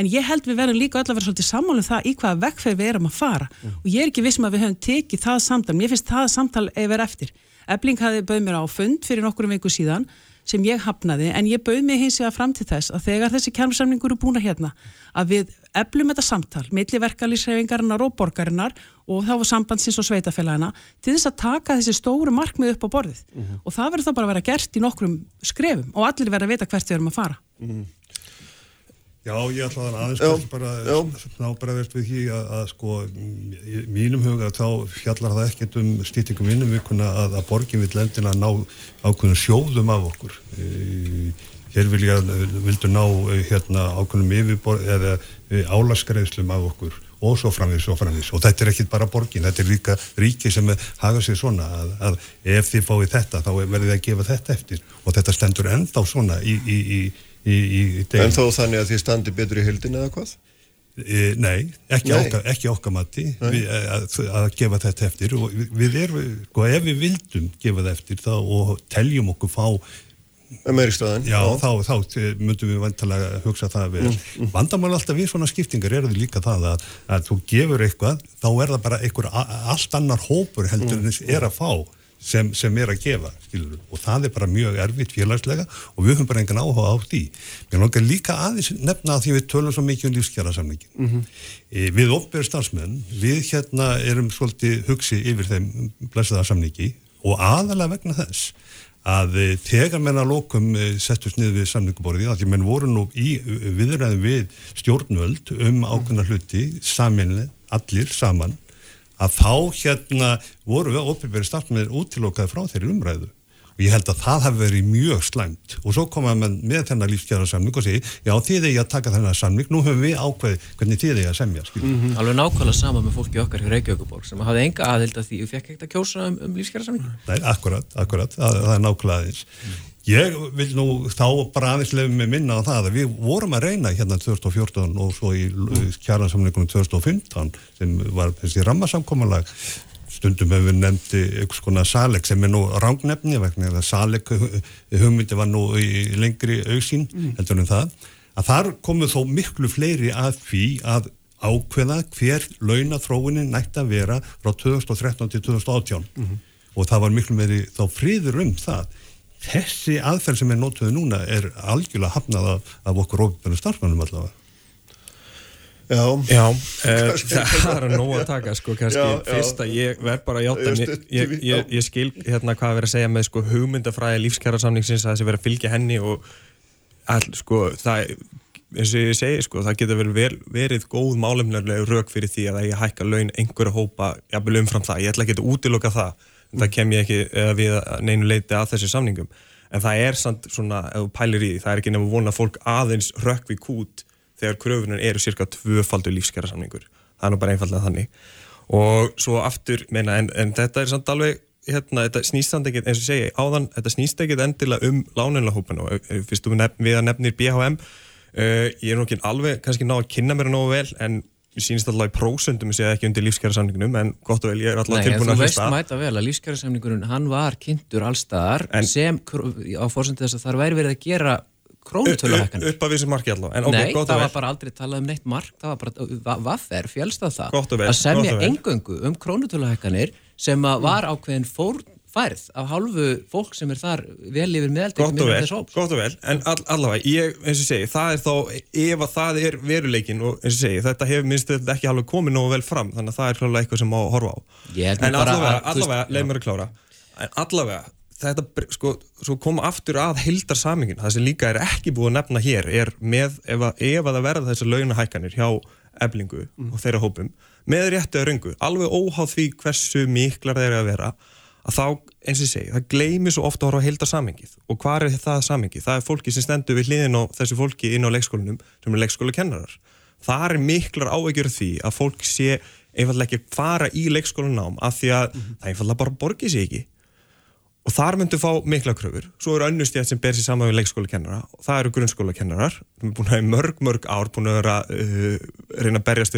Speaker 7: En ég held við verðum líka öll að vera svolítið sammálum það í hvaða vegferð við erum að fara. Og ég er ekki vissum að við höfum tekið það samtal mér finnst það samtal eða eftir. Ebling hafði bauð mér á fund fyrir nokkur viku síðan sem ég hafnaði en ég bauð mig hins vegar fram til þess að þegar þessi kjærnsamningur eru búin að hérna að við eflum þetta samtal milli verkalýsreifingarinnar og borgarinnar og þá var sambandsins og sveitafélagina til þess að taka þessi stóru markmið upp á borðið. Og það verður þá bara að vera gert í nokkrum skrefum og allir verður að vita hvert við erum að fara
Speaker 10: Já, ég ætla að aðeins
Speaker 2: Já,
Speaker 10: bara
Speaker 2: já.
Speaker 10: snábræðast við því að, að sko, í mínum huga þá fjallar það ekkert um stýtingum innum vikuna að, að borgin vill endina ná ákveðum sjóðum af okkur. E, hér vilja, vildu ná e, hérna ákveðum yfirbor eða e, álaskreiðslum af okkur og svo framvís og framvís og þetta er ekkit bara borgin, þetta er líka ríki sem hafa sér svona að, að ef þið fáið þetta þá verður þið að gefa þetta eftir og þetta stendur ennþá svona í, í, í, í, í
Speaker 2: En þó þannig að þið standi betur í hildin eða hvað?
Speaker 10: E, nei, ekki,
Speaker 2: Nei.
Speaker 10: Okkar, ekki okkar mati við, að, að gefa þetta eftir og við, við erum, sko, ef við vildum gefa þetta eftir þá, og teljum okkur fá
Speaker 2: Meiri stöðan?
Speaker 10: já, þá, þá myndum við vantalega hugsa það vel. Mm, Vandamál alltaf við svona skiptingar er það líka það að, að þú gefur eitthvað, þá er það bara einhver allt annar hópur heldur en þess er að fá sem, sem er að gefa, skilur og það er bara mjög erfitt félagslega og við höfum bara engan áhuga á því. Mér langar líka aðeins nefna að því við tölum svo mikið um lífskjara samningin. E, við opverð starfsmenn, við hérna erum svolítið hugsi yfir þeim blessaða samningi og aðalega vegna þess að e, þegar menn að lokum e, settust niður við samninguborði að því menn voru nú í viðræðum við stjórnvöld um ákveðna hluti saminlega, allir saman að þá hérna voru við óbyrgverið starfsmennir útilokaði frá þeirri umræðu. Og ég held að það hafi verið mjög slæmt. Og svo koma mann með þennan lífskjara samning og segi, já þið eigi að taka þennan samning. Nú höfum við ákveði hvernig þið eigi að semja mm.
Speaker 8: Alveg nákvæmlega sama með fólki okkar hjá Reykjavíkuborg sem hafði enga aðild að því og fekk ekkert að kjósa um, um lífskjara samning.
Speaker 10: Nei, akkurat, akkurat, það, það er nákvæmlega aðeins Ég vil nú þá lefum mig minna á það að við vorum að reyna hérna 2014 og svo í kjæransamningunum 2015 sem var þessi rammasamkomalag stundum hefur við nefndi einhvers konar Salek sem er nú rangnefni vegna að Salek hugmyndi var nú í lengri auksín heldur en það. Að þar komu þó miklu fleiri að því að ákveða hver launathróunin nætti að vera frá 2013 til 2018 og það var miklu meiri þá friður um það þessi aðferð sem er nótuð núna er algjörlega hafnað af, af okkur ofbjörnum starfmannum allavega.
Speaker 2: Já,
Speaker 9: Já, uh, það er að nóg að taka sko kannski.
Speaker 2: Já, já.
Speaker 9: fyrst að ég verð bara að játa ég, ég, ég, ég skil hérna hvað er verið að segja með sko hugmyndafræði lífskjara samningsins að þessi verið að fylgja henni og all, sko það eins og ég segi sko það getur verið ver, verið góð málefnilega rauk fyrir því að það ég hækka laun einhverja hópa jafnvel umfram það, ég ætla ekki að útiloka það en það kem ég ekki við neinu leiti að þessi samningum. En það er samt svona, ef þú pælir í því, það er ekki nefn að vona að fólk aðeins rökk við kút þegar kröfunar eru cirka tvöfaldur lífskjara samningur það er nú bara einfallega þannig. Og svo aftur, meina, en, en þetta er samt alveg hérna, þetta snýst samt ekkert, eins og segi áðan, þetta snýst ekkert endilega um lánunlahópin og eh, fyrst nefn, við að nefnir BHM uh, ég er nú ekki alveg kannski ná að kynna mér nógu vel en ég sýnist alltaf í prósendum ég sé ekki undir lífskjara samningunum en gott og vel, ég er alltaf
Speaker 8: Nei, en
Speaker 9: tilbúin
Speaker 8: þú
Speaker 9: að
Speaker 8: veist
Speaker 9: hlusta.
Speaker 8: mæta vel að lífskjærasamningurinn, hann var kynntur allstaðar sem á fórsöndu þess að þar væri verið að gera krónutöluhækkanir.
Speaker 9: upp að vissi marki allavega en ok,
Speaker 8: Nei, það var bara aldrei talað um neitt mark, það var bara, vaffer, fjölst á það,
Speaker 9: Gott og vel,
Speaker 8: að semja engöngu um krónutöluhækkanir sem að var ákveðin fórfærð af hálfu fólk sem er þar vel yfir meðaldekkum
Speaker 9: Gott og vel,
Speaker 8: þess hóps.
Speaker 9: gott og vel, en all, allavega, ég, eins og segi, það er þá, ef að það er veruleikin og eins og segi, þetta hefur minnst ekki alveg komið nógu vel fram, þannig að það er klálega eitthvað sem má horfa á. En allavega,
Speaker 8: að,
Speaker 9: allavega, leið mér að klára, en allavega, þetta, sko, svo koma aftur að heildar samingin, það sem líka er ekki búið að nefna hér, er með, ef að, ef að það verða þessar launahækkanir hjá eblingu og þeirra hópum, með réttu að röngu, alveg óháð því hversu miklar þeir eru að vera, að þá, eins og ég segi, það gleymir svo ofta að horfa að heilda samengið og hvað er það samengið? Það er fólki sem stendur við hliðin á þessu fólki inn á leikskólanum sem er leikskólakennarar. Það er miklar ávegjur því að fólk sé einfallega ekki fara í leikskólanám af því að það einfallega bara borgið sér ekki. Og þar myndu fá mikla kröfur. Svo eru önnustjætt sem ber sér saman við leikskólakennara. Og það eru grunnskólakennarar sem er búin að í mörg, mörg ár búin að vera uh, reyna að berjast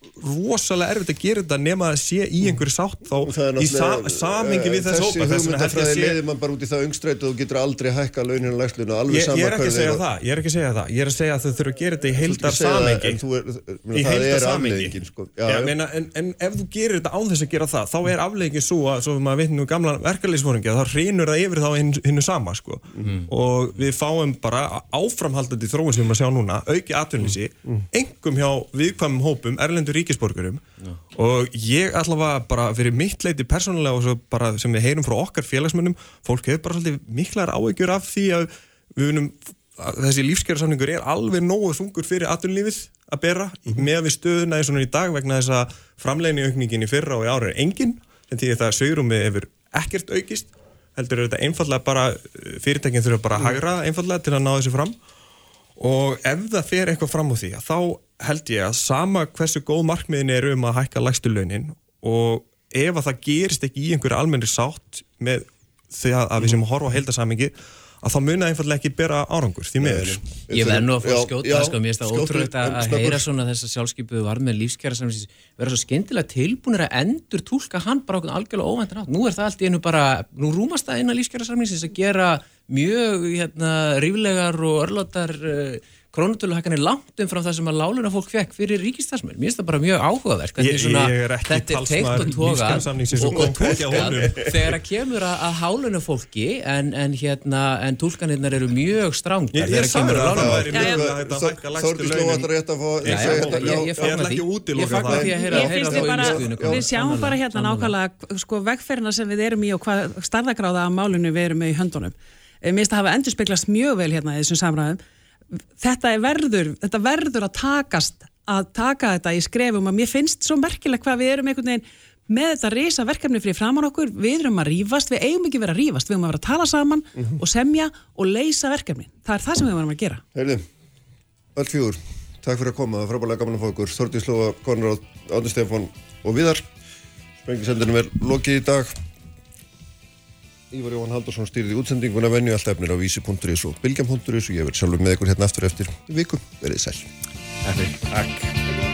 Speaker 9: rosalega erfitt að gera þetta nema að sé í einhverju sátt þá í sa samingi við þessu hópa
Speaker 2: þessi hugmyndafræði leiðir mann bara út í það ungstrætu og getur aldrei hækka launin og lægslinu alveg
Speaker 9: ég, ég er ekki að segja það ég er ekki að segja það ég er að segja að þau þurfa að gera þetta í heildar samingi í heildar samingi sko. en, en ef þú gerir þetta án þess að gera það þá er afleggin svo að svo maður nú gamla verkefliðsfóringi þá reynur það yfir þá hinnu sama sko. mm. og við fáum bara áframhaldandi þróun sem við núna erlendur ríkisborgurum Já. og ég allavega bara fyrir mitt leiti persónulega og bara sem við heyrum frá okkar félagsmönnum fólk hefur bara svolítið miklar áegjur af því að við vunum þessi lífskjærasamningur er alveg nógu þungur fyrir atvinnlífið að bera mm -hmm. með við stöðuna eins og í dag vegna þess að framlegin í aukningin í fyrra og í ára er engin en því að það sögurum við hefur ekkert aukist heldur er þetta einfallega bara fyrirtækinn þurfa bara að hagra einfallega til að ná þessu fram og ef það fer eitthvað fram á því þá held ég að sama hversu góð markmiðin er um að hækka lægstu launin og ef að það gerist ekki í einhverju almenni sátt með því að, að við sem horfa á heildasamingi að þá muna einfallega ekki bera árangur því meður.
Speaker 8: Ég verð nú að fá skjóta það sko, mér finnst það ótrúlegt að heyra svona þess að sjálfskeipuðu var með lífskjara sem verður svo skemmtilega tilbúinir að endur tólka hann bara okkur algjörlega óvæntan átt. Nú er það allt í einu bara, nú rúmast það inn að lífskjara samlýsins að gera mjög hérna, ríflegar og örlótar uh, krónutöluhækkanir langt um frá það sem að láluna fólk fekk fyrir ríkistafsmöl. Mér finnst það bara mjög áhugaverk.
Speaker 9: Ég, ég er ekki talsmaður lífskjársamningsins og
Speaker 8: tólkað þegar að kemur að, að háluna fólki en, en, hérna, en tólkanirnar eru mjög strángar
Speaker 9: þegar að kemur að
Speaker 2: láluna. Þórti slóðar rétt að fá...
Speaker 8: Ég fagnar því. Ég fagnar því að heyra
Speaker 7: umstuðinu. Við sjáum bara hérna nákvæmlega sko, vegferðina sem við erum í og hvað starðagráða af málunum við erum með í höndunum. Mér finnst það hafa endur speglast mjög vel hérna í þessum samræðum þetta verður, þetta verður að takast að taka þetta í skrefum og mér finnst svo merkilegt hvað við erum einhvern veginn með þetta reysa verkefni fyrir framann okkur, við erum að rýfast, við eigum ekki verið að rýfast, við eigum að vera að tala saman mm -hmm. og semja og leysa verkefni. Það er það sem við erum að gera.
Speaker 2: Heyrði, öll fjóður, takk fyrir að koma, það er frábæðilega gaman að fá okkur. Þortið Slóa, Konráð, Átni Stefán og Viðar. Sprengisendunum er lokið í dag. Ívar Jóhann Haldursson stýrði útsendinguna venju allt efnir á vísi.is og bilgjam.is og ég verð sjálfur með ykkur hérna aftur eftir viku. Verðið sæl.
Speaker 9: Takk.